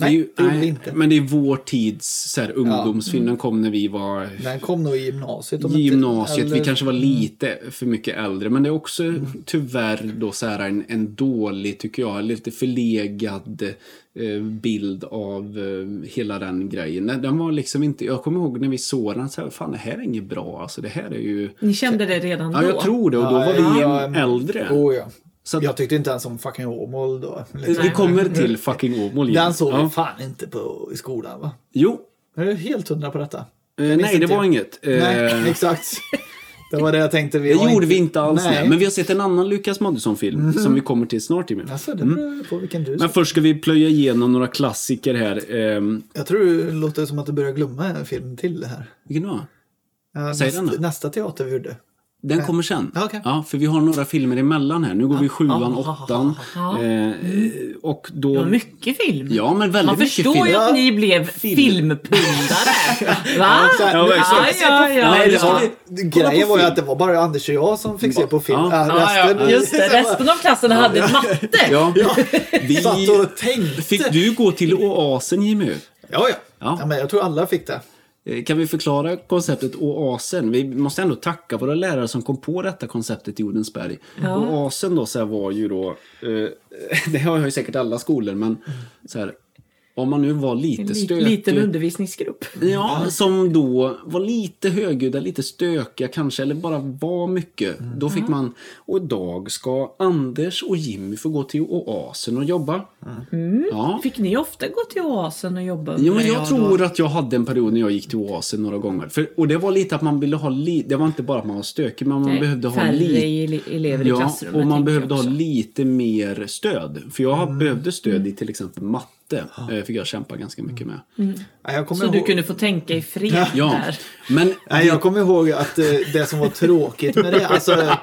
Det är nej, ju- det vi inte. Men det är vår tids så här, ungdomsfilm, den kom när vi var Den kom nog i gymnasiet. om I inte- gymnasiet, vi kanske var lite för mycket äldre. Men det är också tyvärr då så här en, en dålig, tycker jag, lite förlegad bild av eh, hela den grejen. Nej, Den var liksom inte, jag kommer ihåg när vi såg den, så här, fan det här är inget bra. Alltså det här är ju... Ni kände det redan Ja, då? jag tror det. Och då var vi Ja, ja, äldre. Oh, ja. Så att- Jag tyckte inte ens om fucking Åmål då. Liksom. Vi kommer till fucking Åmål igen. Den såg Ja. vi fan inte på, i skolan va? Jo, Är du helt hundra på detta? eh, nej det var jag. inget. Eh, Nej, exakt. Det var det jag tänkte. Vi Det gjorde vi inte alls. Nej. Nej. Men vi har sett en annan Lukas Moodysson-film som vi kommer till snart Jimmy. Alltså, det beror på vilken du Men först ska vi plöja igenom några klassiker här. Ehm, Jag tror det låter som att du börjar glömma en film till det här. vilken då? Ja, Säg nästa, den då. nästa teater vi gjorde. Den kommer sen. Ja, okej. Ja, för vi har några filmer emellan här. Nu går vi sjuan, åttan. Eh, och då... Det var mycket film. Ja, men väldigt Man mycket förstår film. ju att ni blev Film. filmpundare. Va? Ja. Ja, ja, ja. Nej, det kolla grejen var ju att det var bara Anders och jag som fick se på film. Ja. Ja, Ja, resten, just det. Resten av klassen hade matte. Ja. Vi... satt och tänkte. Fick du gå till Oasen, Jimmy? Ja, ja. Ja. ja. men jag tror alla fick det. Eh, Kan vi förklara konceptet Oasen? Vi måste ändå tacka våra lärare som kom på detta konceptet i Odensberg. Oasen då så var ju då, eh, det har ju säkert alla skolor, men så här, om man nu var lite En li- stökig. liten undervisningsgrupp. Ja, som då var lite högljudda, lite stökiga kanske, eller bara var mycket. Då fick man, och idag ska Anders och Jimmy få gå till Oasen och jobba. Ja. Fick ni ofta gå till Oasen och jobba? Jo, men Ja, jag tror att jag hade en period när jag gick till Oasen några gånger. För, och det var lite att man ville ha lite, det var inte bara att man var stökig, men man Nej, behövde ha lite ele- elever i Ja, klassrummet. och man jag behövde ha lite mer stöd. För jag Mm. behövde stöd i till exempel matte. Eh, fick jag kämpa ganska mycket med. Ja, jag kommer Så du ihåg... kunde få tänka i fred Ja, där. men Nej, jag kommer ihåg att eh, det som var tråkigt med det, alltså,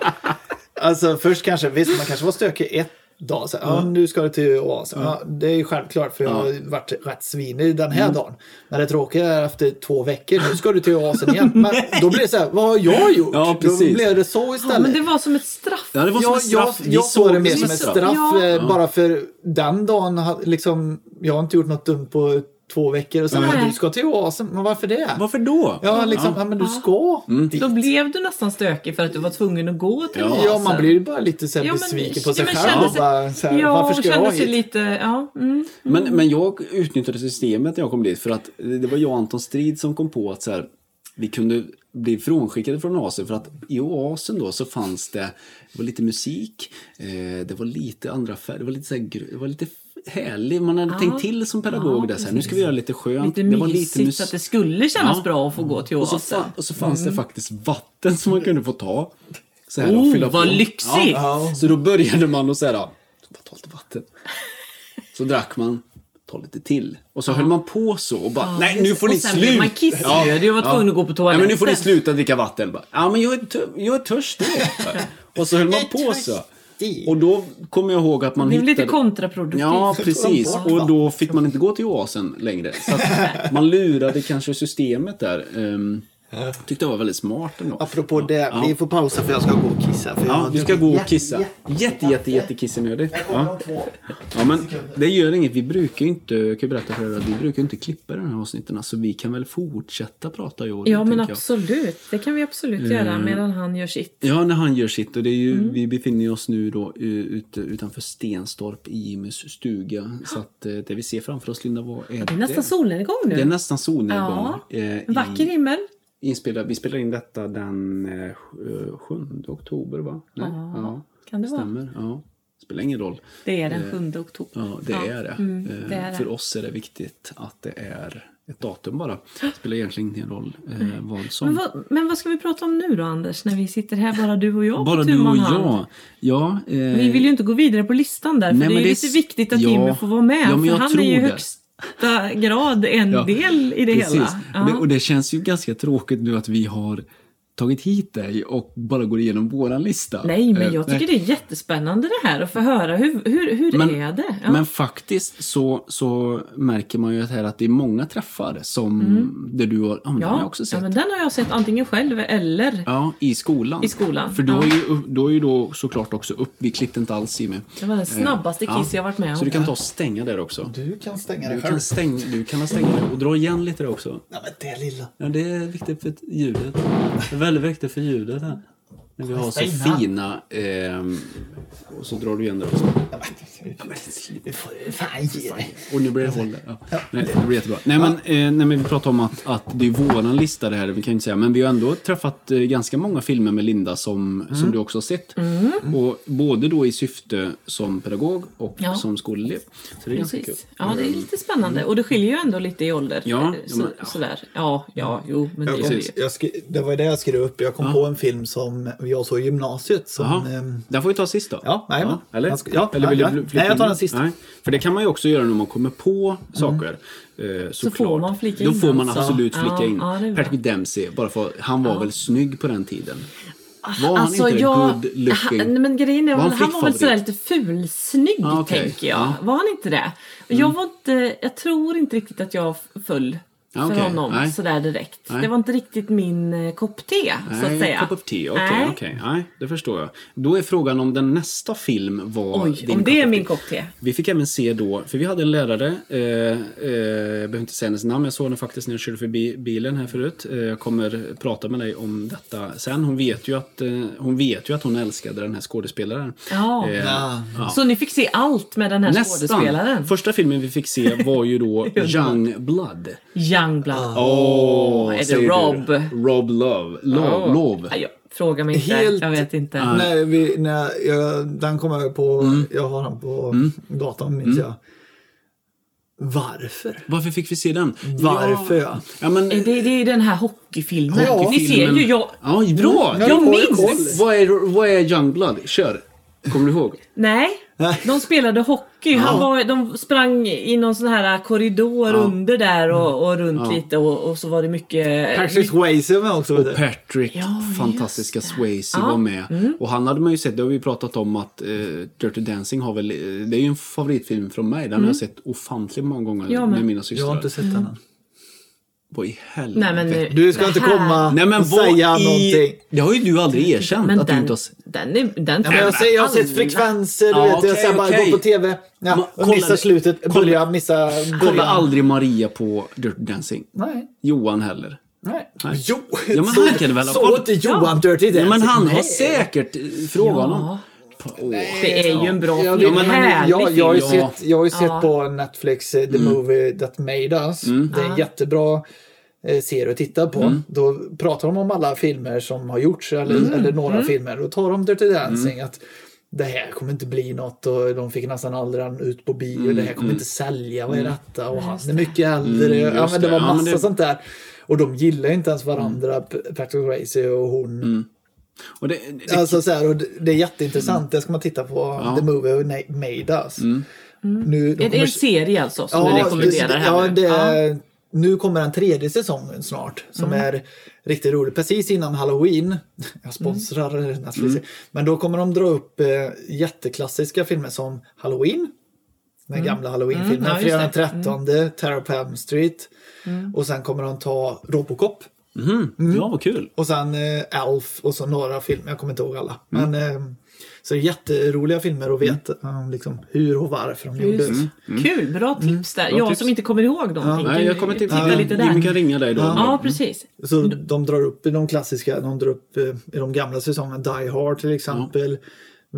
alltså först kanske, visst man kanske var stökig ett dag. Så, ja, nu ska du till oasen. Ja, det är ju självklart för jag har varit rätt svinig den här Mm. dagen. Men det tråkiga är efter två veckor, nu ska du till oasen igen. Men då blir det så här, vad har jag gjort? Ja, Då precis. blev det så Ja, istället. men det var som ett straff. Ja, det var som jag, ett straff. jag, Vi jag såg det mer som ett straff Ja. eh, bara för den dagen. Liksom, jag har inte gjort något dumt på två veckor och sen Nej. du ska till oasen. Men varför det? Varför då? Ja, liksom, ja. men du ska dit. Då blev du nästan stökig för att du var tvungen att gå till Ja. oasen. Ja, man blir ju bara lite så här Ja, men- besviken på ja, sig men själv. sig- bara, så här, Ja, varför och ska jag hit? lite... Ja, mm. Men, men jag utnyttjade systemet när jag kom dit för att det var jag och Anton Strid som kom på att så här, vi kunde bli frånskickade från oasen för att i oasen då så fanns det, det var lite musik, eh, det var lite andra färger, det var lite så här, det var lite härligt, man hade Ja. tänkt till som pedagog Ja, där så här, nu ska vi göra lite skönt. Lite det var mysigt lite mus- att det skulle kännas Ja. bra att få gå till och så, oasen. och så fanns det faktiskt vatten som man kunde få ta. Så här, Oh, och fylla vad på. lyxigt! Ja. Så då började man och så här, ta lite vatten. Så drack man, ta lite till. Och så höll man på så och bara, nej nu får Och ni sen blev sluta. man kissnödig och var tvungen att gå på Ja, men nu får ni toaletten. sluta dricka vatten. Bara, ja men jag är, jag är törstig. och så höll man på så. Törstig. Och då kommer jag ihåg att man Det blev lite hittade... kontraproduktivt. Ja, precis. Och då fick man inte gå till oasen längre. Så att man lurade kanske systemet där. Um, tyckte jag var väldigt smart ändå. Apropå det, vi får pausa för jag ska gå och kissa. För Ja, du ska gå och kissa. jätte- Jätte, jätte, jätte kissenödig. Jag kommer Ja. ja, men det gör inget. Vi brukar ju inte, jag kan berätta för er att vi brukar inte klippa de här avsnitten. Så vi kan väl fortsätta prata och du, Ja, men tänker jag. absolut. Det kan vi absolut göra medan han gör sitt. Ja, när han gör sitt. Och det är ju, Mm. Vi befinner oss nu då eh, ute utanför Stenstorp i Jimmys stuga. Så att eh, det vi ser framför oss, Linda, vad är det? Det är nästan solnedgång nu. Det är nästan solnedgång. Ja. eh, En vacker i- himmel. Inspelad, vi spelar in detta den eh, 7 oktober, va? Nej? Ja, kan det vara. Stämmer. Ja. Spelar ingen roll. Det är den 7 oktober. Ja, det är det. Mm, Eh, det är det. För oss är det viktigt att det är ett datum bara. Det spelar egentligen ingen roll eh, vad som... Men vad, men vad ska vi prata om nu då, Anders? När vi sitter här, bara du och jag Bara du och jag. Ja, eh, Vi vill ju inte gå vidare på listan där, för Nej, det är ju det viktigt att ja. Jimmy får vara med. Ja, för han är ju det. Grad en Ja, del i det Precis. hela. Och, det, Ja. och det känns ju ganska tråkigt nu att vi har tagit hit dig och bara går igenom våran lista. Nej, men Eh, jag tycker det är jättespännande det här att få höra. Hur, hur, hur Men- är det? Ja. Men faktiskt så, så märker man ju att, här att det är många träffar som där du har, ja, men den har jag också ja, sett. men den har jag sett antingen själv eller Ja, i skolan. i skolan. För då ja. är ju, då är ju då såklart också upp, vi klippte inte alls Jimmy. Det var den snabbaste Ja. kiss jag varit med om. Så du kan ta och stänga där också. Du kan stänga Du det kan, själv. stänga, du kan stänga det och dra igen lite där också. Nej, men det lilla. Ja, det är viktigt för ljudet. Väldigt viktigt för ljudet här. När vi har så fina... ehm, och så drar du igen där också. Ja, men, Du får fan ge dig. Och nu blir det håll där. Ja. Nej, det blir jättebra. Nej men, eh, nej, men vi pratar om att, att det är våran lista det här, vi kan ju inte säga. Men vi har ändå träffat eh, ganska många filmer med Linda som, Mm. som du också har sett. Och både då i syfte som pedagog och Ja. som skolelev. Så det är ganska kul. Precis. Ja, det är lite spännande. Och det skiljer ju ändå lite i ålder. Ja, ja, så, men- ja. Sådär. Ja, ja, jo, men det gör det ju. jag skri, det var det jag skrev upp. Jag kom på en film som jag såg i gymnasiet. Som, Jaha. ehm, Den får vi ta sist då. Ja, nej, men- Eller? jag ska- ja, Eller vill ja, du ja. flika Nej, jag tar in? den sist. Nej. För det kan man ju också göra när man kommer på saker. Eh, Så såklart. får man flika Då in får man alltså. absolut flika Ja, in. ja, bra. Patrick Dempsey, bara för, han var väl snygg på den tiden? Var han Alltså, inte jag- good looking? Han, men grejen är, Var han han, var väl sådär lite fulsnygg, Ah, okej. tänker jag. Ja. Var han inte det? Jag var inte, jag tror inte riktigt att jag föll Ah, för okej. honom Nej. sådär direkt. Nej. Det var inte riktigt min eh, kopp te, så att Nej, säga. of tea. Okej, Nej. okej. Nej, det förstår jag. Då är frågan om den nästa film var Oj, din om det är min kopp te. Vi fick även se då, för vi hade en lärare, eh, eh, jag behöver inte säga hennes namn, jag såg henne faktiskt när jag körde förbi bilen här förut. Eh, jag kommer prata med dig om detta sen. Hon vet ju att, eh, hon, vet ju att hon älskade den här skådespelaren. Ja. Eh, Ja. ja. Så ni fick se allt med den här skådespelaren? Nästan. Första filmen vi fick se var ju då Young Blood. Youngblood. Åh, är det säger du. Rob? Rob Love. Love. Love. Nej, jag, fråga mig inte. Helt- Jag vet inte. när vi, när jag, den kommer jag på, Mm. jag har den på datorn minns jag. Varför? Varför fick vi se den? Varför ja? Ja, men, Det, det är den här hockeyfilmen. Ja, Ni ser ju, jag... Ja, bra! Ja, Jag ju minns. Vad är, vad är Youngblood? Kör! Kommer du ihåg? Nej, De spelade hockey. Han var, de sprang i någon sån här korridor under där och, och runt lite och, och så var det mycket... Patrick Swayze var också du. Patrick, Ja, fantastiska. Swayze Ja. var med. Och han hade man ju sett, det har vi pratat om att eh, Dirty Dancing har väl, det är ju en favoritfilm från mig. Den har jag sett ofantligt många gånger Ja, med mina Jag systrar. har inte sett den än. Vad i helvete? Nej, men, nu- Du ska inte här- komma Nej men och säga i... någonting. Det har ju du aldrig erkänt Men att du den, inte har sett. den, är, den Ja, men jag, ser, jag har sett frekvenser, du Ja, vet. jag okej, ser bara okej. gå på TV. Ja, och kolla- missa slutet, börja, missa Kolla början. aldrig Maria på Dirty Dancing. Nej. Johan heller. Nej. Nej. Jo, Ja, men så, han kan väl ha så inte Johan Dirty Dancing. Ja, men han har Nej. säkert frågat Ja. honom. Åh. Det är ju en bra Jag, film. en men härlig jag, jag, har ju film. Ja. sett, jag har ju sett Ja. på Netflix eh, The Movie That Made Us. Det är en Ja. jättebra eh, serie att titta på. Då pratar de om alla filmer som har gjorts eller, eller några filmer. Då tar de Dirty Dancing. Att det här kommer inte bli något och de fick nästan aldrig ut på bio. Det här kommer inte sälja. Vad är detta? Och han är mycket äldre. Mm, ja, men det var Ja, massa det- sånt där. Och de gillar inte ens varandra, Patrick Swayze och hon. Och det, det, Alltså så här, och det, är jätteintressant. Det ska man titta på. The Movie Made Us. Nu, de Är det kommer- en serie alltså som du rekommenderar det, här ja, nu? det, Ja. Nu kommer den tredje säsongen snart som Mm. är riktigt rolig. Precis innan Halloween. Jag sponsrar Netflix. Mm. Men då kommer de dra upp eh, jätteklassiska filmer som Halloween. Den gamla Halloween-filmen. Mm, ja, Fredag den det. Mm. 13, Terror på Elm Street. Och sen kommer de ta Robocop. Mhm. Ja, vad kul. Och sen eh, Alf och så några filmer, jag kommer inte ihåg alla. Mm. Men, eh, så det är jätteroliga filmer och veta eh, liksom, hur och varför de gjordes. Just. Kul, bra tips där. jag tips. som inte kommer ihåg någonting. Nej, jag kommer till titta lite där. Jimmy kan ringa dig då. Ja, precis. Så de drar upp i de klassiska, de drar upp eh, i de gamla säsongerna, Die Hard till exempel.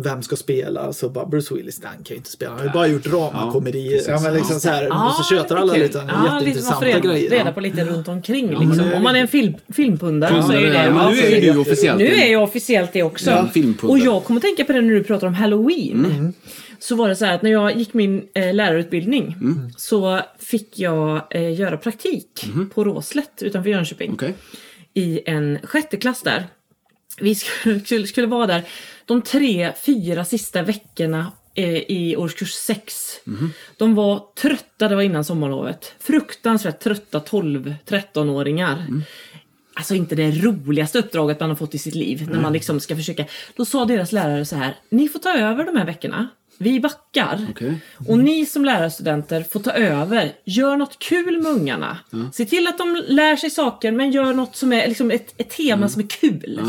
Vem ska spela? Så bara Bruce Willis, han kan ju inte spela. Han har ju bara gjort dramakomedier. Ja, men liksom så här, och så tjötar alla kul. lite Ja, lite man jätteintressanta får reda, grejer. reda Ja. på lite runt omkring. liksom. Om man är en film, filmpundare så är ju det... Ja, men nu är ju du officiellt Nu är jag officiellt det också. Ja, filmpundare. och jag kommer tänka på det när du pratar om Halloween. Mm. Så var det så här att när jag gick min eh, lärarutbildning Mm. så fick jag eh, göra praktik på Råslätt utanför Jönköping. Okej. I en sjätte klass där. Vi skulle, skulle vara där de tre, fyra sista veckorna eh, i årskurs 6. De var trötta, det var innan sommarlovet. Fruktansvärt trötta 12-13-åringar. Alltså inte det roligaste uppdraget man har fått i sitt liv. När man liksom ska försöka. Då sa deras lärare så här. Ni får ta över de här veckorna. Vi backar. Okej. Och ni som lärarstudenter får ta över. Gör något kul med ungarna. Se till att de lär sig saker men gör något som är liksom ett, ett tema som är kul.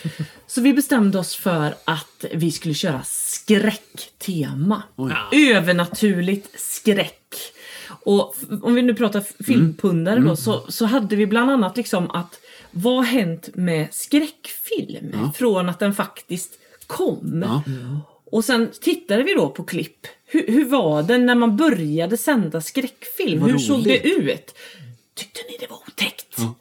Så vi bestämde oss för att vi skulle köra skräcktema. Övernaturligt skräck. Och om vi nu pratar filmpundare då så, så hade vi bland annat liksom att vad har hänt med skräckfilm från att den faktiskt kom? Ja. Och sen tittade vi då på klipp. Hur, hur var det när man började sända skräckfilm? Vad Hur såg det roligt. ut? Tyckte ni det var otäckt? Ja,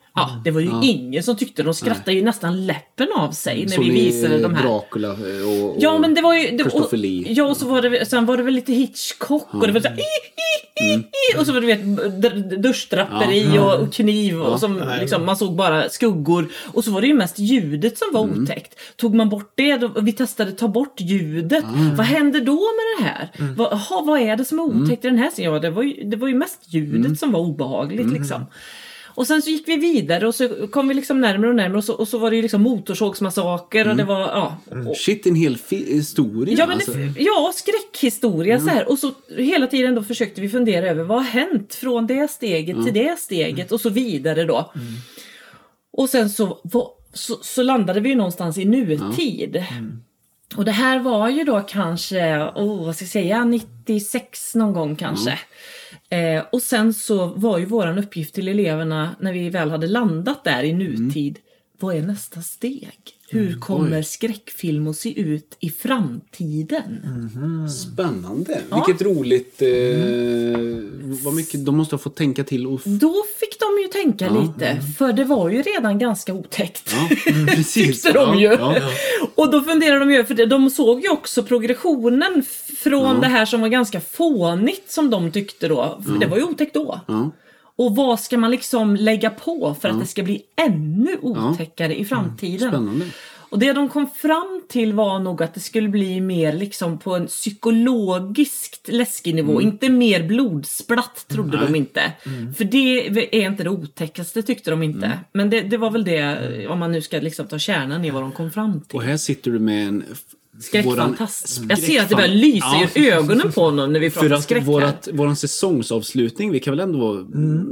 det var ju ingen som tyckte De skrattade ju nästan läppen av sig när Såg vi ni visade de här. Dracula eh, och, och Ja men det var ju... Det, och, Christopher Lee. ja och så var det, sen var det väl lite Hitchcock och det var så här, i, i, i, i, och så var det du vet d- duschdraperi och, och kniv och som liksom, man såg bara skuggor. Och så var det ju mest ljudet som var otäckt. Tog man bort det, då, vi testade ta bort ljudet. Vad händer då med det här? Vad, aha, vad är det som är otäckt i den här scenen? Ja det var ju, det var ju mest ljudet som var obehagligt liksom. Och sen så gick vi vidare och så kom vi liksom närmare och närmare och så, och så var det ju liksom motorsågsmassaker och det var, ja. Och, Shit, en hel historia. Ja, men alltså. det, ja, skräckhistoria så här. Och så hela tiden då försökte vi fundera över vad har hänt från det steget till det steget och så vidare då. Och sen så, så, så landade vi ju någonstans i nutid. Och det här var ju då kanske, oh, vad ska jag säga, 96 någon gång kanske. Eh, och sen så var ju våran uppgift till eleverna när vi väl hade landat där i nutid. Vad är nästa steg? Hur kommer skräckfilm att se ut i framtiden? Spännande. Vilket roligt. Eh, vad mycket, de måste ha fått tänka till. Och, Då fick de ju tänka lite, för det var ju redan ganska otäckt. ja, precis. Tyckte de ja, ju. Ja, ja. Och då funderade de ju, för det- de såg ju också progressionen från det här som var ganska fånigt som de tyckte då. För det var ju otäckt då. Ja. Och vad ska man liksom lägga på för att det ska bli ännu otäckare i framtiden? Spännande. Och det de kom fram till var nog att det skulle bli mer liksom på en psykologiskt läskig nivå. Mm. Inte mer blodsplatt trodde de inte. Mm. För det är inte det otäckaste tyckte de inte. Men det, det var väl det, om man nu ska liksom ta kärnan i vad de kom fram till. Och här sitter du med en... Skräckfantast. våran- Jag ser att det börjar lysa i ögonen på honom när vi För pratar att skräck här. vårat, våran säsongsavslutning, vi kan väl ändå...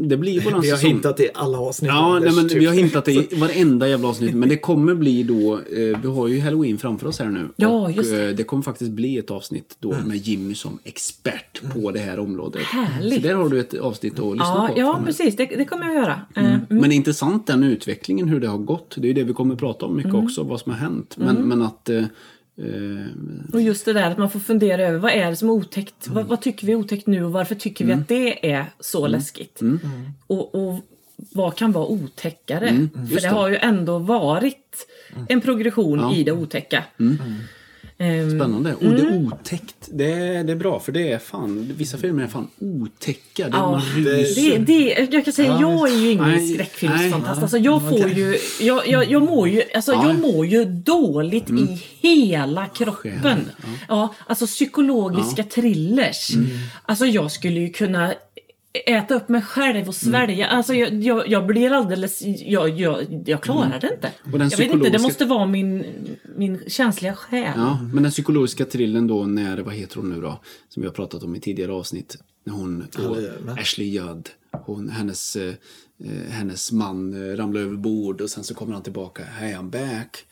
Det blir våran Vi har säsong. hintat i alla avsnitt. Ja, nej, men typ. vi har hintat i varenda jävla avsnitt. Men det kommer bli då, eh, vi har ju Halloween framför oss här nu. Ja, och just det. eh, det kommer faktiskt bli ett avsnitt då med Jimmy som expert på det här området. Härligt. Så där har du ett avsnitt att lyssna Ja, på. ja precis. Det, det kommer jag göra. Eh, Men det är intressant den utvecklingen, hur det har gått. Det är ju det vi kommer att prata om mycket Mm. också, vad som har hänt. Men, men att... Eh, Och just det där att man får fundera över vad är det som är otäckt? Vad, vad tycker vi är otäckt nu och varför tycker vi att det är så läskigt? Och, och vad kan vara otäckare? För just det det. har ju ändå varit en progression Ja. i det otäcka. Ehm, Spännande. Och det är otäckt. Det är, det är bra, för det är fan... Vissa filmer är fan otäcka. Det är Ja, det, det, jag kan säga, jag är ju ingen Nej, skräckfilmsfantast. Alltså, jag får ju, jag, jag, jag mår ju, alltså, Ja. jag mår ju dåligt i hela kroppen. Själen, Ja. alltså psykologiska thrillers. Alltså jag skulle ju kunna äta upp mig själv och svälja. Alltså jag, jag, jag blir alldeles... Jag, jag, jag klarar det inte. Och den jag vet inte, det psykologiska- måste vara min, min känsliga själ. Ja, men den psykologiska trillen då när, vad heter hon nu då? Som vi har pratat om i tidigare avsnitt. När hon, jävlar. Ashley Judd, hon, hennes, eh, eh, hennes man eh, ramlar över bord och sen så kommer han tillbaka. Hey I'm back.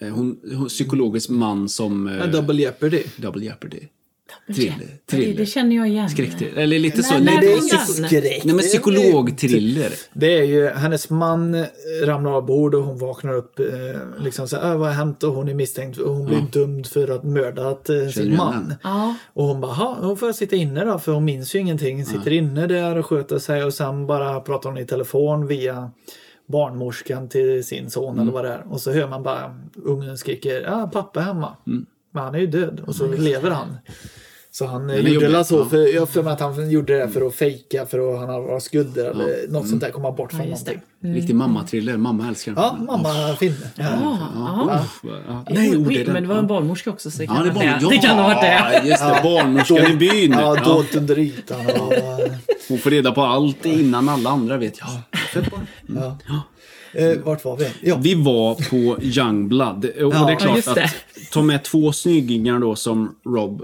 Eh, hon, hon, psykologisk man som... Eh, Double Jeopardy. Double Jeopardy. Det, Thriller. det thriller. känner jag igen. Skräcktriller. Eller lite så. Nej, Det är inte skräck. nej men psykologthriller. Det är ju hennes man eh, ramlar av bord och hon vaknar upp eh, liksom så här, "Äh, vad har hänt och hon är misstänkt och hon blir dömd för att mördat eh, sin man. Ja. Och hon bara, "Ha, då får jag sitta inne då för hon minns ju ingenting. Sitter inne där och sköter sig och sen bara pratar hon i telefon via barnmorskan till sin son Mm. eller vad det är. Och så hör man bara ungen skriker, ja pappa är hemma. Mm. Men han är ju död och så lever han. Så han eh, gjorde väl så, ja. för jag för mig att han gjorde det för att fejka för att han har skulder eller något sånt där, komma bort från det. någonting. Riktig mammathriller. Mamma älskar den Ja, filmen. mamma-film. Ja, Ja, ja. ja. Nej, oh, men det var en barnmorska också så det kan Ja, det, barn... det. Det kan ha varit det. Ja, just det. Barnmorskan i byn. Ja, Ja. dolt under ytan. Och, Hon får reda på allt innan alla andra vet. Ja, barn. ja. Eh, vart var vi? Ja. Vi var på Youngblood. Och Ja, det är klart att ta med två snyggingar då som Rob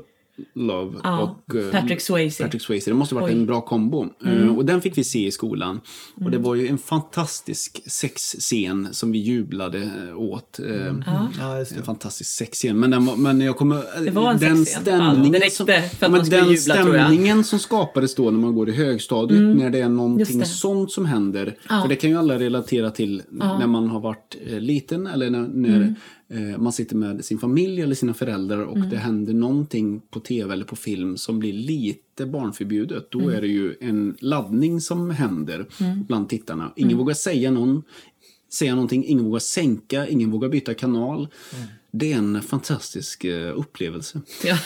Love Ja, och eh, Patrick Swayze. Patrick Swayze. Det måste ha varit Oj. Mm. en bra kombo. Eh, Och den fick vi se i skolan. Och det var ju en fantastisk sexscen som vi jublade eh, åt. Eh, Ja, just En fantastisk sexscen. Men, den var, men jag kommer... Det var en den sexscen. Ja, det räckte som, men den jubla, stämningen som skapades då när man går i högstadiet. När det är någonting det. sånt som händer. Ja. För det kan ju alla relatera till när man har varit liten eller när, när Mm. Eh, man sitter med sin familj eller sina föräldrar och Mm. det händer någonting på tv eller på film som blir lite barnförbjudet. Då Mm. är det ju en laddning som händer bland tittarna. Ingen vågar säga någon säga någonting, ingen vågar sänka, ingen vågar byta kanal. Det är en fantastisk eh, upplevelse. Ja.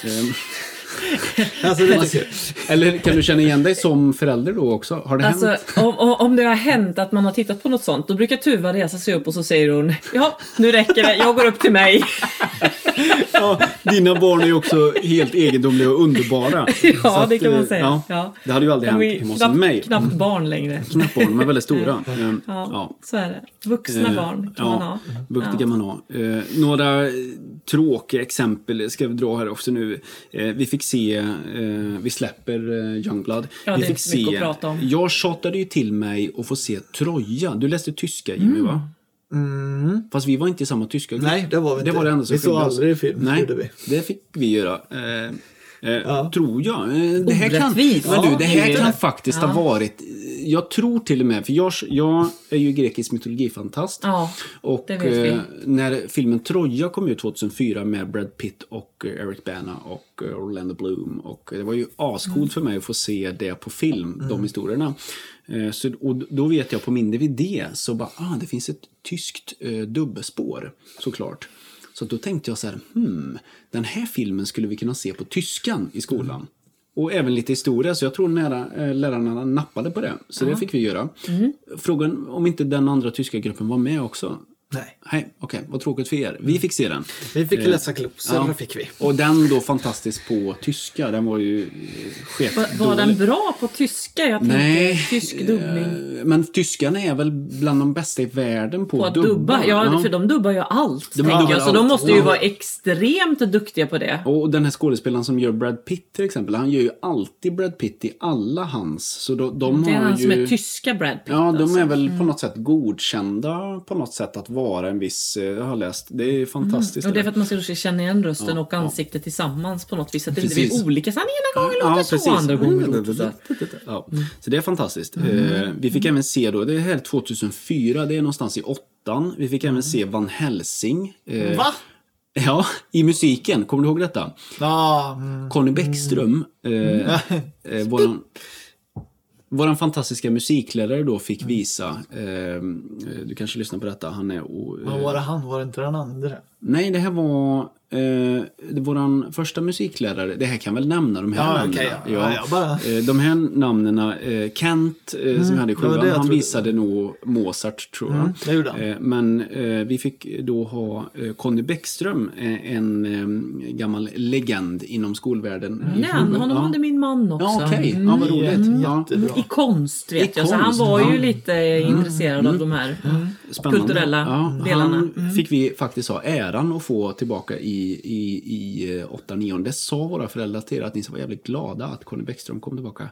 Alltså, det. Eller kan du känna igen dig som förälder då också? Har det Alltså, hänt? om, om det har hänt att man har tittat på något sånt, då brukar Tuva resa sig upp och så säger hon Ja, nu räcker det, jag går upp till mig. Ja, dina barn är ju också helt egendomliga och underbara. Ja, Så det att, kan man eh, säga. Ja, Ja. Det hade ju aldrig hänt är hemma hos mig. knappt barn längre. Knappt barn, men väldigt stora. Ehm, Ja, ja. så är det. Vuxna Eh, barn kan ja, man ha. Vuxna kan man ha. Eh, några eh, tråkiga exempel ska vi dra här också nu. Eh, vi fick se, eh, vi släpper eh, Youngblood. Ja, vi det är fick mycket att prata om. Jag tjatade ju till mig att få se Troja. Du läste tyska Jimmy va? Mm. Fast vi var inte i samma tyska grupp. Nej, det var vi Det inte. var det enda som Vi såg aldrig film, Nej, det fick vi göra. Eh, eh, Ja. Tror jag. Eh, Det här kan, men du, det här kan faktiskt Ja. ha varit... Jag tror till och med, för jag, jag är ju grekisk mytologifantast. Ja, Och det vet vi. eh, när filmen Troja kom ut 2004 med Brad Pitt och eh, Eric Bana och eh, Orlando Bloom. Och det var ju ascoolt Mm. för mig att få se det på film, de historierna. Så, och då vet jag på min DVD så bara, ah, det finns ett tyskt eh, dubbelspår såklart. Så då tänkte jag så här, hmm, den här filmen skulle vi kunna se på tyskan i skolan. Och även lite historia, så jag tror nära, eh, lärarna nappade på det. Så det fick vi göra. Mm. Frågan om inte den andra tyska gruppen var med också. Nej. Nej, okej. Vad tråkigt för er. Vi fick se den. Vi fick Eh, läsa glosor, ja. fick vi. Och den då fantastisk på tyska. Den var ju chef Var, var den bra på tyska? Jag tänkte Nej. tysk dubbning. Eh, Men tyskan är väl bland de bästa i världen på, På att dubba? Ja, för de dubbar ju allt. De tänker dubbar jag. Så allt. de måste ju Ja. vara extremt duktiga på det. Och den här skådespelaren som gör Brad Pitt till exempel, han gör ju alltid Brad Pitt i alla hans. Så de, de Det är har han ju... som är tyska Brad Pitt. Ja, de alltså. är väl på något sätt godkända på något sätt att vara en viss, eh, jag har läst, det är fantastiskt. Och det är för att man ska känna igen rösten och ansiktet tillsammans på något vis. Att det inte blir olika. Så han ena gången låter så, andra gången låter så. Ja, så det är fantastiskt. Eh, vi Mm. fick även se då, det är här 2004, det är någonstans i åttan. Vi fick även se Van Helsing. Eh, Va? Ja, i musiken. Kommer du ihåg detta? Ja, mm. Conny Bäckström, eh, eh, våran, våran fantastiska musiklärare då fick visa, eh, du kanske lyssnar på detta, han är... O, vad var det han? Var det inte den andra? Nej, det här var eh, det våran första musiklärare. Det här kan jag väl nämna, de här Ja, namnen. okej, ja. Ja, jag bara- Eh, de här namnen, eh, Kent eh, som jag hade i det sjuan, det jag han visade nog Mozart tror jag. Mm, det han. Eh, men eh, vi fick då ha eh, Conny Bäckström, eh, en eh, gammal legend inom skolvärlden. han, sjuan. honom ja. hade min man också. Ja, okej. Mm. Ja, vad roligt. Jätte- Ja. I konst vet I jag, så han konst, var ju ja. Mm. lite intresserad av de här kulturella ja, delarna. Mm. Han fick vi faktiskt ha äran att få tillbaka i, i, i eh, 8 9 Det sa våra föräldrar till er att ni vara jävligt glada att Conny Bäckström kom tillbaka.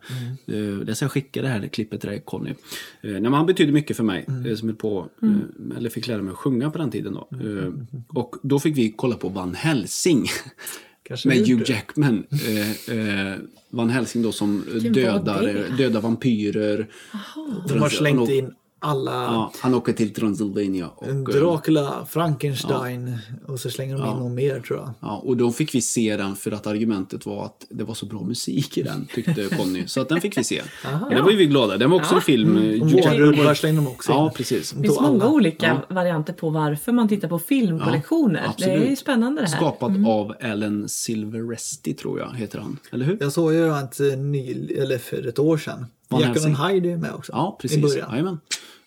Mm. Eh, Det ska jag skicka det här klippet till dig Conny. Eh, nej, han betydde mycket för mig. Mm. eh, Som på, eh, eller fick lära mig att sjunga på den tiden. Då. Eh, Och då fick vi kolla på Van Helsing. Kanske Med Hugh. Jackman. Eh, eh, Van Helsing då som var dödar, dödar vampyrer. De har slängt in alla Ja, han åker till Transylvania. Och, Dracula, Frankenstein och så slänger de in någon mer tror jag. Ja, och då fick vi se den för att argumentet var att det var så bra musik i den, tyckte Conny. Så att den fick vi se. och det var ju vi glada. Den var också en film. eh, Och Vårrullar slängde de också in. Ja, precis. Det finns Då alla. många olika varianter på varför man tittar på film på Ja, lektioner. Det absolut. är ju spännande det här. Skapat av Alan Silveresti, tror jag, heter han. Eller hur? Jag såg ju att eh, ny, eller för ett år sedan. Jekyll and Hyde är med också. Ja, I precis. början. Jajamän.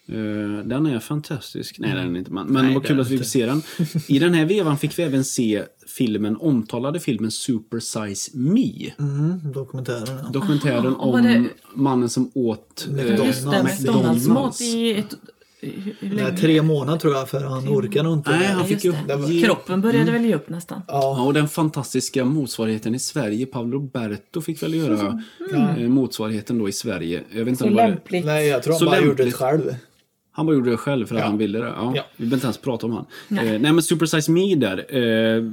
Eh, den är fantastisk. Nej, den är inte. Men, men Nej, vad kul att vi fick se den. I den här vevan fick vi även se filmen, omtalade filmen Super Size Me. Mm, dokumentären. Ja. Dokumentären Aha, om mannen som åt McDonald's. Just det, McDonald's. McDonalds-mat i ett... Hur, hur Nej, länge? tre månader tror jag för han orkar nog inte. Nej, han fick ju det. ge- Kroppen började väl ge upp nästan. Ja, Ja, och den fantastiska motsvarigheten i Sverige, Paolo Roberto fick väl göra eh, motsvarigheten då i Sverige. Jag vet inte Så om det var det. lämpligt. nej jag tror han bara gjorde det lämpligt. själv. Han bara gjorde det själv för att Ja. han ville det. Ja. Ja. Vi behöver inte ens prata om han. Nej, eh, nej men Super Size Me där. Eh,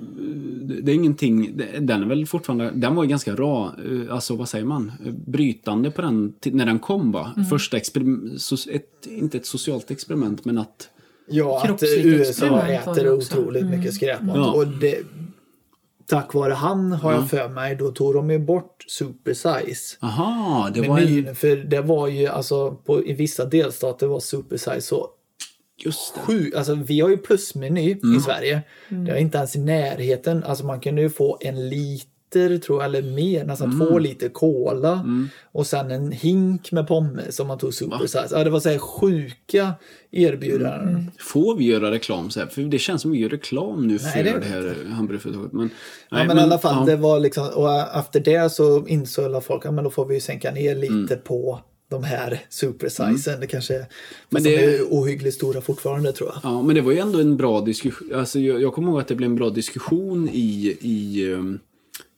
det är ingenting, den är väl fortfarande, den var ju ganska ra, eh, alltså vad säger man, Eh, brytande på den, när den kom va. Första experiment, so, ett, inte ett socialt experiment men att Ja, att USA äter otroligt mycket skräpmat. Ja. Och det, tack vare han har jag för mig, då tog de ju bort super size. aha, det var en, Menyn, för det var ju alltså på, i vissa delstater var super size så just det. sju, alltså vi har ju plusmeny Mm. i Sverige. Det är inte ens i närheten, alltså man kunde ju få en liter tror jag, eller mer, nästan Mm. två liter cola och sen en hink med pommes om man tog super size. Ja, det var så här sjuka erbjudanden. Får vi göra reklam så här? För det känns som vi gör reklam nu för Nej, det det, vi här hamburgerföretaget. Men, Ja, nej, men, i alla fall, ja. det var liksom, och efter det så insåg alla folk att men då får vi ju sänka ner lite Mm. på de här supersizen. Det kanske men Men de det- är ohyggligt stora fortfarande tror jag. Ja, men det var ju ändå en bra diskussion. Alltså, jag, jag kommer ihåg att det blev en bra diskussion i, i, ehm,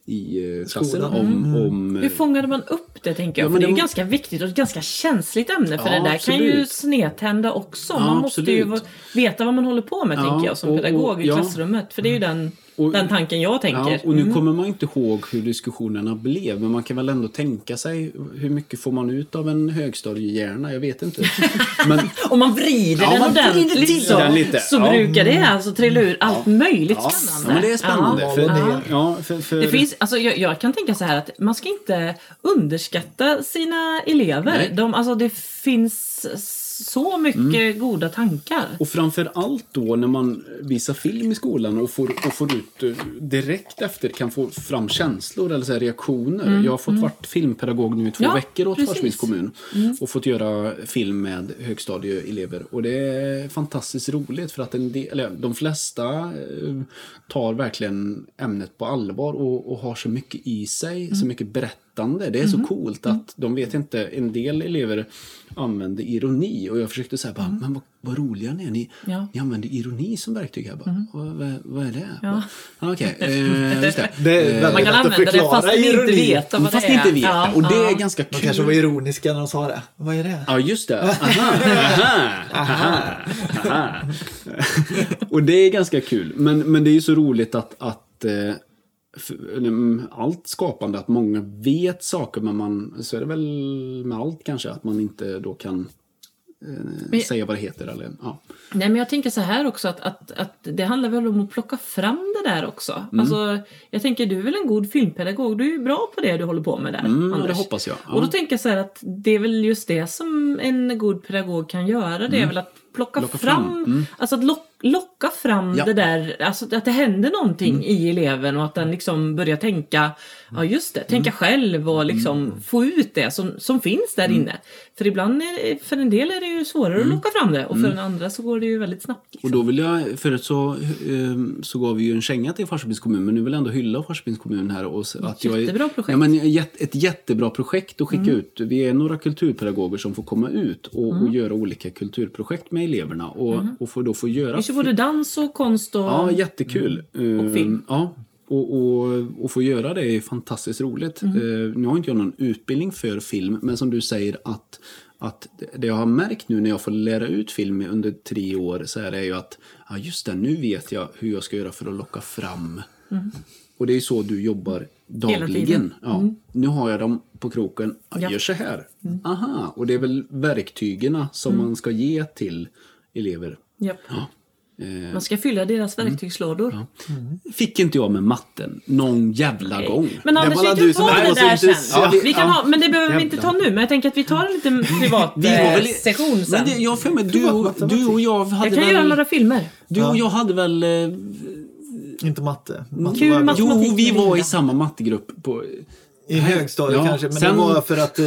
i eh, klassen Skolan. om... om Hur fångade man upp det tänker jag? Ja, för men det är ju var- ganska viktigt och ett ganska känsligt ämne för Ja, det där kan ju absolut. snedtända också. Ja, man måste ju absolut. v- veta vad man håller på med Ja, tänker jag som och- och- pedagog i ja. klassrummet. För det är ju den, Och- den tanken jag tänker. Ja, och nu Mm. kommer man inte ihåg hur diskussionerna blev, men man kan väl ändå tänka sig hur mycket får man ut av en högstadiehjärna? Jag vet inte. Men, Om man vrider Ja, den man ordentligt vrider så, den lite. så Ja. brukar det alltså trilla ur allt möjligt ja, spännande. ja, men det är spännande. Ja, för, ja. ja, för, för, Det finns, alltså jag, jag kan tänka så här att man ska inte underskatta sina elever. Nej. De, alltså det finns så mycket goda tankar. Och framför allt då när man visar film i skolan och får, och får ut eh, direkt efter kan få fram känslor eller så reaktioner. Jag har fått varit filmpedagog nu i två Ja, veckor åt. Falköpings kommun och fått göra film med högstadieelever. Och det är fantastiskt roligt för att en del, eller de flesta eh, tar verkligen ämnet på allvar och, och har så mycket i sig, så mycket berättande. Det är så coolt att de vet inte, en del elever använder ironi och jag försökte säga bara, men vad, vad roliga ni är, ni, Ja. ni använder ironi som verktyg här. Bara, vad, vad, vad är det? Ja. Okej, eh, just det. Det är Eh, Man kan använda det fast ni inte vet vad Fast det ni är. inte vet Ja, och det är ganska De kul. kanske var ironiska när de sa det. Vad är det? Ja, just det. Aha, aha, aha, aha. Och det är ganska kul. Men, men det är ju så roligt att, att eh, mm, allt skapande, att många vet saker, men man, så är det väl med allt kanske, att man inte då kan eh, Men- säga vad det heter. Eller, ja. Nej, men jag tänker så här också att, att, att det handlar väl om att plocka fram det där också. Mm. Alltså, jag tänker, du är väl en god filmpedagog? Du är ju bra på det du håller på med där, Mm, Anders. det hoppas jag. Ja. Och då tänker jag så här att det är väl just det som en god pedagog kan göra. Det är väl att plocka Mm. Locka fram, fram, mm. alltså att lock, locka fram Ja. Mm. det där, alltså att det händer någonting i eleven och att den liksom börjar tänka, ja just det, tänka Mm. själv och liksom få ut det som, som finns där inne. För ibland, är, för en del är det ju svårare att locka fram det och för en andra så går det ju väldigt snabbt. Mm. Och Liksom. då vill jag, förut så, eh, så gav vi ju en känga till Falköpings kommun, men nu vill jag ändå hylla Falköpings kommun här. Och att jag är- Jättebra projekt. Ja, men ett jättebra projekt att skicka ut. Vi är några kulturpedagoger som får komma ut och, och göra olika kulturprojekt med eleverna och, och får då få göra... Ju både dans och konst och... Ja, jättekul. Och film. Eh, Ja. Och, och, och få göra det är fantastiskt roligt. Mm. Eh, nu har inte jag någon utbildning för film, men som du säger att, att det jag har märkt nu när jag får lära ut film under tre år så är det ju att ja, just det, nu vet jag hur jag ska göra för att locka fram. Och det är så du jobbar dagligen. Mm. Ja. Nu har jag dem på kroken. Ja, Ja. Gör så här. Aha, och det är väl verktygen som man ska ge till elever. Japp. Eh, Man ska fylla deras verktygslådor. Fick inte jag med matten någon jävla gång. Men Anders, vi kan du som ta det där sen. Ja, vi- kan ja. ha, men det behöver vi inte ta nu. Men jag tänker att vi tar en liten privat Vi har eh, väl- session sen. Men det, jag för mig, du, och- du och jag hade jag kan väl... göra några filmer. Du och jag hade väl... Eh, Inte matte. matte Kul jo, vi var i samma mattegrupp på... I högstadiet Ja, kanske, men sen- det var för att eh,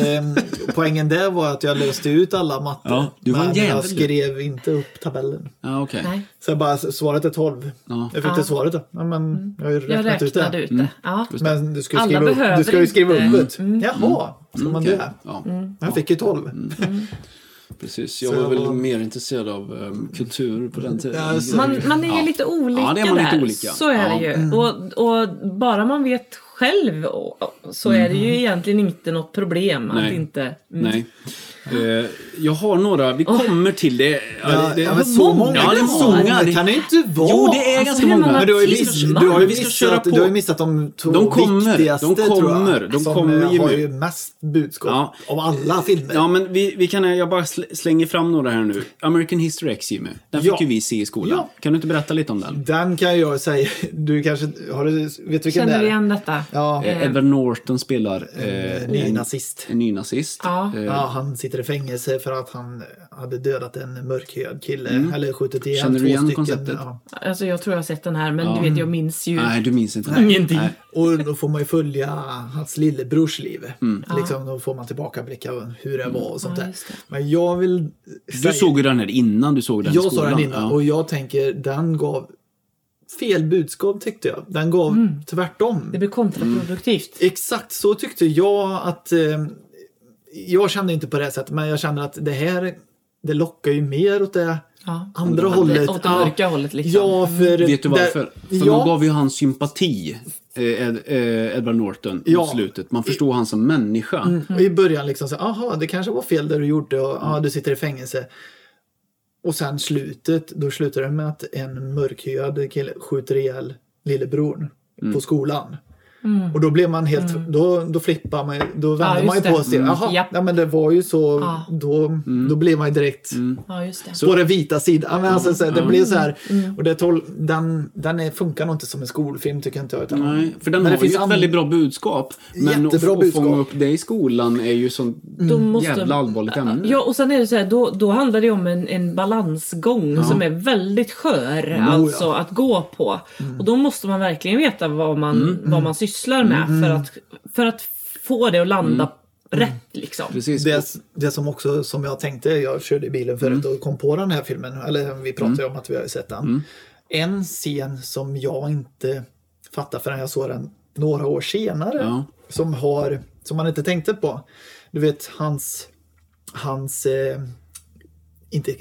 poängen där var att jag löste ut alla matte. Ja, du var en men jag skrev inte upp tabellen. Ja. Nej, Så jag bara, svaret är 12. Ja. Jag fick Ja. det svaret då. Ja, men jag har ju jag räknat ut det. räknade ut det. Ja. Men du ska ju Alla skriva upp, behöver du ska ju skriva inte- upp det. Jaha, ska man Okej. det? Ja, Jag fick ju 12. precis. Jag var väl mer intresserad av um, kultur på den tiden. Man, man är Ja. lite olika Ja, det är man lite där. olika. Så är Ja. det ju. Och, och bara man vet själv så är det ju egentligen inte något problem att Nej. inte... Mm. Nej. Eh, jag har några, vi kommer till det. Ja, det, ja, så många, Ja, det är så många. Det- kan det inte vara. Jo, det är Alltså, ganska hur många. Men du har ju, miss, du har ju missat, på. du har missat de två De kommer, viktigaste de tror kommer, jag. de som kommer eh, ju har nu. ju mest budskap Ja. av alla filmer. Ja, men vi, vi kan, jag bara sl- slänger fram några här nu. American History X, Jimmy. Den fick Ja. ju vi se i skolan. Ja. Kan du inte berätta lite om den? Den kan jag säga, du kanske, har du, vet du vilken Känner det du är? igen detta? Ja, Eh, Edward Norton spelar eh, ny en, nazist. en ny nazist. Ja. Eh, Ja, han sitter i fängelse för att han hade dödat en mörkhyad kille. Eller skjutit ihjäl Mm. Känner du igen stycken. konceptet? Ja. Alltså jag tror jag har sett den här men du vet jag minns ju Nej, du minns inte. ingenting. Nej. Och då får man ju följa hans lillebrors liv. Mm. Liksom, då får man tillbakablicka hur det var och sånt Ja, där. Men jag vill Du säga- såg ju den här innan du såg den Jag såg den innan Ja. och jag tänker den gav fel budskap tyckte jag. Den gav Mm. tvärtom. Det blir kontraproduktivt. Exakt så tyckte jag att... Eh, jag kände inte på det sättet, men jag kände att det här det lockar ju mer åt det Ja. andra Åt det- hållet. Åt det Ja. mörka hållet liksom. Ja, för... Vet du varför? där- För ja, man gav ju han sympati, eh, Ed, eh, Edward Norton, Ja. mot slutet. Man förstår han som människa. Mm. Och i början liksom så, aha, det kanske var fel det du gjorde och ja, du sitter i fängelse. Och sen slutet, då slutar det med att en mörkhyad kille skjuter ihjäl lillebror Mm. på skolan. Och då blev man helt, då, då flippar man då vände Mm. just man ju det. på sig. Mm. Jaha, Japp. ja, men det var ju så, Ja. då, då blev man ju direkt Ja, just det. på den vita sidan. Men alltså, så, det blir så här, Mm. och det tol, den, den är, funkar nog inte som en skolfilm tycker inte jag. Utan, Nej, för den Men det har ju finns ett an- väldigt bra budskap. Men att, budskap. fånga upp det i skolan är ju sånt Då måste- jävla allvarligt ämne. Ja, och sen är det så här, då, då handlar det om en, en balansgång som är väldigt skör alltså att gå på. Och då måste man verkligen veta vad man, vad man sysslar med för, att, för att få det att landa rätt liksom. Precis. Det, det som också som jag tänkte, jag körde i bilen förut och kom på den här filmen, eller vi pratade ju om att vi har ju sett den. En scen som jag inte fattade förrän jag såg den några år senare, Ja. som, har, som man inte tänkte på. Du vet hans, hans eh, inte,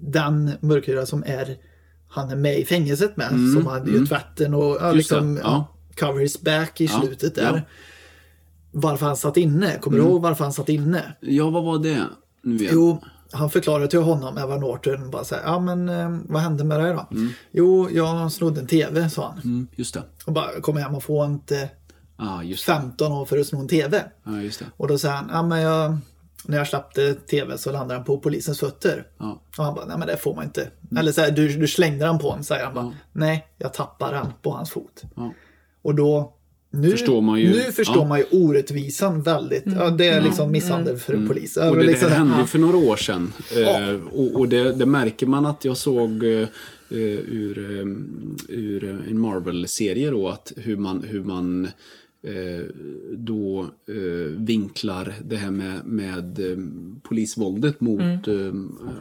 den mörkhyra som är han är med i fängelset med, som hade ju tvätten och Mm, liksom ja. Cover his back i Ja, slutet där. ja. Mm. Varför han satt inne, kommer du ihåg varför han satt inne? Ja, vad var det? Jo, han förklarade till honom, Evan Norton, bara så här, ja men eh, vad hände med dig då? Jo, jag snodde en TV, sa han. Mm, just det. Och bara, kom hem och få inte Ja, just det. 15 år för att sno en TV. Ja, just det. Och då sa han, ja men jag, när jag släppte TV så landade han på polisens fötter. Ja. Och han bara, nej men det får man inte. Eller så här, du, du slängde den på honom, säger han bara. Nej, jag tappade den på hans fot. Ja. Och då nu Förstår man ju- nu förstår ja. man ju orättvisan väldigt. Ja, det är liksom misshandel för en polis. Och det liksom, där hände ju för några år sedan. Ja. Eh, och och det, det märker man att jag såg eh, ur, eh, ur en Marvel-serie då, att hur man, hur man eh, då eh, vinklar det här med, med eh, polisvåldet mot eh,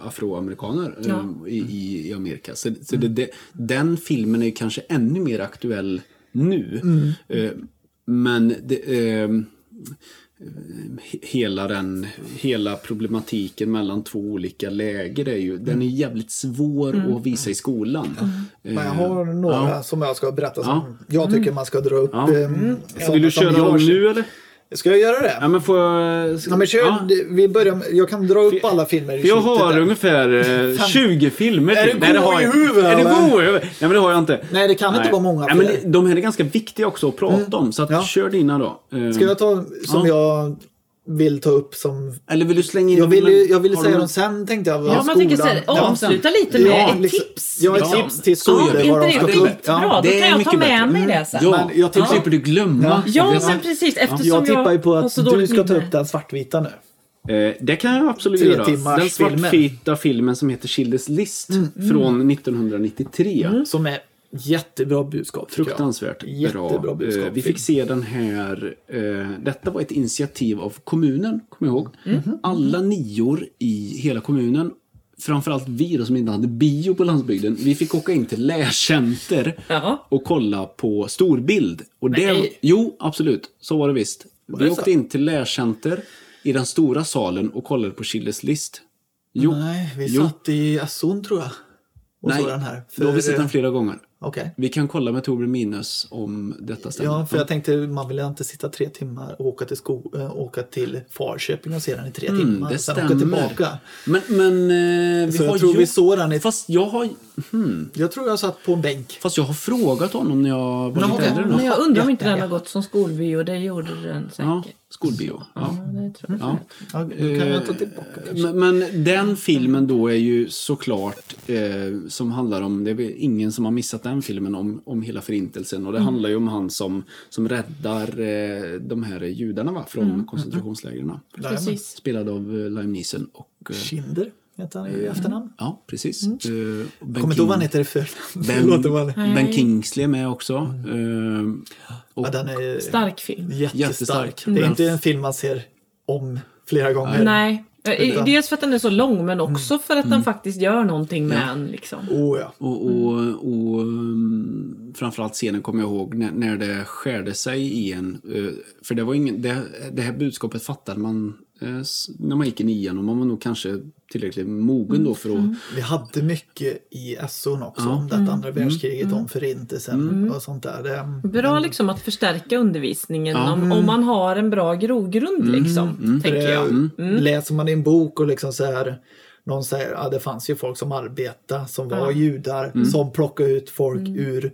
afroamerikaner Ja. i, i, i Amerika. Så, så det, det, den filmen är kanske ännu mer aktuell nu. Eh, men det, eh, he- hela den hela problematiken mellan två olika läger är ju, den är jävligt svår att visa i skolan. Men jag Eh, har några ja. som jag ska berätta som Ja. jag tycker man ska dra upp. Ja. eh, som- Vill du köra dem nu eller? Ska jag göra det? Ja men får jag... Ja, men kör, Ja. vi börjar jag kan dra upp alla filmer i För jag har där. ungefär eh, 20 filmer Är till. du Nej, det god i huvudet, Är eller? god i huvudet? Nej men det har jag inte. Nej, det kan inte vara många Ja, men det- de här är ganska viktiga också att prata om. Så att Ja. kör dina då. Eh, Ska jag ta som jag vill ta upp som... Eller vill du slänga in Jag ville, dem? jag ville Har säga du- dem sen tänkte jag. Ja, man tänker så här, Ja, avsluta lite med Ja, ett liksom- tips. Ja, ett liksom. tips till skolor. de inte ska det skitbra? Ja. Då kan jag ta med bättre. mig det sen. Ja, Men jag tippar- slipper du glömma. Ja, men precis. Eftersom Jag tippar ju på att du ska ta upp den svartvita nu. Eh, det kan jag absolut Tre göra. Den filmen. svartvita filmen som heter Schindler's list från 1993. Som är jättebra budskap. Fruktansvärt Jättebra bra. budskap, Eh, vi film. fick se den här. Eh, detta var ett initiativ av kommunen, kommer jag ihåg. Mhm. Alla nior i hela kommunen, framförallt vi då som inte hade bio på landsbygden, vi fick åka in till lärcenter och kolla på storbild. Och det, Nej. jo, absolut. Så var det visst. vi det åkte så? in till lärcenter i den stora salen och kollade på Schindler's list. Jo, Nej, vi jo. satt i SO'n tror jag. Och Nej, den här. då har vi För, sett den flera gånger. Okej. Vi kan kolla med Torbjörn Minus om detta stämmer. Ja, för jag tänkte man vill inte sitta tre timmar och åka till, sko- äh, åka till Farköping och se den i tre timmar. Mm, det och sen stämmer. åka tillbaka. Men, men eh, vi Så har jag tror gjort... vi såg den i... Fast jag har, Jag tror jag satt på en bänk. fast jag har frågat honom när jag var Men lite äldre. Men jag undrar om inte Ja, den ja. har gått som skolbio. Det gjorde den Ja, säkert. Skolbio. Ja. Ja, det tror jag. Ja. Kanske. Men, men den filmen då är ju såklart eh, som handlar om, det är ingen som har missat den filmen om, om hela förintelsen och det handlar ju om han som, som räddar eh, de här judarna va, från koncentrationslägren. Precis. Spelad av eh, Liam Neeson och eh, Kinder heter han i efternamn. ja, precis. Och Ben Kommer inte ihåg vad han heter i förnamn. Ben, Kingsley är med också. Eh, och Ja, den är Stark film. jättestark. Jättestark. Det är Mm. inte en film man ser om flera gånger. Nej. Eh, Utan- Dels för att den är så lång men också för att den faktiskt gör någonting med en. Liksom. Oh, ja. Och, och, och framförallt scenen kommer jag ihåg när, när det skärde sig i en. för det var ingen, det, det här budskapet fattade man när man gick i nian och man var nog kanske tillräckligt mogen då för att... Vi hade mycket i SO'n också Ja. om detta andra världskriget, om förintelsen och sånt där. Det, Bra liksom att förstärka undervisningen Ja. om, om man har en bra grogrund liksom. Tänker jag. Läser man i en bok och liksom så här någon säger att det fanns ju folk som arbetade som var Ja. judar som plockade ut folk ur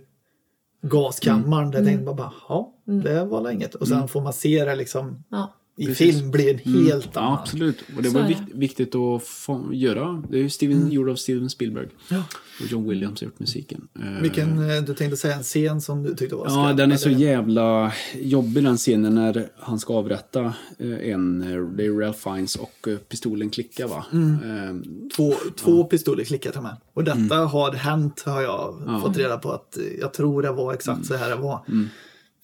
gaskammaren. Där tänkte man bara, ja, det var inget. Och sen får man se det liksom Ja. I Precis. film blir en helt Ja, annan. absolut. Och det Så var det. viktigt att få göra. Det är ju Steven, gjort av Steven Spielberg. Ja. Och John Williams har gjort musiken. Eh, Vilken, eh, du tänkte säga en scen som du tyckte var Ja, den är så jävla jobbig den scenen när han ska avrätta eh, en, det är Ralph Fiennes och pistolen klickar va? Eh, Två, två pistoler klickar till mig. Och detta Mm. har hänt har jag fått reda på att jag tror det var exakt så här det var.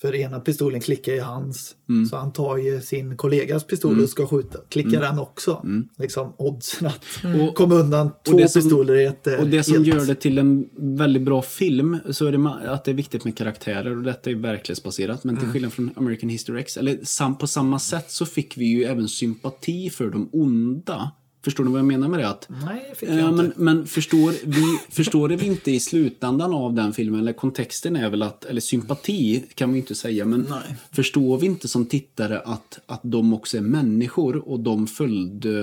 Mm. För ena pistolen klickar i hans. Så han tar ju sin kollegas pistol Mm. och ska skjuta. Klickar den också. Liksom oddsen att komma undan två det som- pistoler i ett eh, Och det som helt- gör det till en väldigt bra film så är det att det är viktigt med karaktärer och detta är verklighetsbaserat. Men till skillnad från American History X, eller sam, på samma sätt så fick vi ju även sympati för de onda. Förstår ni vad jag menar med det? Att, Nej, fick jag Ja, inte. men, men förstår, vi, förstår det vi inte i slutändan av den filmen, eller kontexten är väl att, eller sympati kan vi inte säga, men Nej. förstår vi inte som tittare att, att de också är människor och de följde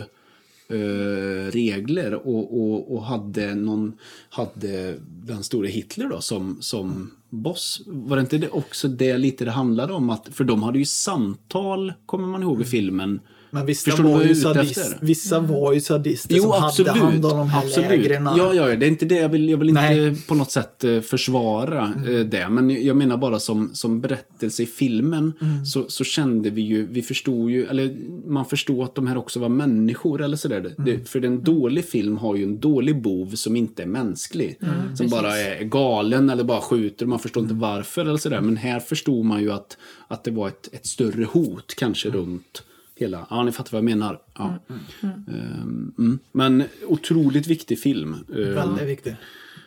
eh, regler och, och, och hade någon, hade den store Hitler då som, som boss. Var det inte det också det lite det handlade om? Att, för de hade ju samtal, kommer man ihåg i filmen. Men vissa Förstår var, ju sadist, vissa var ju sadister Jo, som absolut. hade hand om de här absolut. lägren. Ja, ja, det är inte det. Jag vill, jag vill inte på något sätt eh, försvara Mm. eh, det. Men jag menar bara som, som berättelse i filmen Mm. så, så kände vi ju, vi förstod ju, eller man förstod att de här också var människor eller sådär. Mm. För en dålig film har ju en dålig bov som inte är mänsklig. som bara är galen eller bara skjuter och man förstår inte varför eller sådär. Men här förstod man ju att, att det var ett, ett större hot kanske runt hela, ja ni fattar vad jag menar. Ja. Ehm, mm. Men otroligt viktig film. Ehm, Väldigt viktigt.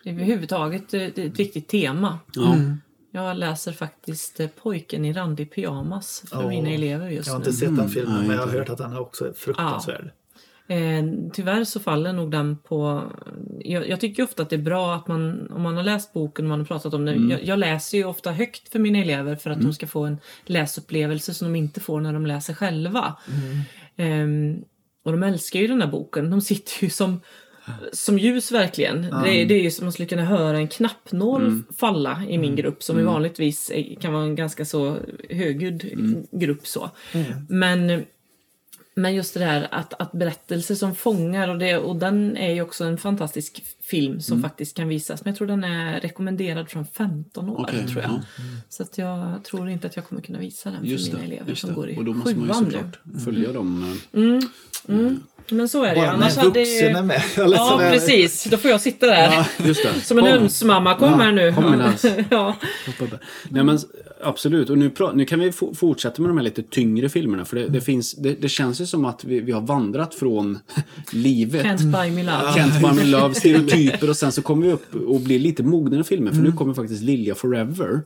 Överhuvudtaget eh, det är ett viktigt tema. ja. Jag läser faktiskt eh, Pojken i randig pyjamas för Åh, mina elever just Jag har nu. inte sett den filmen nej, men jag har hört att den är också fruktansvärd. Eh, tyvärr så faller nog den på... Jag, jag tycker ofta att det är bra att man, om man har läst boken och man har pratat om den. Jag, jag läser ju ofta högt för mina elever för att de ska få en läsupplevelse som de inte får när de läser själva. Ehm, och de älskar ju den här boken. De sitter ju som, som ljus verkligen. Det, är- det är ju som att man skulle kunna höra en knappnål falla i min grupp som vanligtvis är, kan vara en ganska så högljudd grupp. så. Men men just det där att, att berättelser som fångar och, det, och den är ju också en fantastisk film som faktiskt kan visas. Men jag tror den är rekommenderad från 15 år. Okej, tror jag. ja. Så att jag tror inte att jag kommer kunna visa den Just för mina det. elever Just som det. går i Och då måste man ju sjuan nu. såklart följa dem. eh, Men så är det ju. Bara Annars hade vuxen är ju... med. Eller Ja, sådär. precis. Då får jag sitta där. Ja, just det. Som en Kom. önsmamma. Kom här nu. kom ja. Nej men absolut, och nu, nu kan vi fortsätta med de här lite tyngre filmerna. För det, det, finns, det, det känns ju som att vi, vi har vandrat från livet. Can't buy me love. Kent By Me Love, stereotyper och sen så kommer vi upp och blir lite mognare filmer. För nu kommer faktiskt Lilja Forever.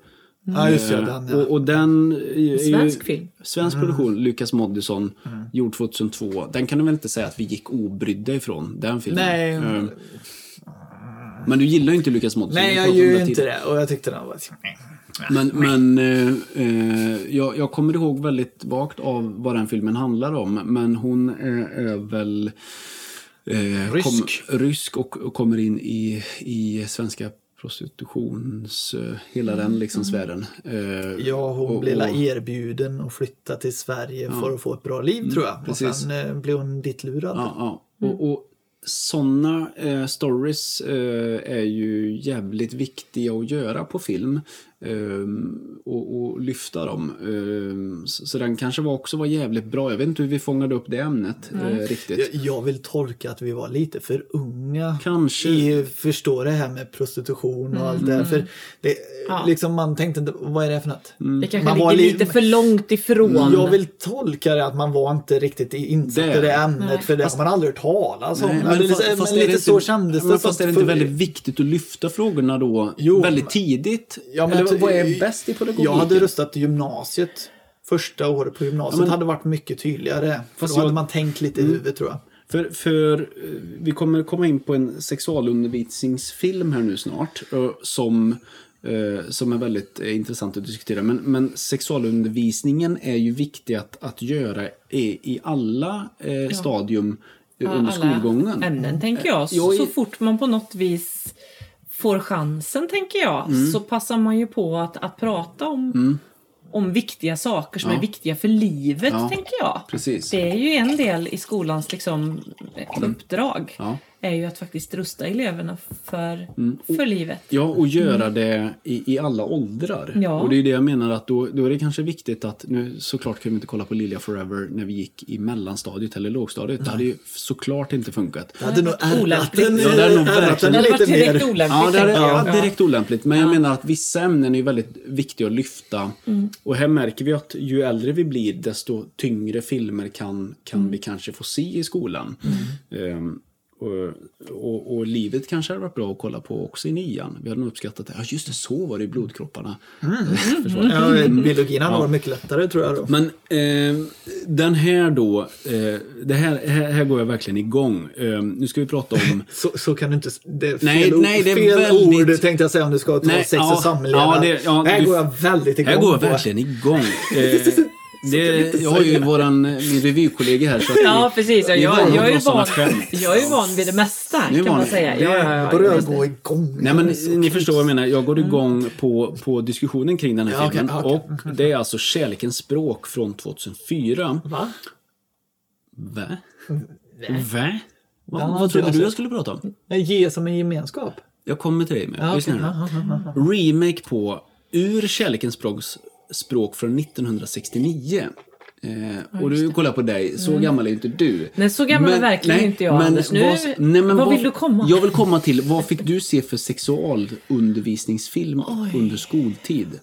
Ja, just det. Eh, Den, ja. och, och den är ju, Svensk film. Svensk produktion, Lukas Moodysson, gjord 2002. Den kan du väl inte säga att vi gick obrydda ifrån, den filmen? Nej. Eh, Men du gillar ju inte Lukas Moodysson. Nej, jag gör inte tidigare. det. Och jag tyckte den var... Men, men eh, eh, jag, jag kommer ihåg väldigt vagt av vad den filmen handlar om. Men hon är, är väl eh, Rysk. Kom, rysk och, och kommer in i, i svenska prostitutions... Eh, hela den liksom sfären. Eh, Ja, hon och- blev och- erbjuden att flytta till Sverige för att få ett bra liv tror jag. Och precis. sen eh, blev hon dittlurad. Ja, ja. Och, och sådana eh, stories eh, är ju jävligt viktiga att göra på film. Ehm, och, och lyfta dem. Ehm, så, den kanske var också var jävligt bra. Jag vet inte hur vi fångade upp det ämnet eh, riktigt. Jag, jag vill tolka att vi var lite för unga. Kanske. I förstå det här med prostitution och allt det här. För det, Ja. liksom man tänkte inte, vad är det för något? Det kanske Man var ligger li- lite för långt ifrån. Jag vill tolka det att man var inte riktigt insatt Det- i det ämnet Nej. för det har man aldrig hört talas om. Men, lite- fast, fast men lite inte, så kändes det. Men fast är det inte för- väldigt viktigt att lyfta frågorna då Jo, väldigt men- tidigt? Ja, det- vad är bäst i pedagogiken? Jag hade röstat gymnasiet. Första året på gymnasiet Ja, men- hade varit mycket tydligare. För då hade jag- Mm. man tänkt lite i huvudet tror jag. För, för eh, vi kommer komma in på en sexualundervisningsfilm här nu snart. eh, Som, eh, som är väldigt intressant att diskutera. Men, men sexualundervisningen är ju viktig att, att göra i, i alla eh, stadium eh, under alla skolgången. ämnen tänker jag. Så, Jo, i- så fort man på något vis får chansen, tänker jag, Mm. så passar man ju på att, att prata om, om viktiga saker som är viktiga för livet, Ja. tänker jag. Precis. Det är ju en del i skolans liksom, uppdrag. Mm. Ja. Är ju att faktiskt rusta eleverna för, för livet. Ja, och göra det i, i alla åldrar. Ja. Och det är det jag menar att då, då är det kanske viktigt att, nu såklart kan vi inte kolla på Lilja Forever när vi gick i mellanstadiet eller lågstadiet. Det hade ju såklart inte funkat. Det hade nog ärrat Olämpligt. den, Ja, det hade nog ärrat verkligen- den Det hade varit lite direkt mer. olämpligt. Ja, det jag. ja, direkt olämpligt. Men jag menar att vissa ämnen är väldigt viktiga att lyfta. Och här märker vi att ju äldre vi blir, desto tyngre filmer kan, kan vi kanske få se i skolan. Ehm, och, och, och livet kanske hade varit bra att kolla på också i nian. Vi hade nog uppskattat det. Ja, just det, så var det i blodkropparna. Försvaret. Ja, biologin hade varit mycket lättare tror jag då. Men eh, den här då, eh, det här, här, här går jag verkligen igång. Eh, nu ska vi prata om Så, så kan du inte... Det är fel, Nej, ord, nej, det är fel väldigt- ord tänkte jag säga om du ska ta Nej, sex ja, och samlevnad. ja, det- ja, här du- går jag väldigt igång Här går jag verkligen igång. Eh, det, jag har ju våran, min revykollega här. Så att Ja, precis. Jag, vana jag, är van, jag är van vid det mesta, kan man säga. Ja, ja, ja, börjar jag det. gå igång. Nej men ni förstår vad jag menar. Jag går igång på, på diskussionen kring den här Ja, filmen. okej. Och det är alltså Kärlekens språk från 2004. Va? Va? Va? Va? Ja, Vad trodde alltså- du jag skulle prata om? Nej, Ge som en gemenskap. Jag kommer till dig med. Ja, ja. remake på Ur kärlekens språks språk från 1969. Eh, och du kollar på dig, så gammal är inte du. Mm. Nej, så gammal är verkligen inte jag, Anders. Nu- vad, nej, men vad vill du komma? Jag vill komma till, vad fick du se för sexualundervisningsfilm Oj. under skoltid?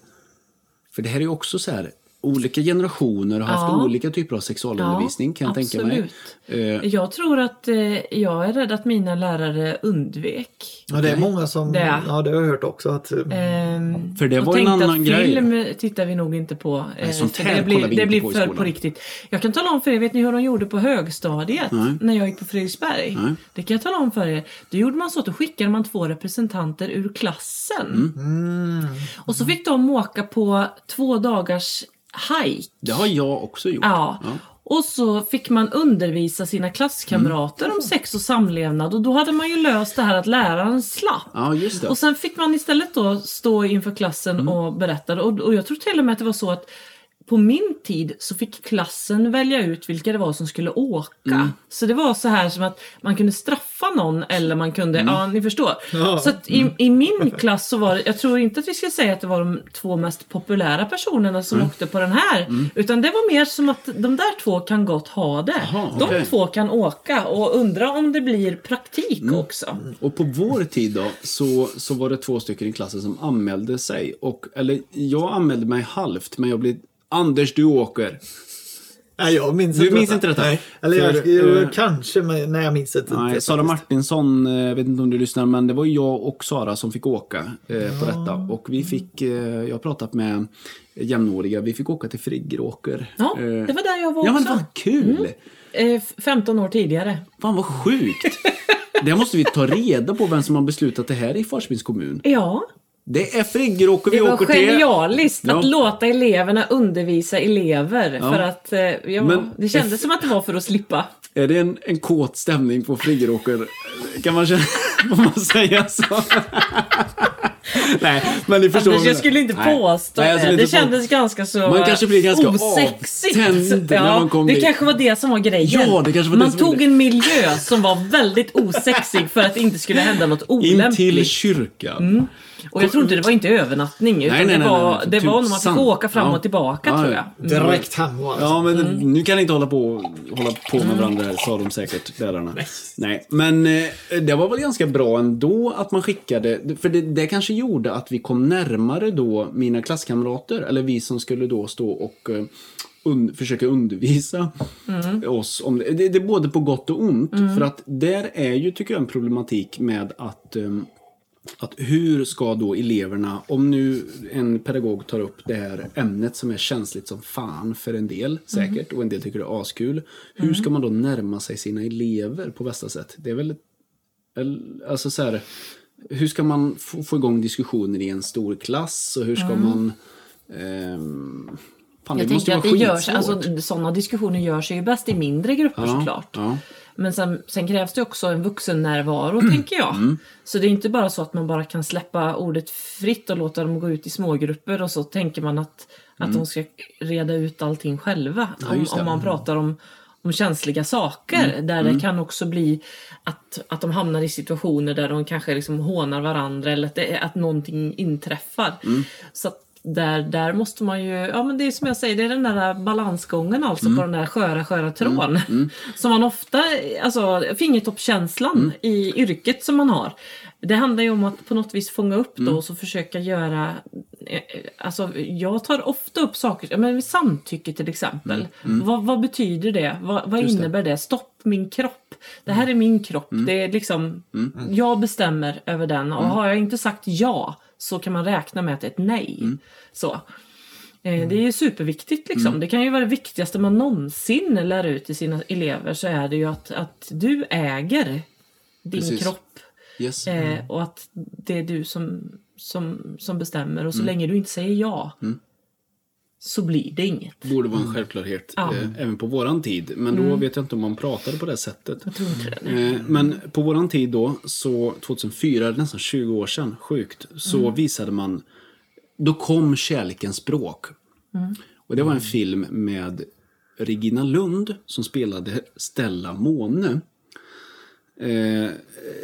För det här är ju också så här, olika generationer har haft Ja. olika typer av sexualundervisning kan jag tänka mig. Eh, Jag tror att eh, jag är rädd att mina lärare undvek. Ja, det är många som... Det. Ja, det har jag hört också. Att, Ehm, För det var en annan att grej. film tittar vi nog inte på. eh, sånt för här det blir, vi det inte blir på för skolan. på riktigt. Jag kan tala om för er, vet ni hur de gjorde på högstadiet? Nej. När jag gick på Fredriksberg. Nej. Det kan jag tala om för er. Då gjorde man så att då skickade man två representanter ur klassen. Mm. Och så fick de åka på två dagars hike. det har jag också gjort. Ja. Och så fick man undervisa sina klasskamrater Mm. om sex och samlevnad och då hade man ju löst det här att läraren slapp. Ja, just det. Och sen fick man istället då stå inför klassen Mm. och berätta. Och, och jag tror till och med att det var så att på min tid så fick klassen välja ut vilka det var som skulle åka. Mm. Så det var så här som att man kunde straffa någon eller man kunde, Mm. ja ni förstår. Ja. Så att i, i min klass så var det, jag tror inte att vi ska säga att det var de två mest populära personerna som åkte på den här. Utan det var mer som att de där två kan gott ha det. Jaha, de två kan åka och undra om det blir praktik Mm. också. Och på vår tid då, så, så var det två stycken i klassen som anmälde sig. Och, eller jag anmälde mig halvt, men jag blev Anders, du åker. nej, jag minns Du inte minns inte detta? Nej. Eller jag, För, jag, eh, kanske, men nej, jag minns inte. Nej, det, Sara. Martinsson, eh, jag vet inte om du lyssnar, men det var jag och Sara som fick åka eh, på detta. Och vi fick, eh, jag har pratat med jämnåriga, vi fick åka till Friggeråker. Ja, Eh, det var där jag var Ja men också. vad kul! Eh, f- 15 år tidigare. Fan vad sjukt! Det måste vi ta reda på vem som har beslutat det här i Falköpings kommun. Ja, Det är Friggeråker vi det var åker till. genialiskt Ja. att låta eleverna undervisa elever. Ja. För att eh, ja, Men- det kändes som att det var för att slippa. Är det en, en kåt stämning på Friggeråker? Kan man känna... Man säga så? Nej, men ni förstår. Anders, vad jag skulle inte påstå Nej, det. skulle Det inte på- kändes ganska så Man kanske blir ganska osexigt. avtänd när ja, man kom det dit. kanske var det som var grejen. Ja, det kanske var det man var tog det. en miljö som var väldigt osexig för att det inte skulle hända något In olämpligt. till kyrkan. Och jag tror inte det var inte övernattning utan Nej, nej, det nej, var, nej, det typ var när man fick åka fram Ja. och tillbaka Ja, tror ja. jag. Direkt hem alltså. Ja, men Mm. nu kan ni inte hålla på, hålla på med varandra, sa de säkert, lärarna. Nej. men eh, det var väl ganska bra ändå att man skickade, för det, det kanske gjorde att vi kom närmare då mina klasskamrater, eller vi som skulle då stå och eh, un, försöka undervisa Mm. oss om det. det. Det är både på gott och ont, för att där är ju, tycker jag, en problematik med att ehm, att hur ska då eleverna, om nu en pedagog tar upp det här ämnet som är känsligt som fan för en del säkert och en del tycker det är askul. Hur ska man då närma sig sina elever på bästa sätt? Det är väl, alltså så här, hur ska man få, få igång diskussioner i en stor klass och hur ska man ehm, Fan, Jag tänker att det görs, skitsvårt. alltså sådana diskussioner gör sig ju bäst i mindre grupper Ja, såklart. ja. Men sen, sen krävs det också en vuxennärvaro, tänker jag. Så det är inte bara så att man bara kan släppa ordet fritt och låta dem gå ut i smågrupper och så tänker man att, att de ska reda ut allting själva. om, just det. om man pratar om, om känsliga saker. Där det kan också bli att, att de hamnar i situationer där de kanske liksom hånar varandra eller att, det, att någonting inträffar. Så att där, där måste man ju, ja men det är som jag säger, det är den där balansgången alltså på den där sköra, sköra trån. Som man ofta, alltså fingertoppskänslan i yrket som man har. Det handlar ju om att på något vis fånga upp då och så försöka göra eh, Alltså jag tar ofta upp saker, men samtycke till exempel. Vad, vad betyder det? Vad, vad Just det. innebär det? Stopp min kropp. Det här är min kropp. Det är liksom, jag bestämmer över den och har jag inte sagt ja så kan man räkna med att det är ett nej. Så. Eh, Det är ju superviktigt liksom. Det kan ju vara det viktigaste man någonsin lär ut till sina elever så är det ju att, att du äger din Precis. kropp. Yes. Eh, och att det är du som, som, som bestämmer och så länge du inte säger ja så blir det inget. Borde vara en självklarhet Ja. eh, även på våran tid. Men då vet jag inte om man pratade på det sättet. Jag tror inte det. Eh, Men på våran tid då, så 2004, nästan 20 år sedan, sjukt, så visade man, då kom Kärlekens språk. Och det var en film med Regina Lund som spelade Stella Måne. Eh,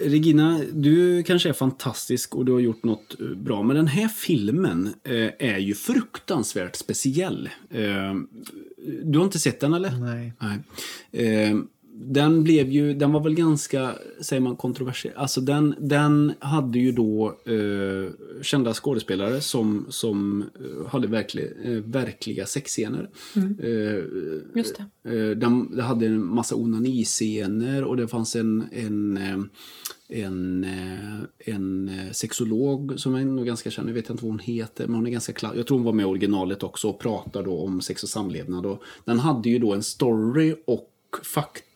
Regina, du kanske är fantastisk och du har gjort något eh, bra. Men den här filmen eh, är ju fruktansvärt speciell. Eh, du har inte sett den eller? Nej. Nej. Den blev ju, den var väl ganska, säger man kontroversiell. Alltså den, den hade ju då eh, kända skådespelare som, som eh, hade verklig, eh, verkliga sexscener. Eh, Just det. Eh, Den, hade en massa onaniscener och det fanns en, en, eh, en, en sexolog som är nog ganska känd, jag vet inte vad hon heter, men hon är ganska klar. Jag tror hon var med i originalet också och pratar då om sex och samlevnad. Och den hade ju då en story och fakta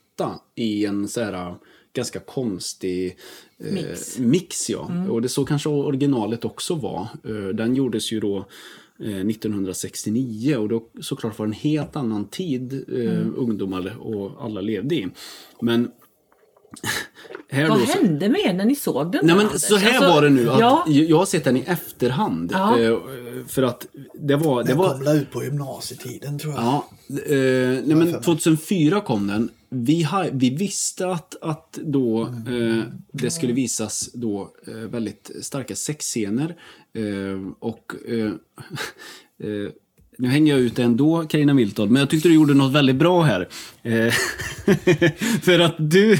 i en så här ganska konstig eh, Mix. mix ja. Och det så kanske originalet också var. Eh, Den gjordes ju då eh, 1969 och då såklart var det en helt annan tid eh, ungdomar och alla levde i. Men Vad då så, hände med er när ni såg den? Nej men Anders? så här Alltså, var det nu, att Ja, jag har sett den i efterhand. Ja. Eh, För att det var... Det Den var kom väl ut på gymnasietiden tror jag. Ja, eh, nej men 2004 kom den. Vi, ha, vi visste att, att då eh, det skulle visas då eh, väldigt starka sexscener. Eh, och eh, nu hänger jag ut ändå, Carina Milton, men jag tyckte du gjorde något väldigt bra här. Eh, för att du,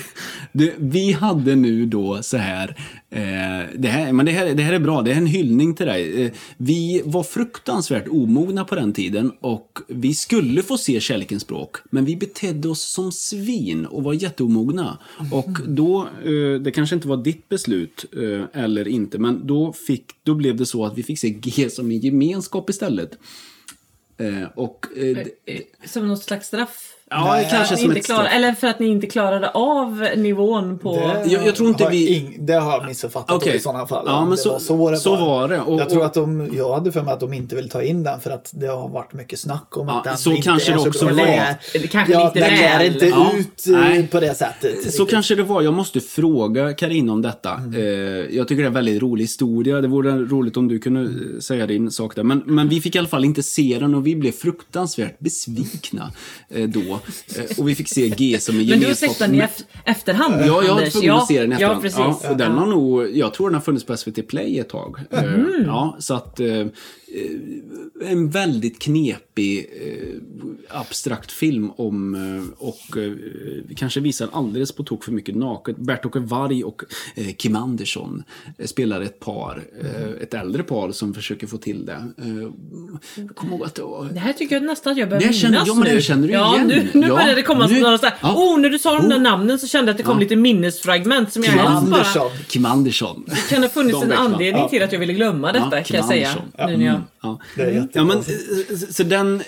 du, vi hade nu då så här, eh, det, här, men det, här, det här är bra, det är en hyllning till dig. Eh, vi var fruktansvärt omogna på den tiden och vi skulle få se kärlekens språk, men vi betedde oss som svin och var jätteomogna. Och då, eh, det kanske inte var ditt beslut eh, eller inte, men då, fick, då blev det så att vi fick se G som en gemenskap istället. Eh, och, eh, eh, Som något slags straff? Ja, Nej, kanske som inte ett straff. eller för att ni inte klarade av nivån på... Det Jag- jag tror inte har vi- ing- det har jag missuppfattat Okej. i sådana fall. Ja, men det så- var så, det så var det. Och- jag tror att de, jag hade för mig att de inte vill ta in den för att det har varit mycket snack om Ja, att den så inte kanske är det så också bra. var. är- Det kanske ja, lite den lär inte Ja, ut eh, nej. på det sättet. Så riktigt. kanske det var. Jag måste fråga Karina om detta. Mm. Eh, jag tycker det är en väldigt rolig historia. Det vore roligt om du kunde eh, säga din sak där. Men, men vi fick i alla fall inte se den och vi blev fruktansvärt besvikna då. Eh, och vi fick se G som en Men du har gemenskap. sett den i ef- efterhand, Ja, jag var Anders. tvungen att se den i Ja, efterhand. precis. Ja, och den har nog, jag tror den har funnits på SVT Play ett tag. Eh, Mm. Ja, så att eh, eh, en väldigt knepig eh, abstrakt film om eh, och eh, kanske visar alldeles på tok för mycket naket. Bert-Åke Varg och eh, Kim Andersson eh, spelar ett par, eh, ett äldre par som försöker få till det. Eh, jag kommer ihåg att det var... Det här tycker jag nästan att jag börjar känner- minnas ja, men det känner du ja, igen. Nu, nu Ja, börjar det komma nu- några så här, ja. Oh, när du sa de där Oh. namnen så kände jag att det kom lite minnesfragment som jag Kim bara... Andersson. Kim Andersson. Det kan ha funnits De en anledning Ja. till att jag ville glömma detta Ja, kan jag säga. Nu när jag... um, Ja. Det är Ja, men, jättekonstigt. eh, så den, eh,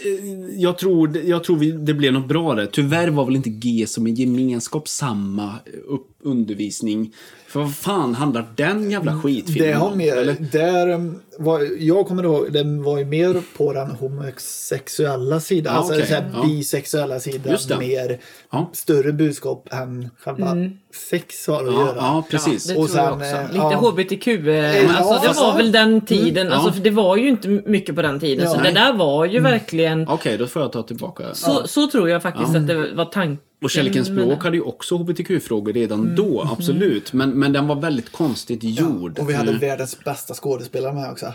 jag tror, jag tror vi, det blev något bra där. Tyvärr var väl inte G som en gemenskap samma eh, upp, undervisning. För vad fan handlar den jävla skitfilmen Det har om? mer, Eller? där, var, jag kommer ihåg, den var ju mer på den homosexuella sidan. Ja, alltså så här, Ja. bisexuella sidan. Just det. Mer Ja. större budskap än själva sex har att Ja, göra. ja, precis. Det Och sen, också. eh, Lite ja. HBTQ. eh, Ja, Alltså, det var väl den tiden. ja. Alltså, för det var ju inte mycket på den tiden. Ja. så det Nej. där var ju verkligen... Okej, då får jag ta tillbaka. Så, så tror jag faktiskt att det var tanken. Och Kälkens med språk det. hade ju också hbtq-frågor redan då, absolut. Men, men den var väldigt konstigt gjord. Och vi hade Mm. världens bästa skådespelare med också.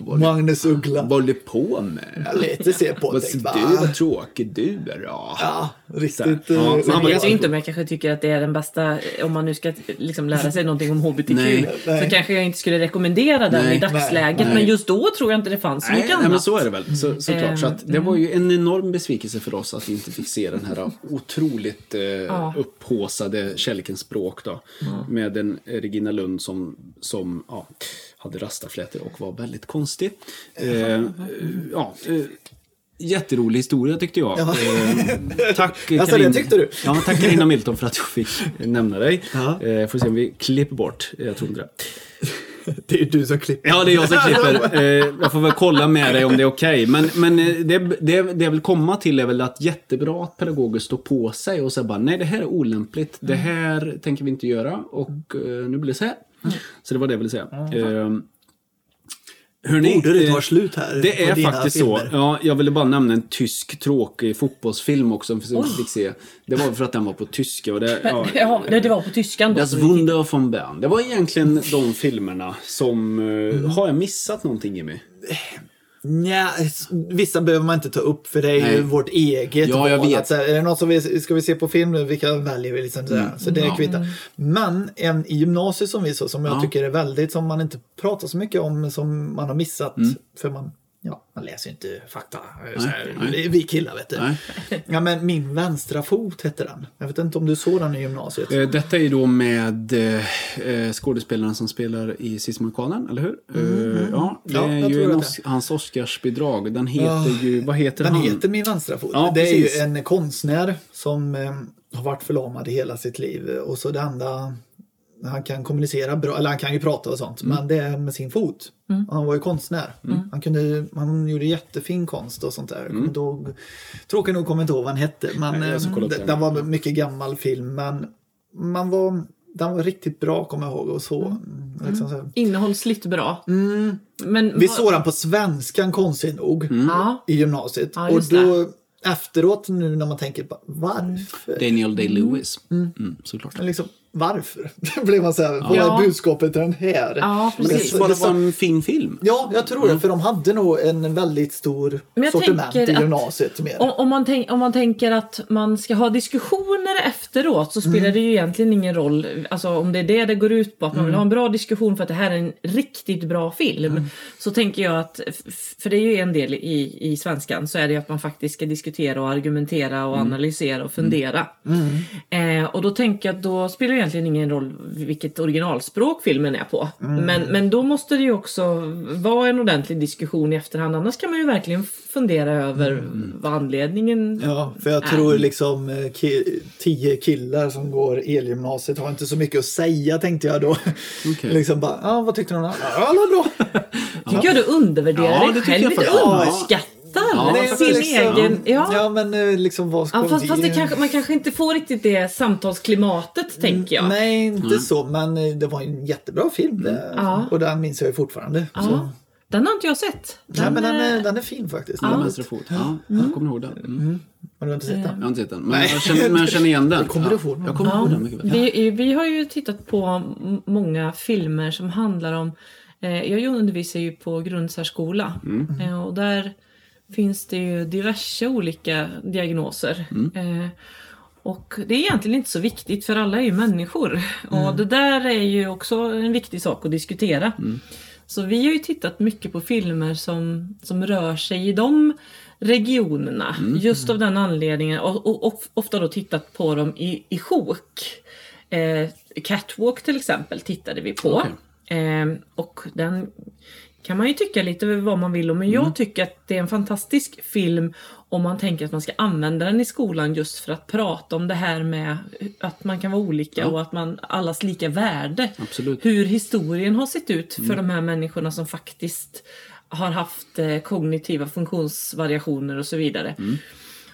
Var det- Magnus Uggla. Vad håller du på med? Ja, lite se på Vad du, tråkig du är då. Ja, riktigt. Så. Ja, eh, men han Jag var vet ju inte om jag kanske tycker att det är den bästa, om man nu ska liksom lära sig någonting om HBTQ, Nej. Nej. så kanske jag inte skulle rekommendera den Nej. i dagsläget. Nej. Men just då tror jag inte det fanns Nej, mycket nej, annat. men så är det väl. Så, såklart. Så att det Mm. var ju en enorm besvikelse för oss att vi inte fick se den här otroligt eh, Ja. upphåsade Kälkens språk då. Med en Regina Lund som, som ja, hade rastaflätor och var väldigt konstig. Eh, ja, eh, jätterolig historia tyckte jag. Ja. Eh, tack Alltså, det tyckte du? Ja, tack Carina Milton för att jag fick nämna dig. Ja. Eh, får se om vi klipper bort. Jag tror inte det. Det är du som klipper. Ja, det är jag som klipper. Eh, jag får väl kolla med dig om det är okej. Men, men eh, det, det, det jag vill komma till är väl att jättebra att pedagoger står på sig och säger bara nej, det här är olämpligt. Det här tänker vi inte göra och eh, nu blir det så här. Så det var det jag ville säga. Eh, hörni, Borde det eh, ta slut här? det är faktiskt filmer? så. Ja, jag ville bara nämna en tysk tråkig fotbollsfilm också som vi fick se. Det var för att den var på tyska. Och det, ja, Ja, det var på tyskan då. Das Wunder von Bern. Det var egentligen de filmerna som... eh, Har jag missat någonting Jimmy? Nja, vissa behöver man inte ta upp för det är Nej. ju vårt eget Ja, jag vet. Att, så här, är det något som vi, ska vi se på film nu, vilka väljer vi? Liksom, sådär. Så det Ja. kvittar. Men en i gymnasiet som vi så, som jag Ja. tycker är väldigt, som man inte pratar så mycket om, som man har missat. För man, ja, man läser ju inte fakta. Här, Mm. nej. Vi killar vet du. Nej. Ja, men Min vänstra fot hette den. Jag vet inte om du såg den i gymnasiet. Eh, Detta är ju då med eh, eh, skådespelaren som spelar i Sismonkanen, eller hur? Eh, Ja, det Mm, Ja, är ju Os- hans Oscarsbidrag. Den heter Ja. ju... Vad heter Den han? heter Min vänstra fot. Ja, det är ju en konstnär som eh, har varit förlamad i hela sitt liv. Och så det enda han kan kommunicera bra, eller han kan ju prata och sånt, Mm. men det är med sin fot. Han var ju konstnär. Han, kunde, han gjorde jättefin konst och sånt där. Inte ihåg, tråkigt nog kommer jag inte ihåg vad han hette, men Nej, eh, den. den var mycket gammal film. Men man var, den var riktigt bra kommer jag ihåg. Och så, liksom så. Innehållsligt bra. Men Mm. Vi vad- såg den på svenskan konstigt nog i gymnasiet. Ja, och då efteråt nu när man tänker på varför? Daniel Day-Lewis. Mm, såklart. Men liksom, varför? Det blir man så här, vad Ja. är budskapet till den här? Ja, det precis. är bara var en fin film. Ja, jag tror det. För de hade nog en väldigt stor sortiment i att- gymnasiet. Mer. Om, om, man tänk, om man tänker att man ska ha diskussioner efteråt så spelar Mm. det ju egentligen ingen roll. Alltså om det är det det går ut på, att man vill Mm. ha en bra diskussion för att det här är en riktigt bra film. Så tänker jag att, för det är ju en del i, i svenskan, så är det ju att man faktiskt ska diskutera och argumentera och Mm. analysera och fundera. Eh, och då tänker jag att då spelar det egentligen ingen roll vilket originalspråk filmen är på. Mm. Men, men då måste det ju också vara en ordentlig diskussion i efterhand. Annars kan man ju verkligen fundera över vad anledningen Mm. Ja, för jag är. tror liksom eh, ki- tio killar som går elgymnasiet har inte så mycket att säga tänkte jag då. Okej. liksom bara, ja vad tyckte du? om den? Ja, bra. Tycker jag du undervärderar Ja, det dig tycker själv jag lite. faktiskt. Ja. Underskattar Ja, Det är sin liksom- egen... Ja. Ja, men eh, liksom vad ska Ja, fast, vi- fast det kanske, man kanske inte får riktigt det samtalsklimatet, tänker jag. Nej, inte så. Men eh, det var en jättebra film. det. Ja. Och den minns jag ju fortfarande. Ja. Så. Den har inte jag sett. Nej, men den är, eh, den är fin faktiskt. Den vänstra fot. Ja, jag kommer ihåg den. Mm. Har du inte sett den? Jag har inte sett den, men jag känner, men jag känner igen den. Kommer du ihåg ja, den? jag kommer ihåg den mycket väl. Vi, vi har ju tittat på många filmer som handlar om... Eh, jag undervisar ju på grundsärskola eh, och där finns det ju diverse olika diagnoser. Eh, och det är egentligen inte så viktigt för alla är ju människor. Och det där är ju också en viktig sak att diskutera. Så vi har ju tittat mycket på filmer som, som rör sig i de regionerna. Just av den anledningen. Och, och, och ofta då tittat på dem i, i sjok. Eh, Catwalk till exempel tittade vi på. Okej. Eh, och den kan man ju tycka lite vad man vill om, men Mm. jag tycker att det är en fantastisk film om man tänker att man ska använda den i skolan just för att prata om det här med att man kan vara olika och att man allas lika värde. Absolut. Hur historien har sett ut Mm. för de här människorna som faktiskt har haft eh, kognitiva funktionsvariationer och så vidare. Mm.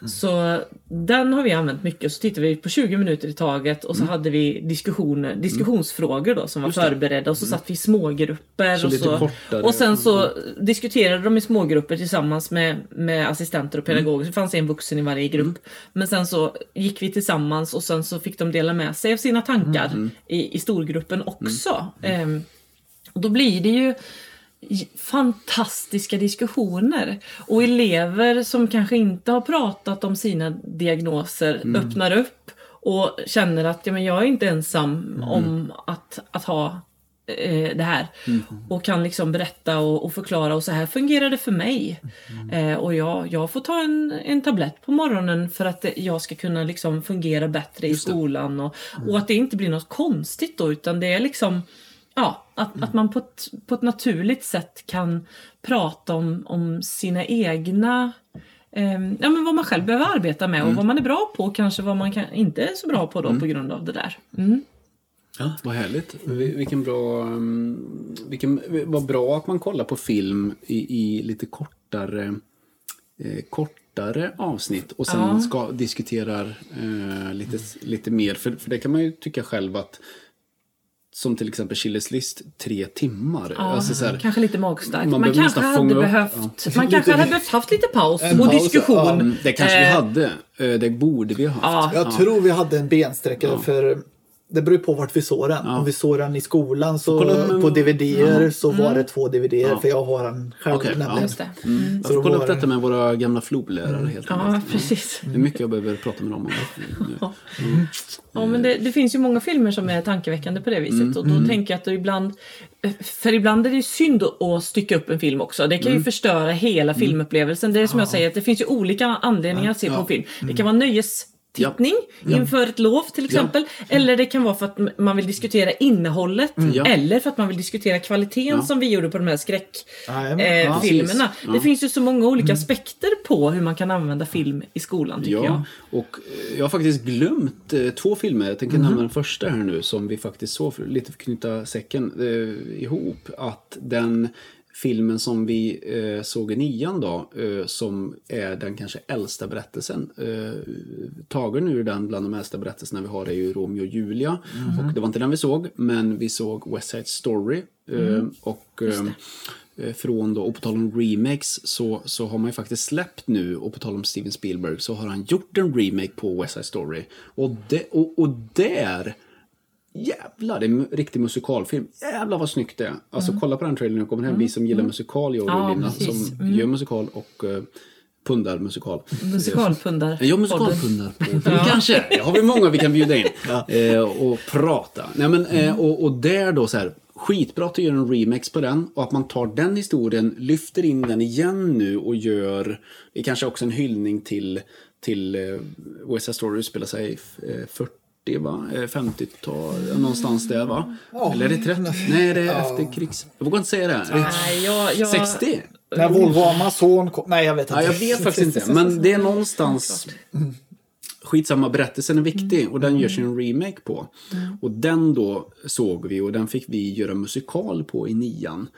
Så den har vi använt mycket. Så tittade vi på 20 minuter i taget och så hade vi diskussioner, diskussionsfrågor då som var Mm. Mm. förberedda och så satt vi i smågrupper. Så och, så, kortare. och sen så diskuterade de i smågrupper tillsammans med, med assistenter och Mm. pedagoger. Det fanns en vuxen i varje grupp. Men sen så gick vi tillsammans och sen så fick de dela med sig av sina tankar Mm. i, i storgruppen också. Ehm, och då blir det ju fantastiska diskussioner. Och elever som kanske inte har pratat om sina diagnoser öppnar upp och känner att ja, men jag är inte ensam om att, att ha eh, det här. Och kan liksom berätta och, och förklara och så här fungerar det för mig. Eh, och jag, jag får ta en, en tablett på morgonen för att jag ska kunna liksom fungera bättre i skolan. Och, och att det inte blir något konstigt då utan det är liksom Ja, att, att man på ett, på ett naturligt sätt kan prata om, om sina egna eh, ja, men vad man själv behöver arbeta med och vad man är bra på och kanske vad man kan, inte är så bra på då på grund av det där. Mm. Ja, vad härligt. Vi- Vilken bra... um, Vilken, vad bra att man kollar på film i, i lite kortare, eh, kortare avsnitt och sen Ja. ska, diskuterar eh, lite, lite mer. För, för det kan man ju tycka själv att som till exempel Chilles list, tre timmar. Ja, Alltså så här, kanske lite magstarkt. man Man, kanske hade behövt, man kanske hade behövt haft lite paus En och paus, diskussion. ja. det kanske vi Eh, hade. Eh, Det borde vi ha haft. Ja. Jag tror vi hade en bensträckare för det beror på vart vi såg den. Om vi såg den i skolan så med- på DVD så var det två DVD för jag har den själv ja. nämligen. Just det. Mm. Mm. Jag Så får kolla upp det- detta med våra gamla floblärare helt Ja, enkelt. precis. Det är mycket jag behöver prata med dem om. nu. Ja, men det, det finns ju många filmer som är tankeväckande på det viset. Mm, Och då tänker jag att ibland... För ibland är det ju synd att sticka upp en film också. Det kan Mm. ju förstöra hela filmupplevelsen. Det är som jag säger, att det finns ju olika anledningar att se på en film. Det kan vara nöjestittning inför ett lov till exempel. Eller det kan vara för att man vill diskutera innehållet. Ja. Eller för att man vill diskutera kvaliteten som vi gjorde på de här skräckfilmerna. Eh, Ja. Ja. Det finns ju så många olika aspekter på hur man kan använda film i skolan tycker jag. Ja, och eh, jag har faktiskt glömt eh, två filmer. Jag tänker nämna den första här nu som vi faktiskt såg, för, lite för att knyta säcken eh, ihop. Att den filmen som vi eh, såg i nian då, eh, som är den kanske äldsta berättelsen. Eh, tagen ur den bland de äldsta berättelserna vi har är ju Romeo och Julia. Och det var inte den vi såg, men vi såg West Side Story. Eh, och eh, eh, från då, och på tal om remakes så, så har man ju faktiskt släppt nu, och på tal om Steven Spielberg, så har han gjort en remake på West Side Story. Och, det, och, och där, jävlar, det är en riktig musikalfilm. Jävlar vad snyggt det är. Alltså kolla på den trailern när kommer hem, vi som gillar musikal, jag och Ja, precis. som gör musikal och uh, pundar musikal. Musikalpundar. Ja, musikalpundar på kanske. Det har vi många vi kan bjuda in. Eh, och prata. Nej, men, eh, och, och där då så här. Skitbra att du gör en remix på den och att man tar den historien, lyfter in den igen nu och gör, det kanske också en hyllning till, till eh, West Side Story utspelar sig eh, 40 va? Eh, 50-tal, någonstans där va? Ja. Eller är det 30? Nej, det är efter krigs... Jag vågar inte säga det. Nej, jag, jag, 60? När Volvo Amazon kom. Nej, jag vet inte. Ja, jag vet faktiskt inte. Men det är någonstans... Skitsamma, berättelsen är viktig och den görs en remake på. Och den då såg vi och den fick vi göra musikal på i nian.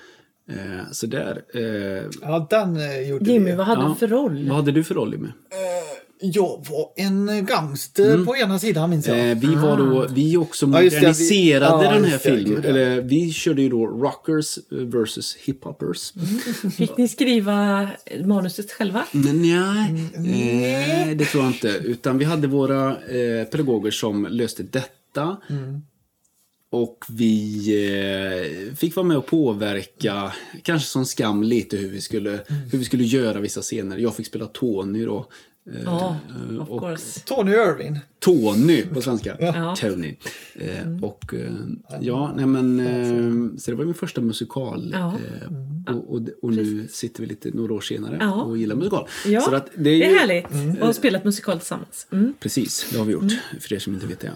Eh, så där. Eh, Ja, den eh, gjorde Jimmy, vi. vad hade ja. du för roll? Vad hade du för roll Jimmy? Jag var en gangster på ena sidan minns jag. Eh, vi var då, vi också Ja, just det, vi- moderniserade ja, den här filmen. ja. Eller vi körde ju då Rockers versus Hiphoppers. Fick ni skriva manuset själva? Men nej, eh, det tror jag inte. Utan vi hade våra eh, pedagoger som löste detta. Och vi eh, fick vara med och påverka, kanske som skam lite hur vi skulle, hur vi skulle göra vissa scener. Jag fick spela Tony då. Ja, eh, of och course. Tony Irving. Tony på svenska. Ja. Tony. Eh, och eh, ja, nej men så det var min första musikal. Ja. Eh, och, och, och nu sitter vi lite några år senare Ja. och gillar musikal. Ja, så att det det är, är, ju, härligt. Och har spelat musikal tillsammans. Mm. Precis, det har vi gjort. För er som inte vet det.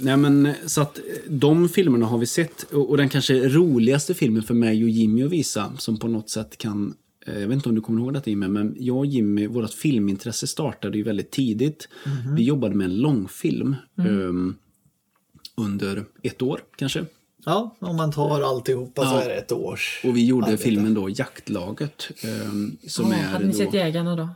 Nej men, så att de filmerna har vi sett. Och, och den kanske roligaste filmen för mig och Jimmy att visa, som på något sätt kan jag vet inte om du kommer ihåg detta Jimmy, men jag och Jimmy, vårt filmintresse startade ju väldigt tidigt. Vi jobbade med en långfilm eh, under ett år kanske. Ja, om man tar alltihopa så Ja. är det ett års Och vi gjorde arbete. filmen då Jaktlaget. Eh, som Ja, är hade ni då, sett Jägarna då?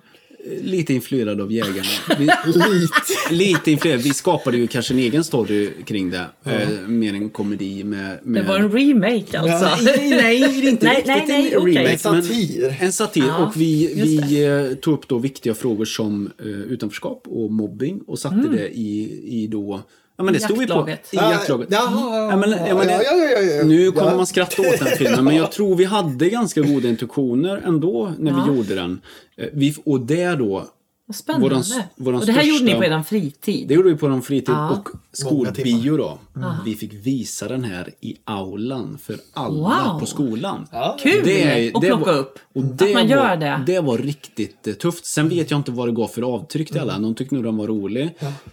Lite influerad av Jägarna. Vi, Lite. Lite influerad. Vi skapade ju kanske en egen story kring det. Eh, mer en komedi med... med Det var en remake alltså? Nej, nej, det är inte Nej, riktigt nej, nej, en okej. remake. En satir. En satir. Ja, och vi, vi eh, tog upp då viktiga frågor som eh, utanförskap och mobbing och satte det i, i då... Ja, men det stod vi på. I jaktlaget. Jaha, Ja, men, ja, men, ja, ja, ja, ja. Nu kommer Ja. man skratta åt den filmen, men jag tror vi hade ganska goda intuitioner ändå när Ja. vi gjorde den. Eh, Vi, och det då, Vad spännande. Våran- våran och det här gjorde ni största- på er fritid? det gjorde vi på någon fritid Ja. och skolbio då. Vi fick visa den här i aulan för alla Wow. på skolan. Ja. Kul är- att plocka var, upp. Och Att det man gör var, det. Det var riktigt eh, tufft. Sen vet jag inte vad det gav för avtryck till alla. Någon tyckte nog den var rolig.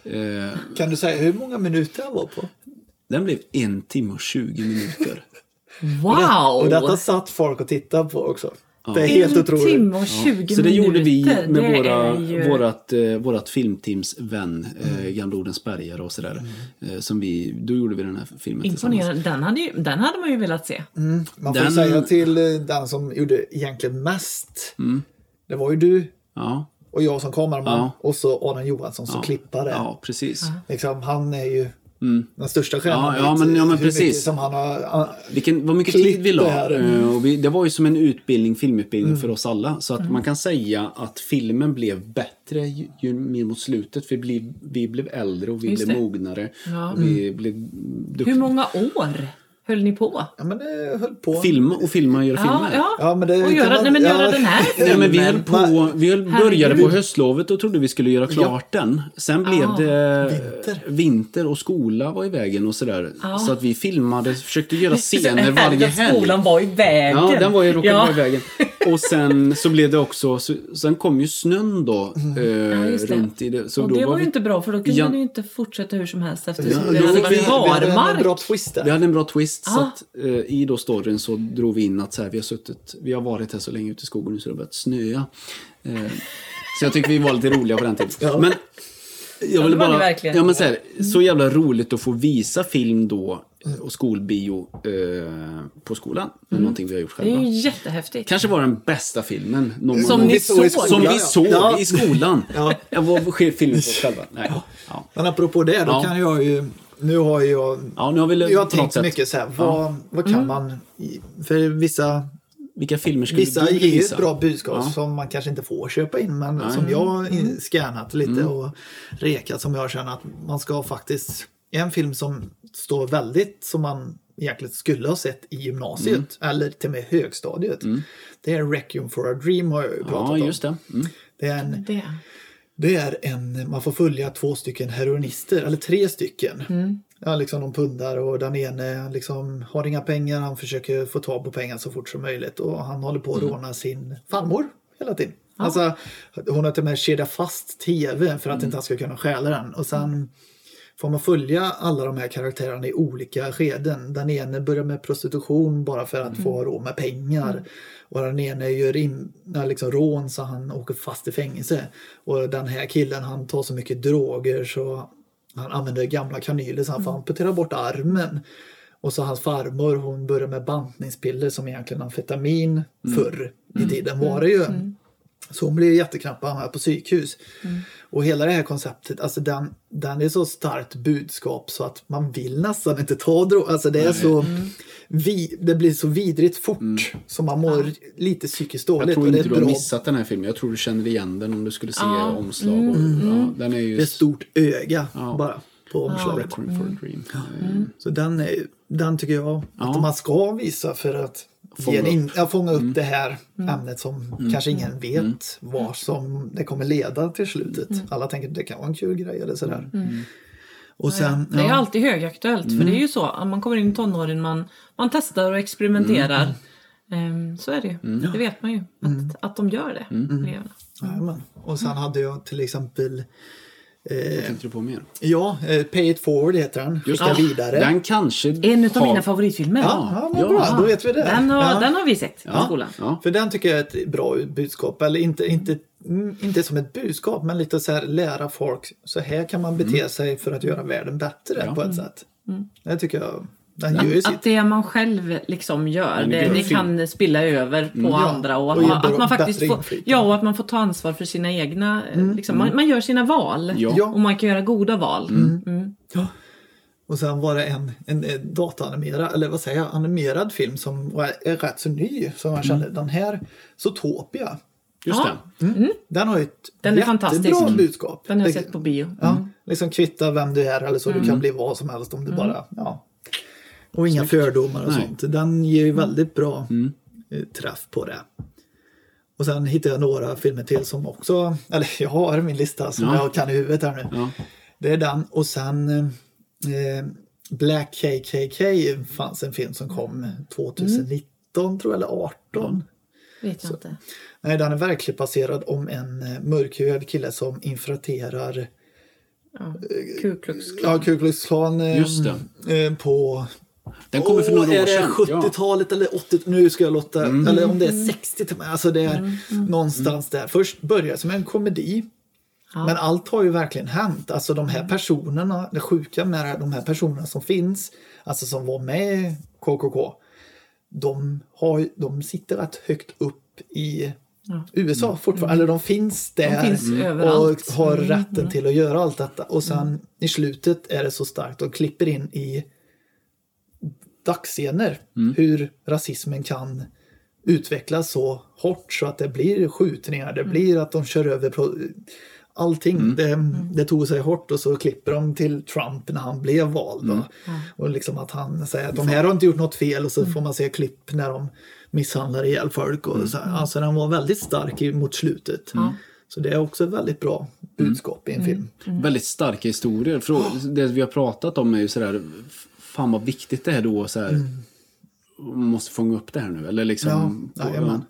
Eh, Kan du säga hur många minuter jag var på? den blev en timme och 20 minuter. Wow! Och detta satt folk och tittade på också. Det är helt en otroligt. timme och 20 Så det minuter. gjorde vi med det våra, ju... vårat, eh, vårat filmteams vän, eh, Gamla Ordens bergare och sådär. Eh, som vi, då gjorde vi den här filmen. Imponerande. Den hade, ju, den hade man ju velat se. Man får Den- säga till eh, den som gjorde egentligen mest. Mm. Det var ju du Ja, och jag som kameraman Ja. och så Adam Johansson som klippare. ja, precis. Liksom, han är ju den största stjärnan. Ja, ja, men- ja, men precis. Som han har, ah, Vilken, vad mycket tid vi la. det här. Eh, Och vi, det var ju som en utbildning, filmutbildning Mm. för oss alla. Så att man kan säga att filmen blev bättre ju, ju mer mot slutet. För vi blev, vi blev äldre och vi Just blev det. mognare. Ja. Vi blev duktiga. Hur många år höll ni på? ja, men det höll på. Filma och filma och göra Ja, filmer. ja. Ja, men det och göra, man- nej, men göra ja. den här Nej, men vi höll på, vi höll, började på höstlovet och trodde vi skulle göra klart den. Sen blev Ah. det Vinter. vinter och skola var i vägen och sådär. Ah. Så att vi filmade, försökte göra scener varje att helg. skolan var i vägen. Ja, den var ju råkade Ja. vara i vägen. Och sen så blev det också, så, sen kom ju snön då eh, Ja, just det. runt i det. Så och då det var vi, ju inte bra för då kunde Ja. ni ju inte fortsätta hur som helst eftersom Ja, varit vi- vi hade en twist där. vi hade en bra twist så Ah. att eh, i då storyn så drog vi in att så här, vi har suttit, vi har varit här så länge ute i skogen nu så det har börjat snöa. Eh, så jag tycker vi var lite roliga på den tiden. Ja. Men jag vill bara, verkligen. ja men så här, så jävla roligt att få visa film då eh, och skolbio eh, på skolan. Är någonting vi har gjort Det är själva. ju jättehäftigt. Kanske var den bästa filmen någon Som gång. ni vi såg. Som skolan, vi ja. såg Ja. i skolan. Ja. ja. Vad sker filmen på själva? Nej. Ja. Men apropå det, då Ja. kan jag ju... Nu har jag... ja, nu har vi Jag har tänkt sätt. mycket så här, vad, vad kan man... i- För vissa, Vilka filmer skulle vissa du ger vilja ju visa? ett bra budskap Ja. som man kanske inte får köpa in, men som jag har Mm. scannat lite och rekat som jag känner att man ska faktiskt... En film som står väldigt som man egentligen skulle ha sett i gymnasiet Mm. eller till och med högstadiet. Det är Requiem for a Dream har jag ju pratat Ja, om. just det. Mm. Det är en Det. Det är en, man får följa två stycken heroinister, eller tre stycken. Ja, liksom de pundar och den ene liksom har inga pengar, han försöker få tag på pengar så fort som möjligt och han håller på att råna sin farmor hela tiden. Alltså, hon har till och med kedjat fast tv för att inte han ska kunna stjäla den. Och sen får man följa alla de här karaktärerna i olika skeden. Den ene börjar med prostitution bara för att få råd med pengar. Och den ene gör in, liksom rån så han åker fast i fängelse. Och den här killen han tar så mycket droger så han använder gamla kanyler så han får amputera bort armen. Och så hans farmor hon börjar med bantningspiller som egentligen amfetamin förr i tiden var det ju. Så hon blir jätteknapp och på psykhus. Och hela det här konceptet, alltså den, den är så starkt budskap så att man vill nästan inte ta droger. Alltså det är så, vi, det blir så vidrigt fort så man mår lite psykiskt Jag dåligt. tror och det inte du har bra, missat den här filmen. Jag tror du känner igen den om du skulle se Ja. omslag. Och, ja, den är ju... det är ett stort öga Ja. bara på omslaget. Requiem for a Dream. Eh, Så den, är, den tycker jag Ja. att man ska visa för att Fånga in, ja, fånga Mm. upp det här ämnet som kanske ingen vet var som det kommer leda till slutet. Alla tänker att det kan vara en kul grej eller sådär. Och sen, Det är ja, alltid högaktuellt för det är ju så, om man kommer in i tonåren, man, man testar och experimenterar. Ehm, så är det ju. Det vet man ju, att, att de gör det, eleverna. jajamän. och sen hade jag till exempel Vad tänkte du på mer? Ja, eh, Pay It Forward heter den. Skicka vidare. Den kanske En av har- mina favoritfilmer. Ja, ja, Ja. bra. Då vet vi det. Den har, ja. den har vi sett i skolan. Ja. För den tycker jag är ett bra budskap. Eller inte, inte, mm, inte som ett budskap, men lite så här lära folk. Så här kan man bete Mm. sig för att göra världen bättre på ett sätt. Det tycker jag. Den Att sitt. det man själv liksom gör, Den är det, det kan spilla över på Ja, andra och, och att man faktiskt får, ja, och att man får ta ansvar för sina egna, eh, liksom, man, man gör sina val. Ja. Ja. Och man kan göra goda val. Mm. Och sen var det en, en, en dataanimerad, eller vad säger jag, animerad film som var, är rätt så ny. Som jag kände, den här, Zootopia. Just Ja. det. Den har ju ett Den är jättebra fantastisk. budskap. Den har jag sett på bio. Ja, liksom kvitta vem du är eller så. Du kan bli vad som helst om du bara, ja. Och inga fördomar och Nej. sånt. Den ger ju väldigt bra eh, träff på det. Och sen hittade jag några filmer till som också, eller jag har min lista som Ja. jag kan i huvudet här nu. Ja. Det är den och sen eh, Black KKK fanns en film som kom 2019 tror jag, eller 18. Vet jag inte. Nej, den är verkligen baserad om en eh, mörkhyad kille som infiltrerar Ja. Ku Klux Klan. Ja, Ku Klux Klan eh, Just eh, på... Den kommer för några år sedan. Är det 70-talet eller 80 Nu ska jag låta... Mm. Eller om det är 60 Alltså det är Mm. någonstans där. Först börjar som en komedi. Men allt har ju verkligen hänt. Alltså de här personerna, det sjuka med de här personerna som finns, alltså som var med i KKK, de, har, de sitter rätt högt upp i USA fortfarande. Eller de finns där Mm. finns överallt. och har Mm, rätten till att göra allt detta. Och sen i slutet är det så starkt. De klipper in i dagsscener. Hur rasismen kan utvecklas så hårt så att det blir skjutningar, det blir att de kör över allting. Det, det tog sig hårt och så klipper de till Trump när han blev vald. Och, och liksom att han säger att de här har inte gjort något fel och så får man se klipp när de misshandlar ihjäl folk. Och så, alltså den var väldigt stark i- mot slutet. Så det är också ett väldigt bra budskap i en film. Väldigt starka historier. För det vi har pratat om är ju sådär, fan vad viktigt det är då så här. Man måste fånga upp det här nu. Eller liksom. Ja, jajamän.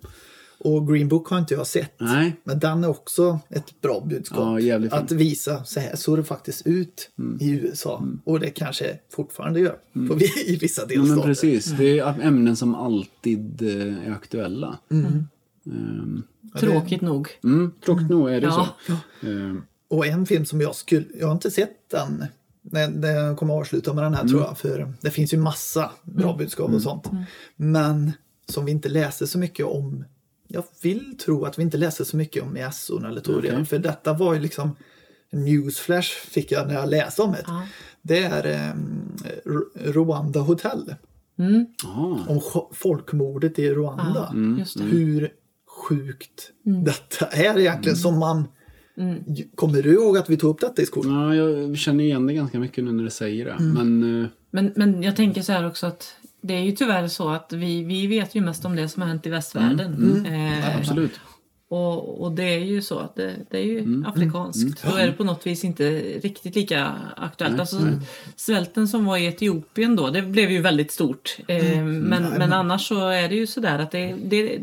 Och Green Book har inte jag sett. Nej. Men den är också ett bra budskap. Ja, att visa så här såg det faktiskt ut i USA. Och det kanske fortfarande gör på, vi- i vissa Ja, delstater. men precis. Det är ämnen som alltid eh, är aktuella. Ehm, Tråkigt nog. Mm, tråkigt nog är det Ja. så. Ehm, Och en film som jag skulle, jag har inte sett den. Den den kommer avsluta med den här Mm. tror jag. För det finns ju massa bra budskap och sånt. Men som vi inte läser så mycket om. Jag vill tro att vi inte läser så mycket om i SO eller Toria. Okej. För detta var ju liksom newsflash fick jag när jag läste om det. Det är um, Rwanda Hotel. aha. Om sj- folkmordet i Rwanda. Mm. Just det. Hur sjukt detta är egentligen. Som man... Kommer du ihåg att vi tog upp detta i skolan? Ja, jag känner igen det ganska mycket nu när du säger det. Men eh, Men, men jag tänker så här också att det är ju tyvärr så att vi, vi vet ju mest om det som har hänt i västvärlden. Eh, absolut. och, och det är ju så att det, det är ju afrikanskt. Då är det på något vis inte riktigt lika aktuellt. alltså, Svälten som var i Etiopien då, det blev ju väldigt stort. Eh, men, men annars så är det ju sådär att det, det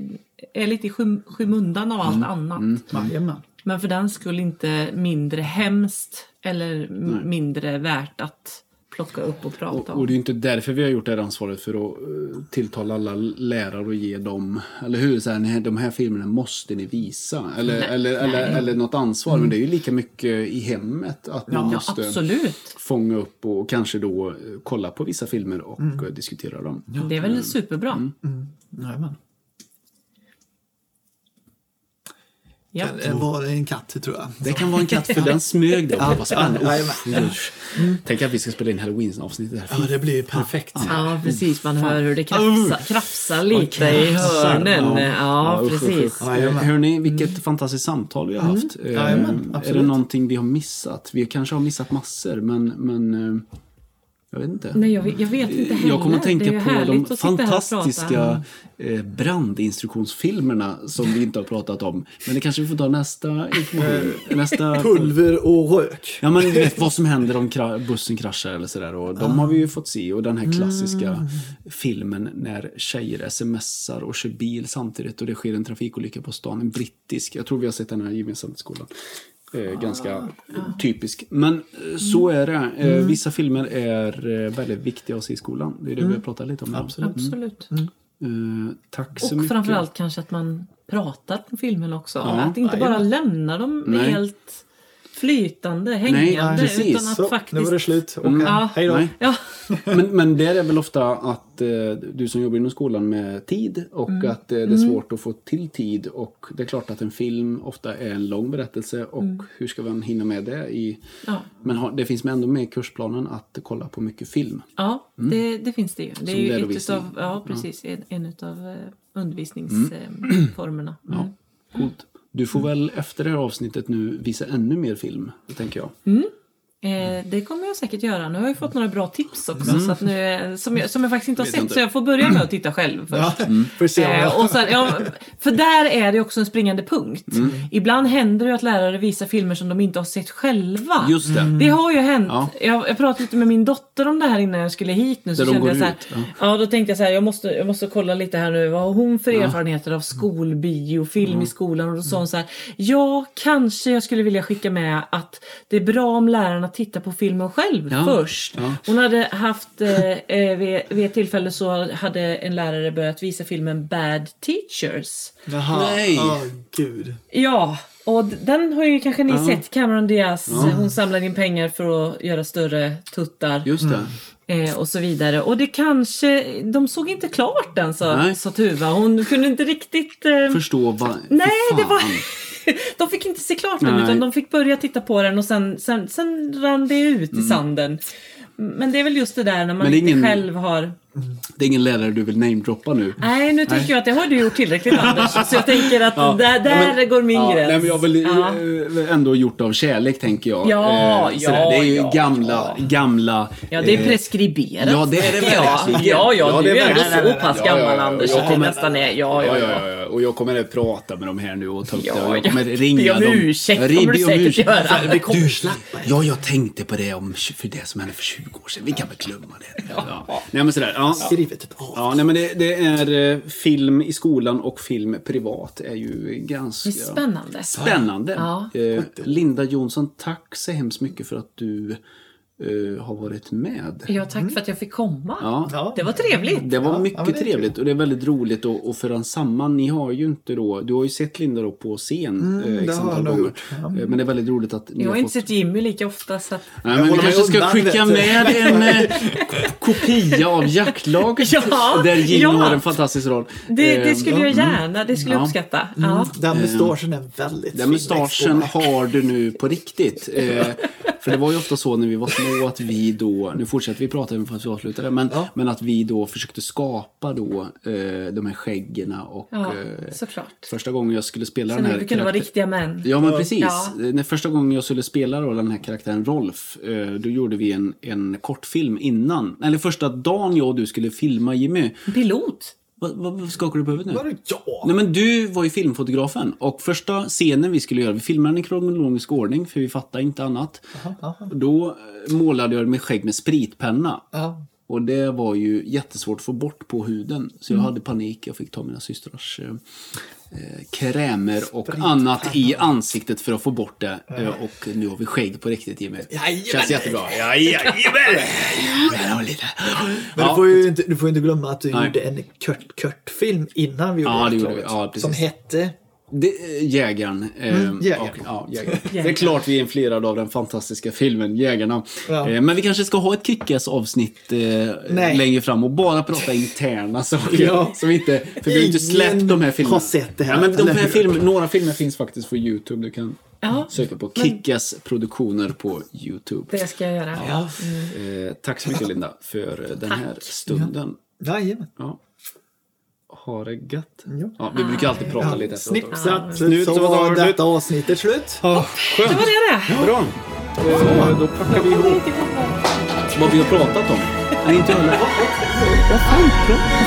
är lite i skym, skymundan av allt annat. Jajamän. Men för den skulle inte mindre hemskt eller m- mindre värt att plocka upp och prata Och, om. och det är inte därför vi har gjort det här ansvaret för att eh, tilltala alla lärare och ge dem, eller hur, så här, "Nej, de här filmerna måste ni visa. Eller, eller, eller, eller något ansvar. Men det är ju lika mycket i hemmet att man ja, måste absolut. fånga upp och kanske då eh, kolla på vissa filmer och eh, diskutera dem. Det är väl superbra. Jajamän. Ja. Det var en katt tror jag. Det kan vara en katt för den smög spännande. Ja, jajamän. usch. Tänk att vi ska spela in halloween-avsnittet. Ja, det blir perfekt. ja, precis. Man hör hur det krafsar, krafsar lite i hörnen. Ja, precis. Hörni, vilket fantastiskt samtal vi har haft. Eh, Jajamän, är det någonting vi har missat? Vi kanske har missat massor, men, men eh, Jag vet inte. Nej, jag vet, jag vet inte heller. Jag kommer att Det är tänka på de fantastiska eh, brandinstruktionsfilmerna som vi inte har pratat om. Men det kanske vi får ta nästa information. nästa Pulver och rök. Ja men du vet vad som händer om kra- bussen kraschar eller sådär. Och de har vi ju fått se. Och den här klassiska filmen när tjejer smsar och kör bil samtidigt och det sker en trafikolycka på stan. En brittisk. Jag tror vi har sett den här gemensamt i skolan. Eh, ganska typisk. Men eh, så är det. Eh, vissa filmer är eh, väldigt viktiga att se i skolan. Det är det vi har pratat lite om. Absolut. Absolut. Eh, tack så Och mycket. framförallt kanske att man pratar på filmen också. Ja. att inte bara lämna dem Nej. helt flytande, hängande. precis. utan att Så, faktiskt... nu var det slut. Åka. Ja. Hej då. Nej. Ja, Men, men det är väl ofta att eh, du som jobbar inom skolan med tid och Mm. att eh, det är svårt att få till tid. Och det är klart att en film ofta är en lång berättelse och Mm. hur ska man hinna med det? I, ja. Men har, det finns med ändå med i kursplanen att kolla på mycket film. ja det, det finns det ju. Det är Som ju ett utav, ja, precis, en, en utav eh, undervisningsformerna. Mm. Ja, coolt. Du får väl efter det här avsnittet nu visa ännu mer film, tänker jag. Mm. Eh, det kommer jag säkert göra. Nu har jag fått några bra tips också så att nu, eh, som, jag, som jag faktiskt inte har sett. inte. Så jag får börja med att titta själv först. Ja, om Eh, och sen, ja, för där är det också en springande punkt. Ibland händer det ju att lärare visar filmer som de inte har sett själva. Just det. Det har ju hänt. Ja. Jag, jag pratade lite med min dotter om det här innan jag skulle hit nu. Så Där kände jag så här, ut, ja. då tänkte jag så här, jag måste, jag måste kolla lite här nu. Vad har hon för erfarenheter av skolbio, film i skolan? Och då sa hon så här, ja, kanske jag skulle vilja skicka med att det är bra om lärarna tittar på filmen själv Ja. först. Ja. Hon hade haft, eh, eh, vid, vid ett tillfälle så hade en lärare börjat visa filmen Bad Teachers. Jaha. Nej. Åh, gud. Ja, och den har ju kanske ni sett. Cameron Diaz, hon samlar in pengar för att göra större tuttar. Just det. Eh, och så vidare. Och det kanske, de såg inte klart den sa, Nej. sa Tuva. Hon kunde inte riktigt... Eh, Förstå vad... Nej, det var... de fick inte se klart den Nej. utan de fick börja titta på den och sen, sen, sen rann det ut i sanden. Men det är väl just det där när man inte ingen- själv har... Det är ingen lärare du vill namedroppa nu? Nej, nu tänker jag att det har du gjort tillräckligt Anders. Så jag tänker att där, där men- går min ja, gräns. Nej, men jag har väl Ja. eh, ändå gjort av kärlek, tänker jag. Ja, Eh, ja. Det är ju ja, gamla, ja. gamla... Ja, det är eh, preskriberat. Ja, det är det ja, verkligen. ja, ja, Ja, du är är ändå så pass Ja, ja, gammal ja. Anders. Jag Jag kommer- nästan är. Ja, ja, Ja, ja. ja, ja. Och jag kommer att prata med dem här nu och ta upp Ja, det. Jag ja. kommer ringa Be om dem. ursäkt kommer du säkert göra. Du, Ja, jag tänkte på det om, för det som hände för 20 år sedan. Vi kan väl glömma det. Ja. Nej, men sådär. Ja. Skrivit ett av. Ja, nej, men det, det är eh, film i skolan och film privat är ju ganska... Det är spännande. Spännande. Ja. Eh, Linda Jonsson, tack så hemskt mycket för att du eh, har varit med. Ja, tack för att jag fick komma. Ja. Ja. Det var trevligt. Det var Ja, mycket ja, det trevligt och det är väldigt roligt att, att föra samman. Ni har ju inte då, du har ju sett Linda då på scen eh, det x har jag antal gånger. gjort. Ja. Eh, Men det är väldigt roligt att ni Jag har inte fått... sett Jimmy lika ofta så att... Nej, Jag men vi kanske ska skicka med en eh, kopia av Jaktlaget. Ja, där Jim ja. har en fantastisk roll. Det, Eh, det skulle jag gärna, det skulle jag Ja. uppskatta. Ja. Den mustaschen är väldigt Den fin. mustaschen Växt på. har du nu på riktigt. Eh, för det var ju ofta så när vi var små att vi då, nu fortsätter vi prata även fast vi avslutar det, men, Ja. men att vi då försökte skapa då eh, de här skäggen och Ja, eh, såklart. första gången jag skulle spela Sen den vi här kunde vara riktiga män. Ja men precis. Ja. När första gången jag skulle spela då den här karaktären Rolf, eh, då gjorde vi en, en kortfilm innan. Eller första dagen jag och du skulle filma Jimmy. Pilot. Vad, vad, skakar du på huvudet nu? Vadå ja? Nej men du var ju filmfotografen och första scenen vi skulle göra, vi filmade i kronologisk ordning för vi fattade inte annat. Då eh, målade jag med skägg med spritpenna. Ja. Och det var ju jättesvårt att få bort på huden. Så Mm. jag hade panik, jag fick ta mina systrars eh, krämer och annat i ansiktet för att få bort det. Eh, och nu har vi skägg på riktigt Jimmy. Jajamän. Känns jättebra. Jajamän! Jajamän. Men du, får ju inte, du får inte glömma att du Nej. gjorde en Kurt Kurt-film innan vi gjorde Ja, det gjorde vi. Ja, precis. Som hette... Det, eh, jägaren. Eh, Mm, Jägaren. och- ja, jägaren. Det är klart vi är influerade av den fantastiska filmen Jägarna. Ja. Eh, men vi kanske ska ha ett kickass avsnitt Nej. längre fram och bara prata interna saker. Ja. Så vi inte, för vi har inte släppt de här filmerna. har sett det här, Ja, men de här hur? film, några filmer finns faktiskt på YouTube. Du kan Ja, söka på Kickass produktioner på YouTube. det ska jag göra. Ja. Eh, tack så mycket Linda för den här stunden. Jajamän. Ja. Ha det gött. Ja. Ja, vi brukar alltid prata lite efteråt. Snipsat. Snut, så så var det. detta avsnittet slut. Ja, Det skönt. var det det. Bra. Eh, Då packar vi ihop. vad vi har pratat om. Nej, inte jag heller. Vad fan, vad fan